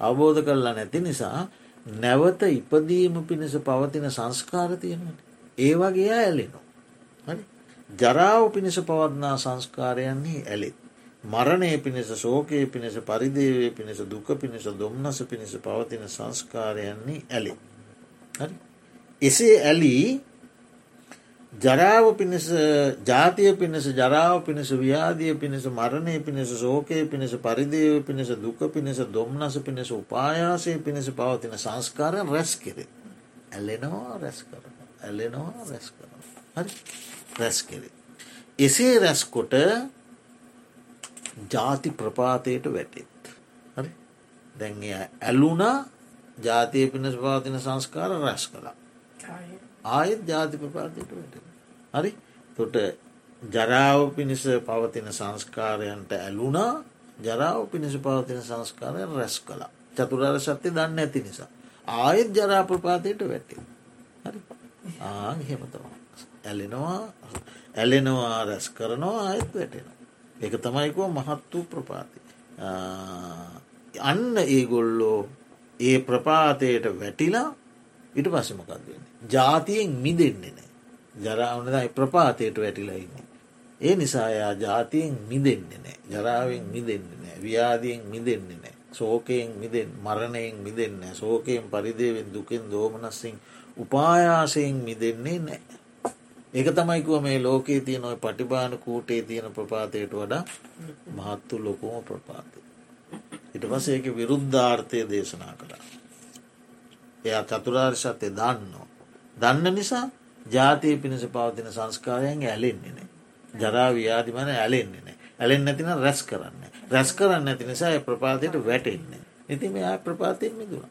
අවබෝධ කරලා නැති නිසා නැවත ඉපදීම පිණිස පවතින සංස්කාර තියෙනට. ඒ වගේ ඇලෙනවා. ජරාව පිණිස පවත්නා සංස්කාරයන්නේ ඇලෙත්. මරණය පිණිස සෝකයේ පිණිස පරිදේවය පිණිස දුක පිණිස දුම්න්නස පිණිස පවතින සංස්කාරයන්නේ ඇලෙත්. එසේ ඇලී ජරාව පිණිස ජාතිය පිණිස ජරාව පිණිස ව්‍යාදිය පිණිස මරණය පිණිස සෝකය පිණිස පරිදේව පිණිස දුක පිණිස දොම්නස පිණිස උපායාසය පිණිස පවතින සංස්කාරය රැස් කෙරේ. ඇල්ලෙනවා රැස් කරන ඇල්ලෙනවා රැස් කරන හරි රැස් කෙරේ. එසේ රැස්කොට ජාති ප්‍රපාතයට වැටෙත්. හරි දැන් ඇල්ලුනා ජාතිය පිණිස පවතින සංස්කාර රැස් කලා. ආයෙත් ජාති ප්‍රපාතයට වැට. හරි තොට ජරාව පිණිස පවතින සංස්කාරයන්ට ඇලුනා ජරාව පිණිස පවතින සංස්කාරය රැස් කලා චතුරාර සත්‍යය දන්න ඇති නිසා. ආයෙත් ජරා ප්‍රපාතයට වැටේ. හරි ආ හෙමතම. ඇලෙනවා ඇලෙනවා රැස් කරනවා ආයෙත් වැටෙනවා. එක තමයිකුව මහත් වූ ප්‍රපාති. අන්න ඒගොල්ලෝ ඒ ප්‍රපාතයට වැටිලා ඉට පස්සමකක්දන්නේ. ජාතියෙන් මිදෙන්නේ නෑ. ජරාවනදයි ප්‍රපාතයට වැටිලයින්නේ. ඒ නිසා යා ජාතියෙන් මිදෙන්නේ නෑ ජරාවෙන් මිදෙන්නේ නෑ ව්‍යාදියෙන් මිදෙන්නේ නෑ සෝකයෙන් මිදෙන් මරණයෙන් මිදෙන්න සෝකයෙන් පරිදේවෙන් දුකෙන් දෝමනස්සින් උපායාසයෙන් මිදෙන්නේ නෑ. ඒක තමයිකුව මේ ලෝකයේ තියන ඔය පටිබාන කූටේ තියෙන ප්‍රපාතයට වඩා මහත්තු ලොකුම ප්‍රපාතය. ඉට පස ඒක විරුද්ධාර්ථය දේශනා කළා. එයා චතුරාර්ශත්‍යය දන්නවා. දන්න නිසා ජාතිය පිණිස පවතින සංස්කාරයන් ඇලෙන්නේ නෑ. ජරා ව්‍යාධිමන ඇලෙන්නේ නෑ. ඇලෙන් නැතින රැස් කරන්න. රැස් කරන්න ඇති නිසා ඒ ප්‍රපාතයට වැටෙන්නේ. ඉති මෙයා ප්‍රපාතයෙන් මිදුණ.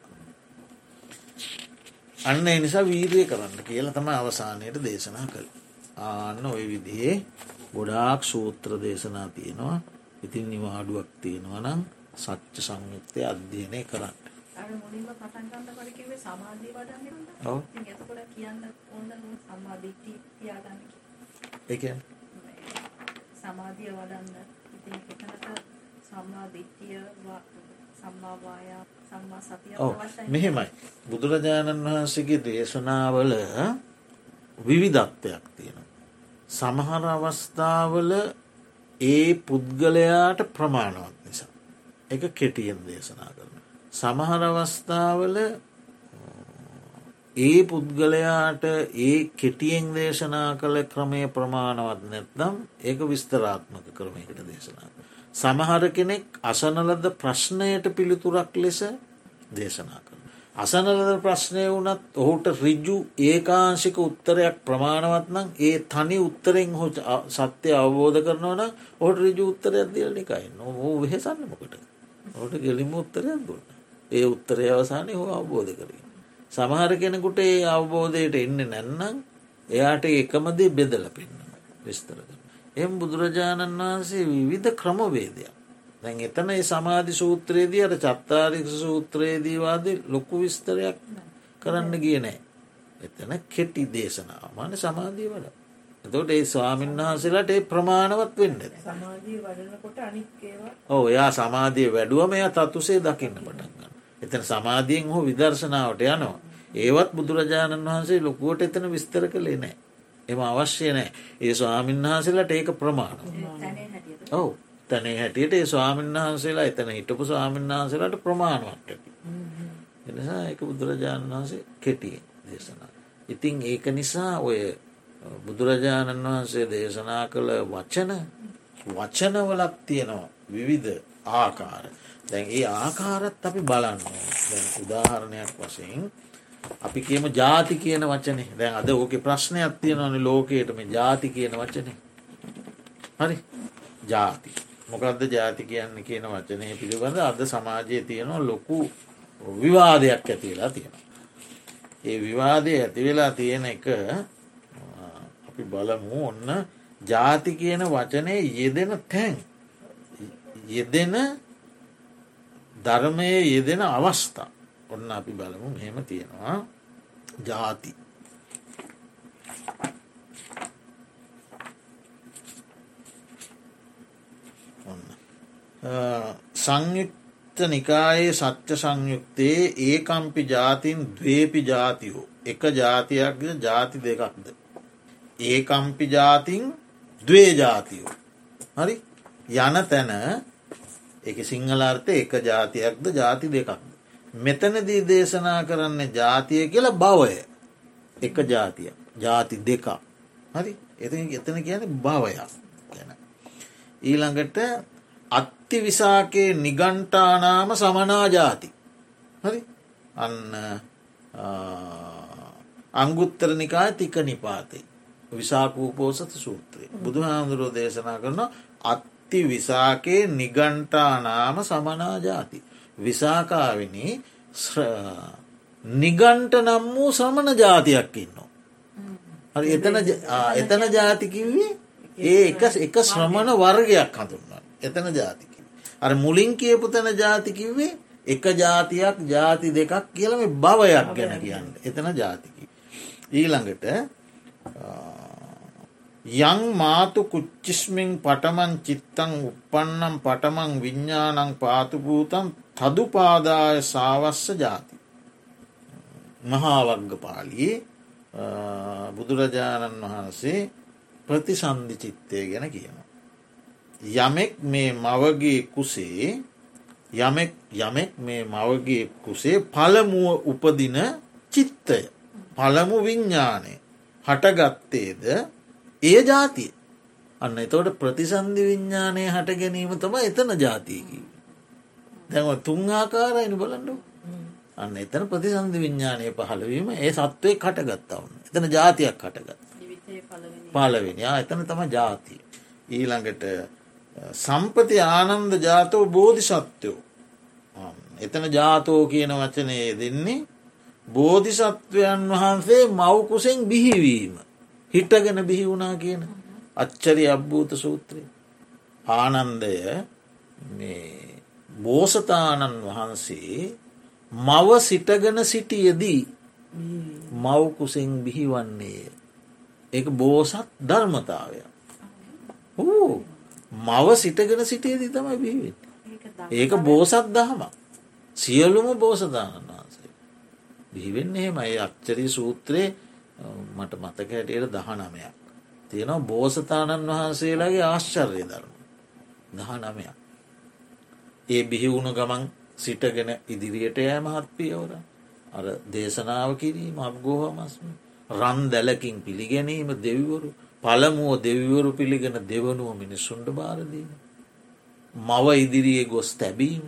අන්න එනිසා වීරය කරන්න කියල තම අවසානයට දේශනා කළ. ආන්න ඔය විදිහේ ගොඩාක් සූත්‍ර දේශනා තියෙනවා ඉතින් නිවාඩුවක් තියෙනවා නම් සච්ච සංයුක්තය අධ්‍යයනය කරන්න. මුලින්ම පටන් ගන්න කොට කිව්වේ සමාධිය වඩන්න ඔව්. ඉතින් එතකොට කියන්න ඕන සම්මාදිට්ඨිය තියාගන්න ඒ කියන්නේ සමාධිය වඩන්න ඉතින් එතනට දිට්ඨිය සම්මා වායා සම්මා සතිය අවශ්‍යයි මෙහෙමයි බුදුරජාණන් වහන්සේගේ දේශනාවල විවිධත්වයක් තියෙන. සමහර අවස්ථාවල ඒ පුද්ගලයාට ප්‍රමාණවත් නිසා. එක කෙටියෙන් දේශනා කරන. සමහර අවස්ථාවල ඒ පුද්ගලයාට ඒ කෙටියෙන් දේශනා කළ ක්‍රමය ප්‍රමාණවත් නැත්නම් ඒක විස්තරාත්මක ක්‍රමයකට දේශනා. සමහර කෙනෙක් අසනලද ප්‍රශ්නයට පිළිතුරක් ලෙස දේශනා කර. අසනලද ප්‍රශ්නය වනත් ඔහුට රිජ්ජු ඒකාංශික උත්තරයක් ප්‍රමාණවත් නම් ඒ තනි උත්තරෙන් හෝ සත්‍යය අවබෝධ කරනවන ඔට රිජු උත්තරයක් දිලනිකයි නොහෝ වෙහෙසන්නමකට ඔට ගෙලිම උත්තරයක් දුන්න ඒ උත්තරය අවසානය හෝ අවබෝධ කරින්. සමහර කෙනෙකුට ඒ අවබෝධයට එන්න නැන්නම් එයාට එකමදේ බෙදල පෙන්න්න විස්තර කර. එම් බුදුරජාණන් වහන්සේ විවිධ ක්‍රමවේදයක්. දැන් එතන ඒ සමාධි සූත්‍රයේදී අර චත්තාරික සූත්‍රයේදීවාද ලොකු විස්තරයක් කරන්න ගිය නෑ. එතන කෙටි දේශනාව මන සමාධී වඩ. එතොට ඒ ස්වාමීන් වහන්සේලාට ඒ ප්‍රමාණවත් වෙන්න. ඕ එයා සමාධිය වැඩුවම එය තත්තුසේ දකින්න පටන්ගන්න. එතන සමාධියෙන් හෝ විදර්ශනාවට යනවා. ඒවත් බුදුරජාණන් වහන්සේ ලොකුවට එතන විස්තර කළේ නෑ. එම අවශ්‍ය නෑ ඒ ස්වාමීන් වහන්සේලාට ඒක ප්‍රමාණ. ඔවු තැනේ හැටියට ඒ ස්වාමීන් වහන්සේලා එතන හිටපු ස්වාමීන් වහන්සේලාට ප්‍රමාණවට ඇති. එනිසා එක බුදුරජාණන් වහන්සේ කෙටියෙන් දේශනා. ඉතිං ඒක නිසා ඔය බුදුරජාණන් වහන්සේ දේශනා කළ වචන වචනවලක් තියෙනවා විවිධ ආකාර. දැන් ඒ ආකාරත් අපි බලන්න දැන් උදාහරණයක් වශයෙන් අපි කියම ජාති කියන වචනේ. දැන් අද ඕක ප්‍රශ්නයක් තියෙනවන ලෝකයටම ජාති කියන වචනේ. හරි? ජාති මොකක්ද ජාති කියන්න කියන වචනය පිළිබඳ අද සමාජයේ තියෙනවා ලොකු විවාදයක් ඇතිවෙලා තියෙනවා. ඒ විවාදය ඇතිවෙලා තියෙන එක අපි බලමු ඔන්න ජාති කියන වචනය යෙදෙන තැන්. යෙදෙන ධර්මය යෙදෙන අවස්ථා. ඔන්න අපි බලමු මෙහෙම තියෙනවා. ජාති. සංයුක්ත නිකායේ සත්‍ය සංයුක්තයේ ඒකම්පි ජාතින් දවේපි ජාතියෝ. එක ජාතියක්ද ජාති දෙකක්ද. ඒකම්පි ජාතින් දවේ ජාතියෝ. හරි? යන තැන එක සිංහලාර්ථ එක ජාතියක්ද ජාති දෙකක්ද. මෙතනදී දේශනා කරන්න ජාතිය කියල බවය එක ජාතිය. ජාති දෙකක්. හරි? එති එතන කියන භවයක් ගැන. ඊළඟට අත්ති විසාකේ නිගන්ටානාම සමනාජාති. හරි? අන්න අංගුත්තර තික නිපාතේ විසාකූපෝසත සූත්‍රය. බුදු හාමුදුරෝ දේශනා කරන අත්ති විසාකේ නිගන්ටානාම සමනාජාති විසාකාවිනි නිගන්ට නම් වූ සමන ජාතියක් ඉන්නවා. හරි එතන එතන ජාතිකිවේ ඒ එක ශ්‍රමණ වර්ගයක් හඳුන්න. එතන ජාතිකි. අර මුලින් කියපු තැන ජාතිකිවේ එක ජාතියක් ජාති දෙකක් කියලම භවයක් ගැන කියන්න. එතන ජාතිකි. ඊළඟට යං මාතු කුච්චිස්මින් පටමන් චිත්තං උපන්නම් පටමං විඤ්ඥානං පාතුභූතන් තදුපාදාය සාවස්ස ජාති. මහාවග්ග පාලියේ බුදුරජාණන් වහන්සේ ප්‍රතිසන්ධි චිත්තය ගැන කියනවා. යමෙක් මේ මවගේ කුසේ යමෙක් යමෙක් මේ මවගේ කුසේ පළමුුව උපදින චිත්තය පළමු විඤ්ඥානය හටගත්තේද ඒ ජාතිය. අන්න එතවට ප්‍රතිසන්ධි විඤ්ඥානය හට ගැනීම තම එතන ජාතියකි. දැම තුන් ආකාරයිනි බලඩු අන්න එතන ප්‍රතිසන්ධි විඤ්ඥානය පහළවීම ඒ සත්වය කටගත්තවන්න එතන ජාතියක් කටගත් පලවෙනියා එතන තම ජාතිය. ඊළඟට සම්පති ආනන්ද ජාතෝ බෝධි සත්‍යයෝ එතන ජාතෝ කියන වචනය දෙන්නේ බෝධිසත්වයන් වහන්සේ මවකුසෙන් බිහිවීම හිටගෙන බිහි වුණා කියන අච්චරි අබ්භූත සූත්‍රය. ආනන්දය බෝසතාණන් වහන්සේ මව සිටගෙන සිටියදී මවකුසෙන් බිහිවන්නේය. ඒ බෝසත් ධර්මතාවය. ඕ මව සිටගෙන සිටියදී තමයි බිහිවෙන් ඒක බෝසත් දහමක් සියලුම බෝසතාණන් වහන්සේ. බිහිවෙන්න එහෙම අච්චරී සූත්‍රයේ මට මතක හැටියට දහ නමයක් තියෙනවා බෝසතාණන් වහන්සේලාගේ ආශ්චර්ය ධර්ම. දහ නමයක් ඒ බිහිවුණු ගමන් සිටගෙන ඉදිරියට යෑ මහත්පියවර අර දේශනාව කිරීම අබ්ගෝහමස්ම රන් දැලකින් පිළිගැනීම දෙවිවරු පළමුුව දෙවිවරු පිළිගෙන දෙවනුව මිනිස්සුන්ට බාරදීම. මව ඉදිරියේ ගොස් තැබීම.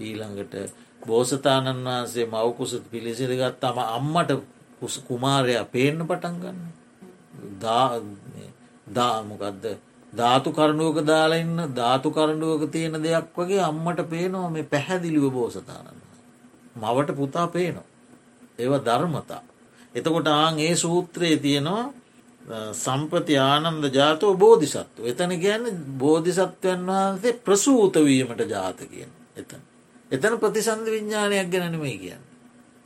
ඊළඟට බෝසතාණන් වහන්සේ මවකුසත් පිළිසිරගත්තම අම්මට කුමාරයා පේන්න පටන්ගන්න දාමොකක්ද ධාතු කරණුවක දාලඉන්න ධාතු කරණුවක තියෙන දෙයක් වගේ අම්මට පේනවා මේ පැහැදිලිව බෝසතාණන් මවට පුතා පේනවා. ඒව ධර්මතා. එතකොට ආං ඒ සූත්‍රයේ තියෙනවා සම්පති ආනන්ද ජාතෝ බෝධිසත්ව. එතන ගැන බෝධිසත්වයන් වහන්සේ ප්‍රසූතවීමට ජාත කියෙන් එතන. එතන ප්‍රතිසන්ධ විඤ්ඥානයක් ගැනීමයි කියන්න.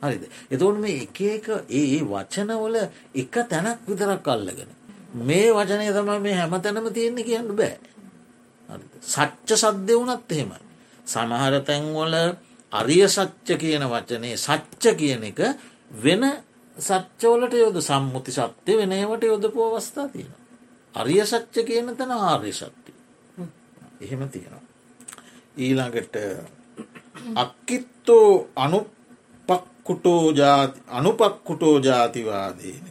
හරිද එතවට මේ එක එක ඒ වචනවල එක තැනක් විතරක් අල්ලගෙන මේ වචනය තම මේ හැම තැනම තියෙන්නේ කියන්න බෑ සච්ච සද්ධ වනත් එහෙමයි සමහර තැන්වල අරිය සච්ච කියන වචනේ සච්ච කියන එක වෙන සච්චවලට යොද සම්මුති සත්‍යය වෙනවට යොදපු අවස්ථා තියෙන. අරිය සච්ච කියන තැන ආර්ය සත්‍යය. එහෙම තියෙනවා. ඊළඟට අක්කිත්තෝ අනුපක්කුටෝ අනුපක්කුටෝ ජාතිවාදීන.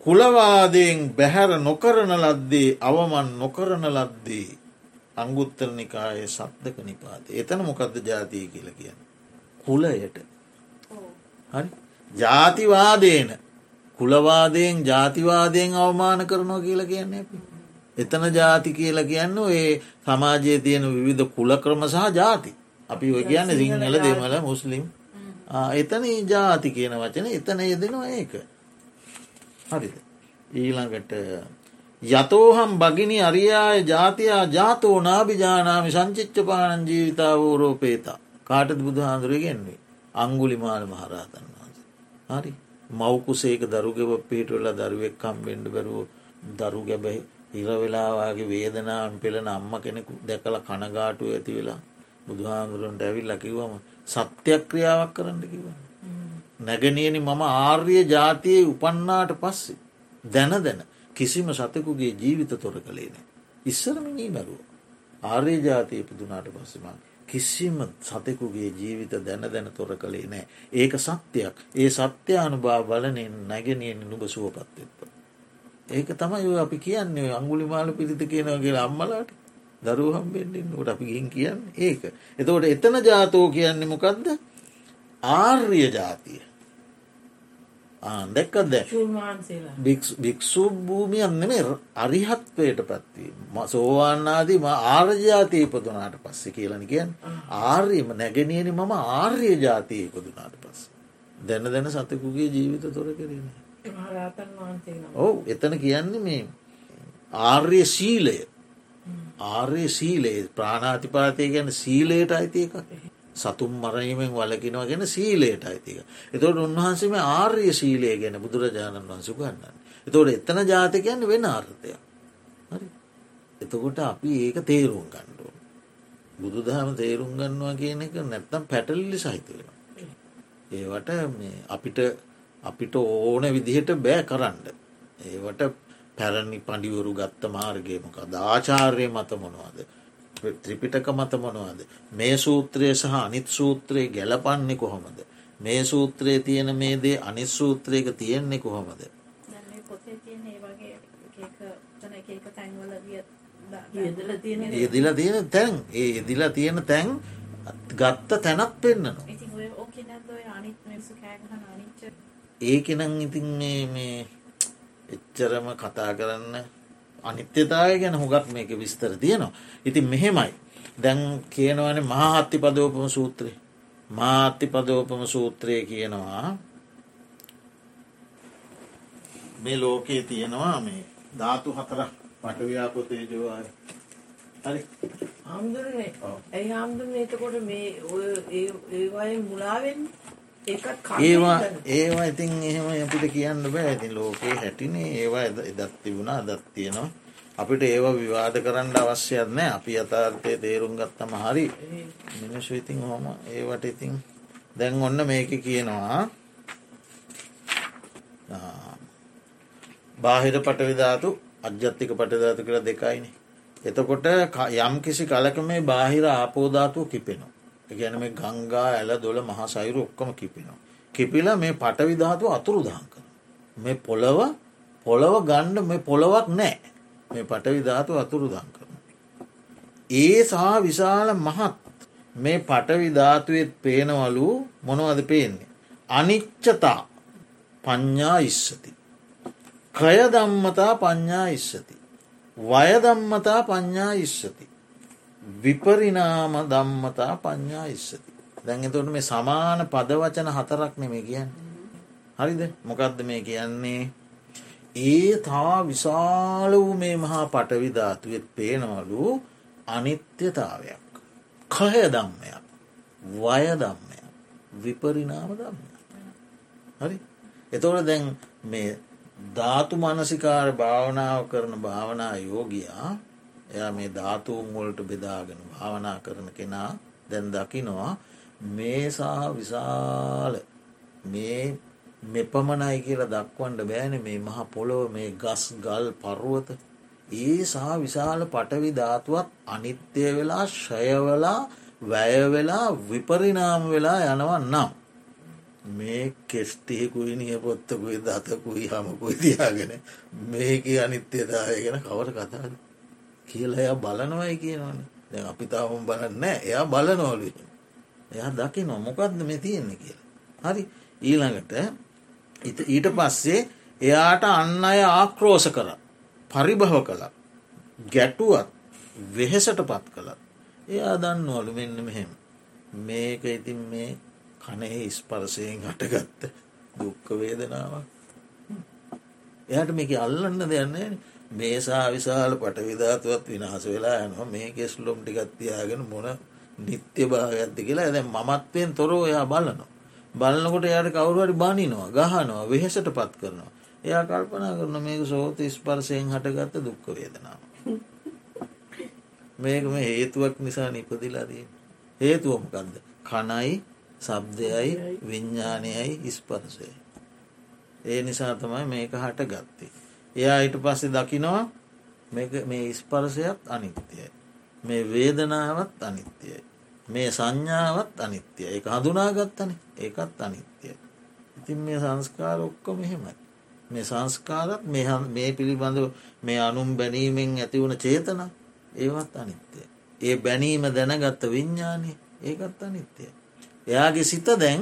කුලවාදයෙන් බැහැර නොකරන ලද්දේ අවමන් නොකරන ලද්දේ අංගුත්තරනිකාය සබ්දක නිපාත එතන මොකක්ද ජාතිය කියල කියන්න. කුලයට හරි ජාතිවාදයන කුලවාදයෙන් ජාතිවාදයෙන් අවමාන කරනවා කියලා කියන්නේ අපි. එතන ජාති කියලා කියන්න ඒ සමාජයේ තියෙන විවිධ කුල ක්‍රම සහ ජාති. අපි ඔය කියන්න සිංහල දෙමල මුස්ලිම් එතන ජාති කියන වචන එතන යෙදෙනවා ඒක. හරිද. ඊළඟට යතෝහම් බගිනි අරියාය ජාතියා ජාතෝ නාභිජානාමි සංචිච්චපානන් ජීවිතාවෝරෝපේතා කාටද බුදු හාදුරගෙන්වේ අංගුලි මාල මහරාතන් හරි මවකුසේක දරුගෙව පිහිටවෙලා දරුවෙක් කම්බෙන්ඩ බැරුව දරු ගැබැයි හිරවෙලාවාගේ වේදනාවන් පෙළෙන අම්ම කෙනෙකු දැකල කනගාටු ඇති වෙලා බුදුහාමුදුරන්ට ඇවිල් ලකිවම සත්‍යයක් ක්‍රියාවක් කරන්න කිව. නැගනියනි මම ආර්ය ජාතියේ උපන්නාට පස්සේ දැන දැන කිසිම සතකුගේ ජීවිත තොර කළේ නෑ. ඉස්සරමිනී මැරුව. ආර්ය ජාතිය පිදුනාට පස්සෙමන් කිසිම සතෙකුගේ ජීවිත දැන දැන තොර කළේ නෑ. ඒක සත්‍යයක් ඒ සත්‍යානුභා බලනෙන් නැගෙනියෙන් නුබ සුවපත්වෙත්ත. ඒක තමයි අපි කියන්නේ අංගුලි මාල පිරිත කියනවගේ අම්මලාට දරුවහම්බෙන්න්නට අපි ගින් කියන්න ඒක. එතකොට එතන ජාතෝ කියන්නේ මොකක්ද ආර්ය ජාතිය. දැක්ක දැ භික්‍ෂු භූමියන්නෙම අරිහත්වයට පත්වී සෝවාන්නාදී ම ආර්ජාතය ඉපදුනාට පස්සේ කියලනි කියෙන් ආර්යම නැගෙනනි මම ආර්ය ජාතය ඉපදුනාට පස්ස. දැන දැන සතකුගේ ජීවිත තොර කරන. ඔවු එතන කියන්නේ මේ ආර්ය සීලය ආර්ය සීලේ ප්‍රාණාතිපාතය ගැන සීලයට අයිති එක සතුම් මරණීමෙන් වලකිනවා ගැන සීලයට අයිතික. එතවට උන්වහන්සේම ආර්ය සීලය ගැන බුදුරජාණන් වහන්සු ගන්න. එතවට එතන ජාතකයන් වෙන අර්ථය. හරි. එතකොට අපි ඒක තේරුම් ගණ්ඩුව. බුදුදහම තේරුම් ගන්නවා කියන එක නැත්තම් පැටල්ලි සහිතවෙන. ඒවට අපිට අපිට ඕන විදිහට බෑ කරන්න. ඒවට පැරණි පඩිවරු ගත්ත මාර්ගයමක දාචාර්ය මත මොනවාද. ත්‍රිපිටක මත මොනවාද. මේ සූත්‍රය සහ අනිත් සූත්‍රයේ ගැලපන්නේ කොහොමද. මේ සූත්‍රයේ තියෙන මේ දේ අනිත් සූත්‍රයක තියෙන්නේ කොහොමද. පොතේ තියෙන ඒ වගේ එක තැන්වලදිය යෙදලා තියෙන තැන් ඒ යෙදිලා තියෙන තැන් ගත්ත තැනත් පෙන්න්නනවා. ඉතින් ඔය ඕකේ නැද්ද ඔය අනිත් මිනිස්සු කෑ ගහන අනිච්ච ඒකෙනං ඉතින් මේ මේ එච්චරම කතා කරන්න අනිත්‍යතාවය ගැන හොගක් මේක විස්තර තියෙනවා. ඉතින් මෙහෙමයි. දැන් කියනවන මහාහත්ති පදෝපම සූත්‍රය. මාත්‍ය පදෝපම සූත්‍රය කියනවා මේ ලෝකයේ තියෙනවා මේ ධාතු හතර පටව්‍යාපොතේ ජෝවාය හරි. හාමුදුරනේ. ඇයි හාමුදුරනේ? එතකොට මේ ඔය ඒවායෙන් මුලාවෙන් ඒකත් ඒවා ඒවා ඉතින් එහෙම අපිට කියන්න බෑ. ඉතින් ලෝකයේ හැටිනේ ඒවා එදත් තිබුණා දත් තියෙනවා. අපිට ඒවා විවාද කරන්න අවශ්‍යයක් නෑ. අපි අතාර්ථය තේරුම් ගත්තම හරි. මිනිස්සු ඉතින් හොම ඒවට ඉතින් දැන් ඔන්න මේක කියනවා. බාහිර පටවිධාතු අජ්‍යත්තික පටධාතු කළ දෙකයිනේ. එතකොට යම් කිසි කලක මේ බාහිර ආපෝධාතුව කිපෙනවා. ගැන මේ ගංගා ඇල දොළ මහ සයිරු ඔක්කොම කිපෙනවා. කිපිල මේ පටවිධාතුව අතුරු දහංකන. මේ පොළව පොළොව ගණ්ඩ මේ පොළොවක් නෑ මේ පටවිධාතු අතුරු දං කරන. ඒ සහ විශාල මහත් මේ පටවිධාතුවත් පේනවලු මොනවද පේන්නේ. අනිච්චතා පඤ්ඥා ඉස්සති. කය දම්මතා පඤ්ඥා ඉස්සති. වයදම්මතා පඤ්ඥා ඉස්සති. විපරිනාම දම්මතා පඤ්ඥා ඉස්සති. දැන් එතොට මේ සමාන පදවචන හතරක් නෙමේ කියන්න. හරිද මොකක්ද මේ කියන්නේ ඒ තා විශාල වූ මේ මහා පටවිධාතුවෙත් පේනවලු අනිත්‍යතාවයක්. කහය දම්මයක් වය දම්මයක් විපරිනාම දම්මය. හරි එතෝට දැන් මේ ධාතු මනසිකාර භාවනාව කරන භාවනා යෝගයා එයා මේ ධාතුූන් වලට බෙදාගෙන භාවනා කරන කෙනා දැන් දකිනවා මේසා විශාල මේ මෙපමණයි කියලා දක්වන්ඩ බෑන මේ මහ පොළොව මේ ගස් ගල් පරුවත. ඒ සහ විශාල පටවි ධාතුවත් අනිත්‍යය වෙලා ශයවලා වැයවෙලා විපරිනාම වෙලා යනවන් නම් මේ කෙස්ටියකුයි නියපොත්තකුයි දතකුයි හමකුයි තියාගෙන මේක අනිත්‍යදාය ගැන කවට කතාද කියලා එයා බලනවයි කියනවන. දැ අපි තාවම බලන්න එයා බලනෝලු එයා දකි නොමොකක්ද මේ තියෙන්නේ කියලා. හරි. ඊළඟට ඊට පස්සේ එයාට අන්න අය ආක්‍රෝෂ කර පරිභව කළා. ගැටුවත් වෙහෙසට පත් කළත් එයා දන්නවලු මෙන්න මෙහෙම. මේක ඉතින් මේ කනෙහි ස්පරසයෙන් හටගත්ත දුක්ක වේදනාවක්. එයට මේක අල්ලන්න දෙයන්නේ මේසා විශාල පටවිධාතුවත් විනාස වෙලා යනවා. මේ කෙස්ලොම් ටිකත්තියාගෙන මොන නිත්‍ය භාගඇත්ති කියලා ඇද මත්වයෙන් තොරෝ එයා බලනවා. බලන්නකොට යට කවරුවරි බනිනවා ගහනවා වෙහෙසට පත් කරනවා. එයා කල්පනා කරන මේක සෝත ස්පර්සයෙන් හටගත්ත දුක්ක වේදනාව. මේක මේ හේතුවක් නිසා නිපදිලාදී හේතුවමකක්ද කනයි සබ්දයයි විඤ්ඥානයයි ස්පරසය. ඒ නිසා තමයි මේක හට ගත්තේ. එයා ඊට පස්සේ දකිනවා මේ ස්පරසයත් අනිත්‍යයි. මේ වේදනාවත් අනිත්‍යයි. මේ සංඥාවත් අනිත්‍යය එක හඳුනාගත්තන ඒකත් අනිත්‍යය. ඉතින් මේ සංස්කාර ඔක්කොම මෙහෙමයි. මේ සංස්කාරත් මේ පිළිබඳව මේ අනුම් බැනීමෙන් ඇතිවුණ චේතන ඒවත් අනිත්‍යය. ඒ බැනීම දැනගත්ත විඤ්ඥානය ඒකත් අනිත්‍යය. එයාගේ සිත දැන්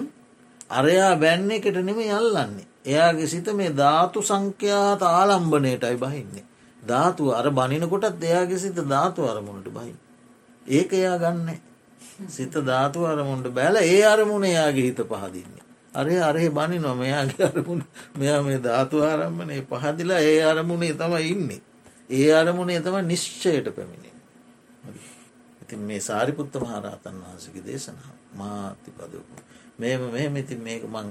අරයා බැන්න එකට නෙම යල්ලන්නේ. එයාගේ සිත මේ ධාතු සංඛ්‍යාත ආලම්බනයටයි බහින්නේ. ධාතුව අර බනිනකොටත් එයාගේ සිත ධාතු අරමුණට බහින්. ඒක එයා ගන්න. සිත ධාතු අරමුණට බැල ඒ අරමුණ එයාගේ හිත පහදින්නේ. අරය අරහෙ බනි නොම එයාගේ අරමුණ මෙයා මේ ධාතු ආරම්භනේ පහදිලා ඒ අරමුණේ තම ඉන්නේ. ඒ අරමුණේ තම නිශ්චයට පැමිණේ. ඉතින් මේ සාරිපුත්ත මහරහතන් වහන්සගේ දේශනාව. මාති පදපු මේම මෙහෙම ඉතින් මේක මං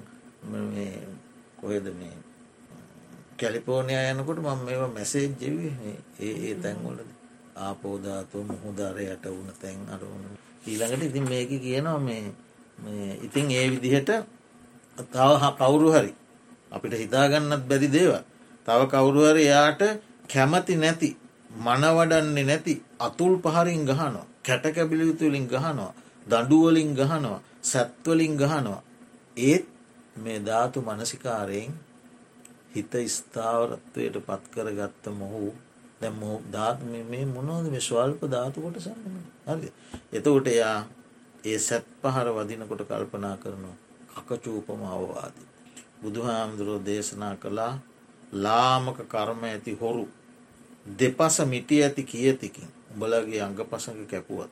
කොහෙද මේ කැලිපෝනය යනකොට මං මේවා මැසේ ජෙවි ඒ ඒ තැන්වලද ආපෝධාතුව මුහුදාරයට වුණ තැන් අරුණ ඊළඟට ඉතින් මේක කියනවා මේ ඉතින් ඒ විදිහට තව කවුරු හරි අපිට හිතාගන්නත් බැරි දේව තව කවුරුහරි එයාට කැමති නැති මනවඩන්නේ නැති අතුල් පහරින් ගහනවා. කැටකැබිලිතුලින් ගහනවා. දඩුවලින් ගහනවා. සැත්වලින් ගහනවා. ඒත් මේ ධාතු මනසිකාරයෙන් හිත ස්ථාවරත්වයට පත්කර ගත්ත මොහු දැ ධාත් මේ මොනෝද මේ ස්වල්ප ධාතු කොට සන්න හරි එතකොට එයා ඒ සැත් පහර වදිනකොට කල්පනා කරනවා කකචූපම අවවාදී. බුදුහාමුදුරුවෝ දේශනා කළා ලාමක කර්ම ඇති හොරු දෙපස මිටිය ඇති කියතිකින් උඹලගේ අංග පසඟ කැපුවත්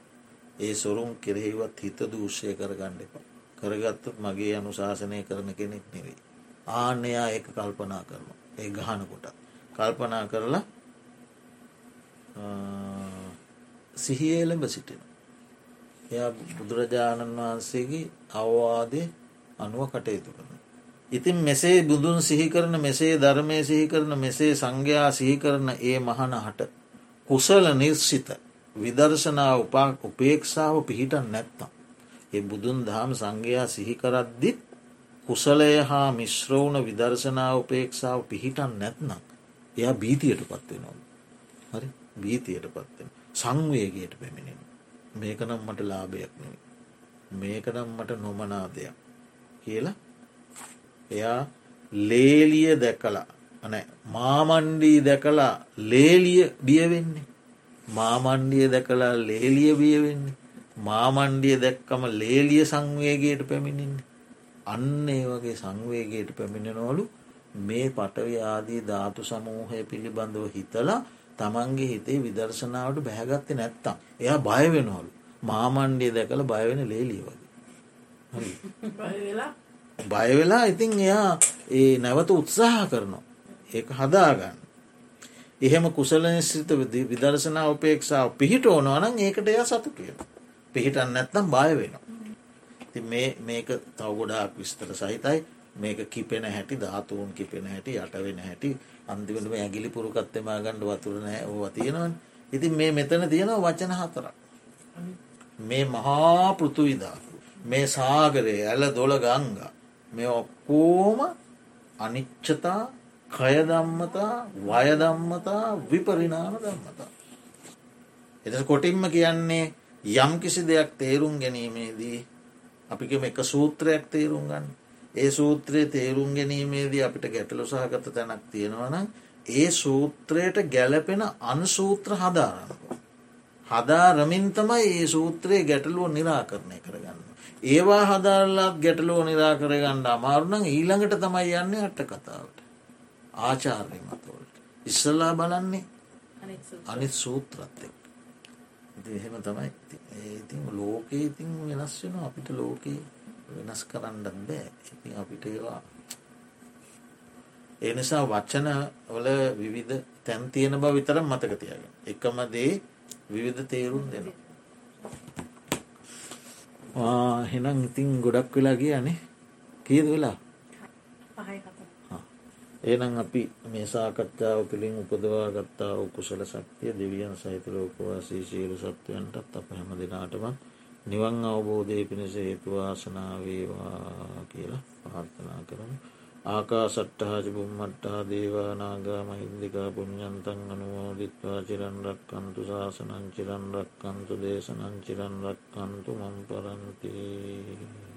ඒ සොරුම් කෙරෙහිවත් හිත දූෂය කරගණ්ඩ එපා. කරගත්තත් මගේ අනුශාසනය කරන කෙනෙක් නෙවෙයි. ආනයා ඒක කල්පනා කරනවා ඒ ගහන කොට කල්පනා කරලා සිහියලඹ සිටින. එයා බුදුරජාණන් වහන්සේගේ අවවාදය අනුව කටයුතු කරන. ඉතින් මෙසේ බුදුන් සිහිකරන මෙසේ ධර්මය සිහිකරන මෙසේ සංඝයා සිහිකරන ඒ මහනහට කුසල නිර්සිත විදර්ශනාව උපා උපේක්ෂාව පිහිටන් නැත්තම්. ඒ බුදුන් දහම් සංඝයා සිහිකරද්දිත් කුසලය හා මිශ්‍රවුණ විදර්ශනාව උපේක්ෂාව පිහිටන් නැත්නම් එයා බීතියට පත්වෙනවා. හරි බීතියට පත්වෙන සංවේගයට පැමිණෙන. මේකනම් මට ලාභයක් නෙව. මේකනම් මට නොමනා දෙයක් කියලා එයා ලේලිය දැකලා අන මාමණ්ඩී දැකලා ලේලිය බියවෙන්නේ මාමණ්ඩිය දැකලා ලේලිය බියවෙන්නේ මාමණ්ඩිය දැක්කම ලේලිය සංවේගයට පැමිණින්නේ. අන්න ඒ වගේ සංවේගයට පැමිණෙනවලු මේ පටවි ආදී ධාතු සමූහය පිළිබඳව හිතලා තමන්ගේ හිතේ විදර්ශනාවට බැහැගත්තේ නැත්තම්. එයා බයවෙනවලු මාමණ්ඩිය දැකළ බයවෙන ලේලිය වගේ. බයවෙලා ඉතින් එයා ඒ නැවත උත්සාහ කරනවා. ඒ හදාගන්න. එහෙම කුසල නිශ්‍රිත විදර්ශනා උපේක්ෂාව පිහිට ඕනවනන් ඒකට එයා සතුටිය පිහිටන් නැත්නම් බය වෙනවා. ති මේක තවගොඩාක් විස්තර සහිතයි. මේක කිපෙන හැටි ධාතුවන් කිපෙන හැටි යටවෙන හැටි අන්තිමටම ඇගිලි පුරුකත්තෙම ගණ්ඩ වතුරනෑ ඕව තියෙනවන්. ඉතින් මේ මෙතන තියෙනවා වචන හතරක්. මේ මහා පෘතුවිධාතු මේ සාගරය ඇල දොළ ගංගා මේ ඔක්කෝම අනිච්චතා කයදම්මතා වයදම්මතා විපරිනාම දම්මතා. එත කොටින්ම කියන්නේ යම් කිසි දෙයක් තේරුම් ගැනීමේදී අපිකම එක සූත්‍රයක් තේරුම් ගන්න ඒ සූත්‍රයේ තේරුම් ගැනීමේදී අපිට ගැටලු සහගත තැනක් තියෙනවන ඒ සූත්‍රයට ගැලපෙන අන්සූත්‍ර හදාරන්න. හදාරමින් තමයි ඒ සූත්‍රයේ ගැටලුව නිරාකරණය කරගන්න. ඒවා හදාරලාත් ගැටලුව නිරාකරගන්න අමාරුනං ඊළඟට තමයි යන්නේ අට කතාවට. ආචාර්ය මතවලට. ඉස්සල්ලා බලන්නේ අනිත් සූත්‍රත් එක්. එහෙම තමයි. ඉතින් ලෝකයේ ඉතින් වෙනස් වෙන අපිට ලෝකයේ වෙනස් කරන්නත් බෑ. ඉතින් අපිට ඒවා ඒ නිසා වච්චන වල විවිධ තැන් තියෙන බව විතර මතක තියගෙන එකම දේ විවිධ තේරුම් දෙනවා හෙනම් ඉතින් ගොඩක් වෙලා කියනේ කීද වෙලා? ඒනම් අපි මේ සාකච්ඡාව පිළින් උපදවා ගත්තා උකුසල සක්තිය දෙවියන් සහිත ලෝකවාසී සියලු සත්වයන්ටත් අප හැම දෙනාටම නිවන් අවබෝධය පිණිස හේතුවාසනාවේවා කියලා පාර්ථනා කරන ආකා සට්ටහාජ බුම්මට්ටා දේවානාගා මහින්දිකා පුුණ්ඥන්තන් අනුවෝදිත්වා චිරන්රක්කන්තු ශාසනංචිරන්රක්කන්තු දේශනංචිරන්රක්කන්තු මම් පරන්තිී.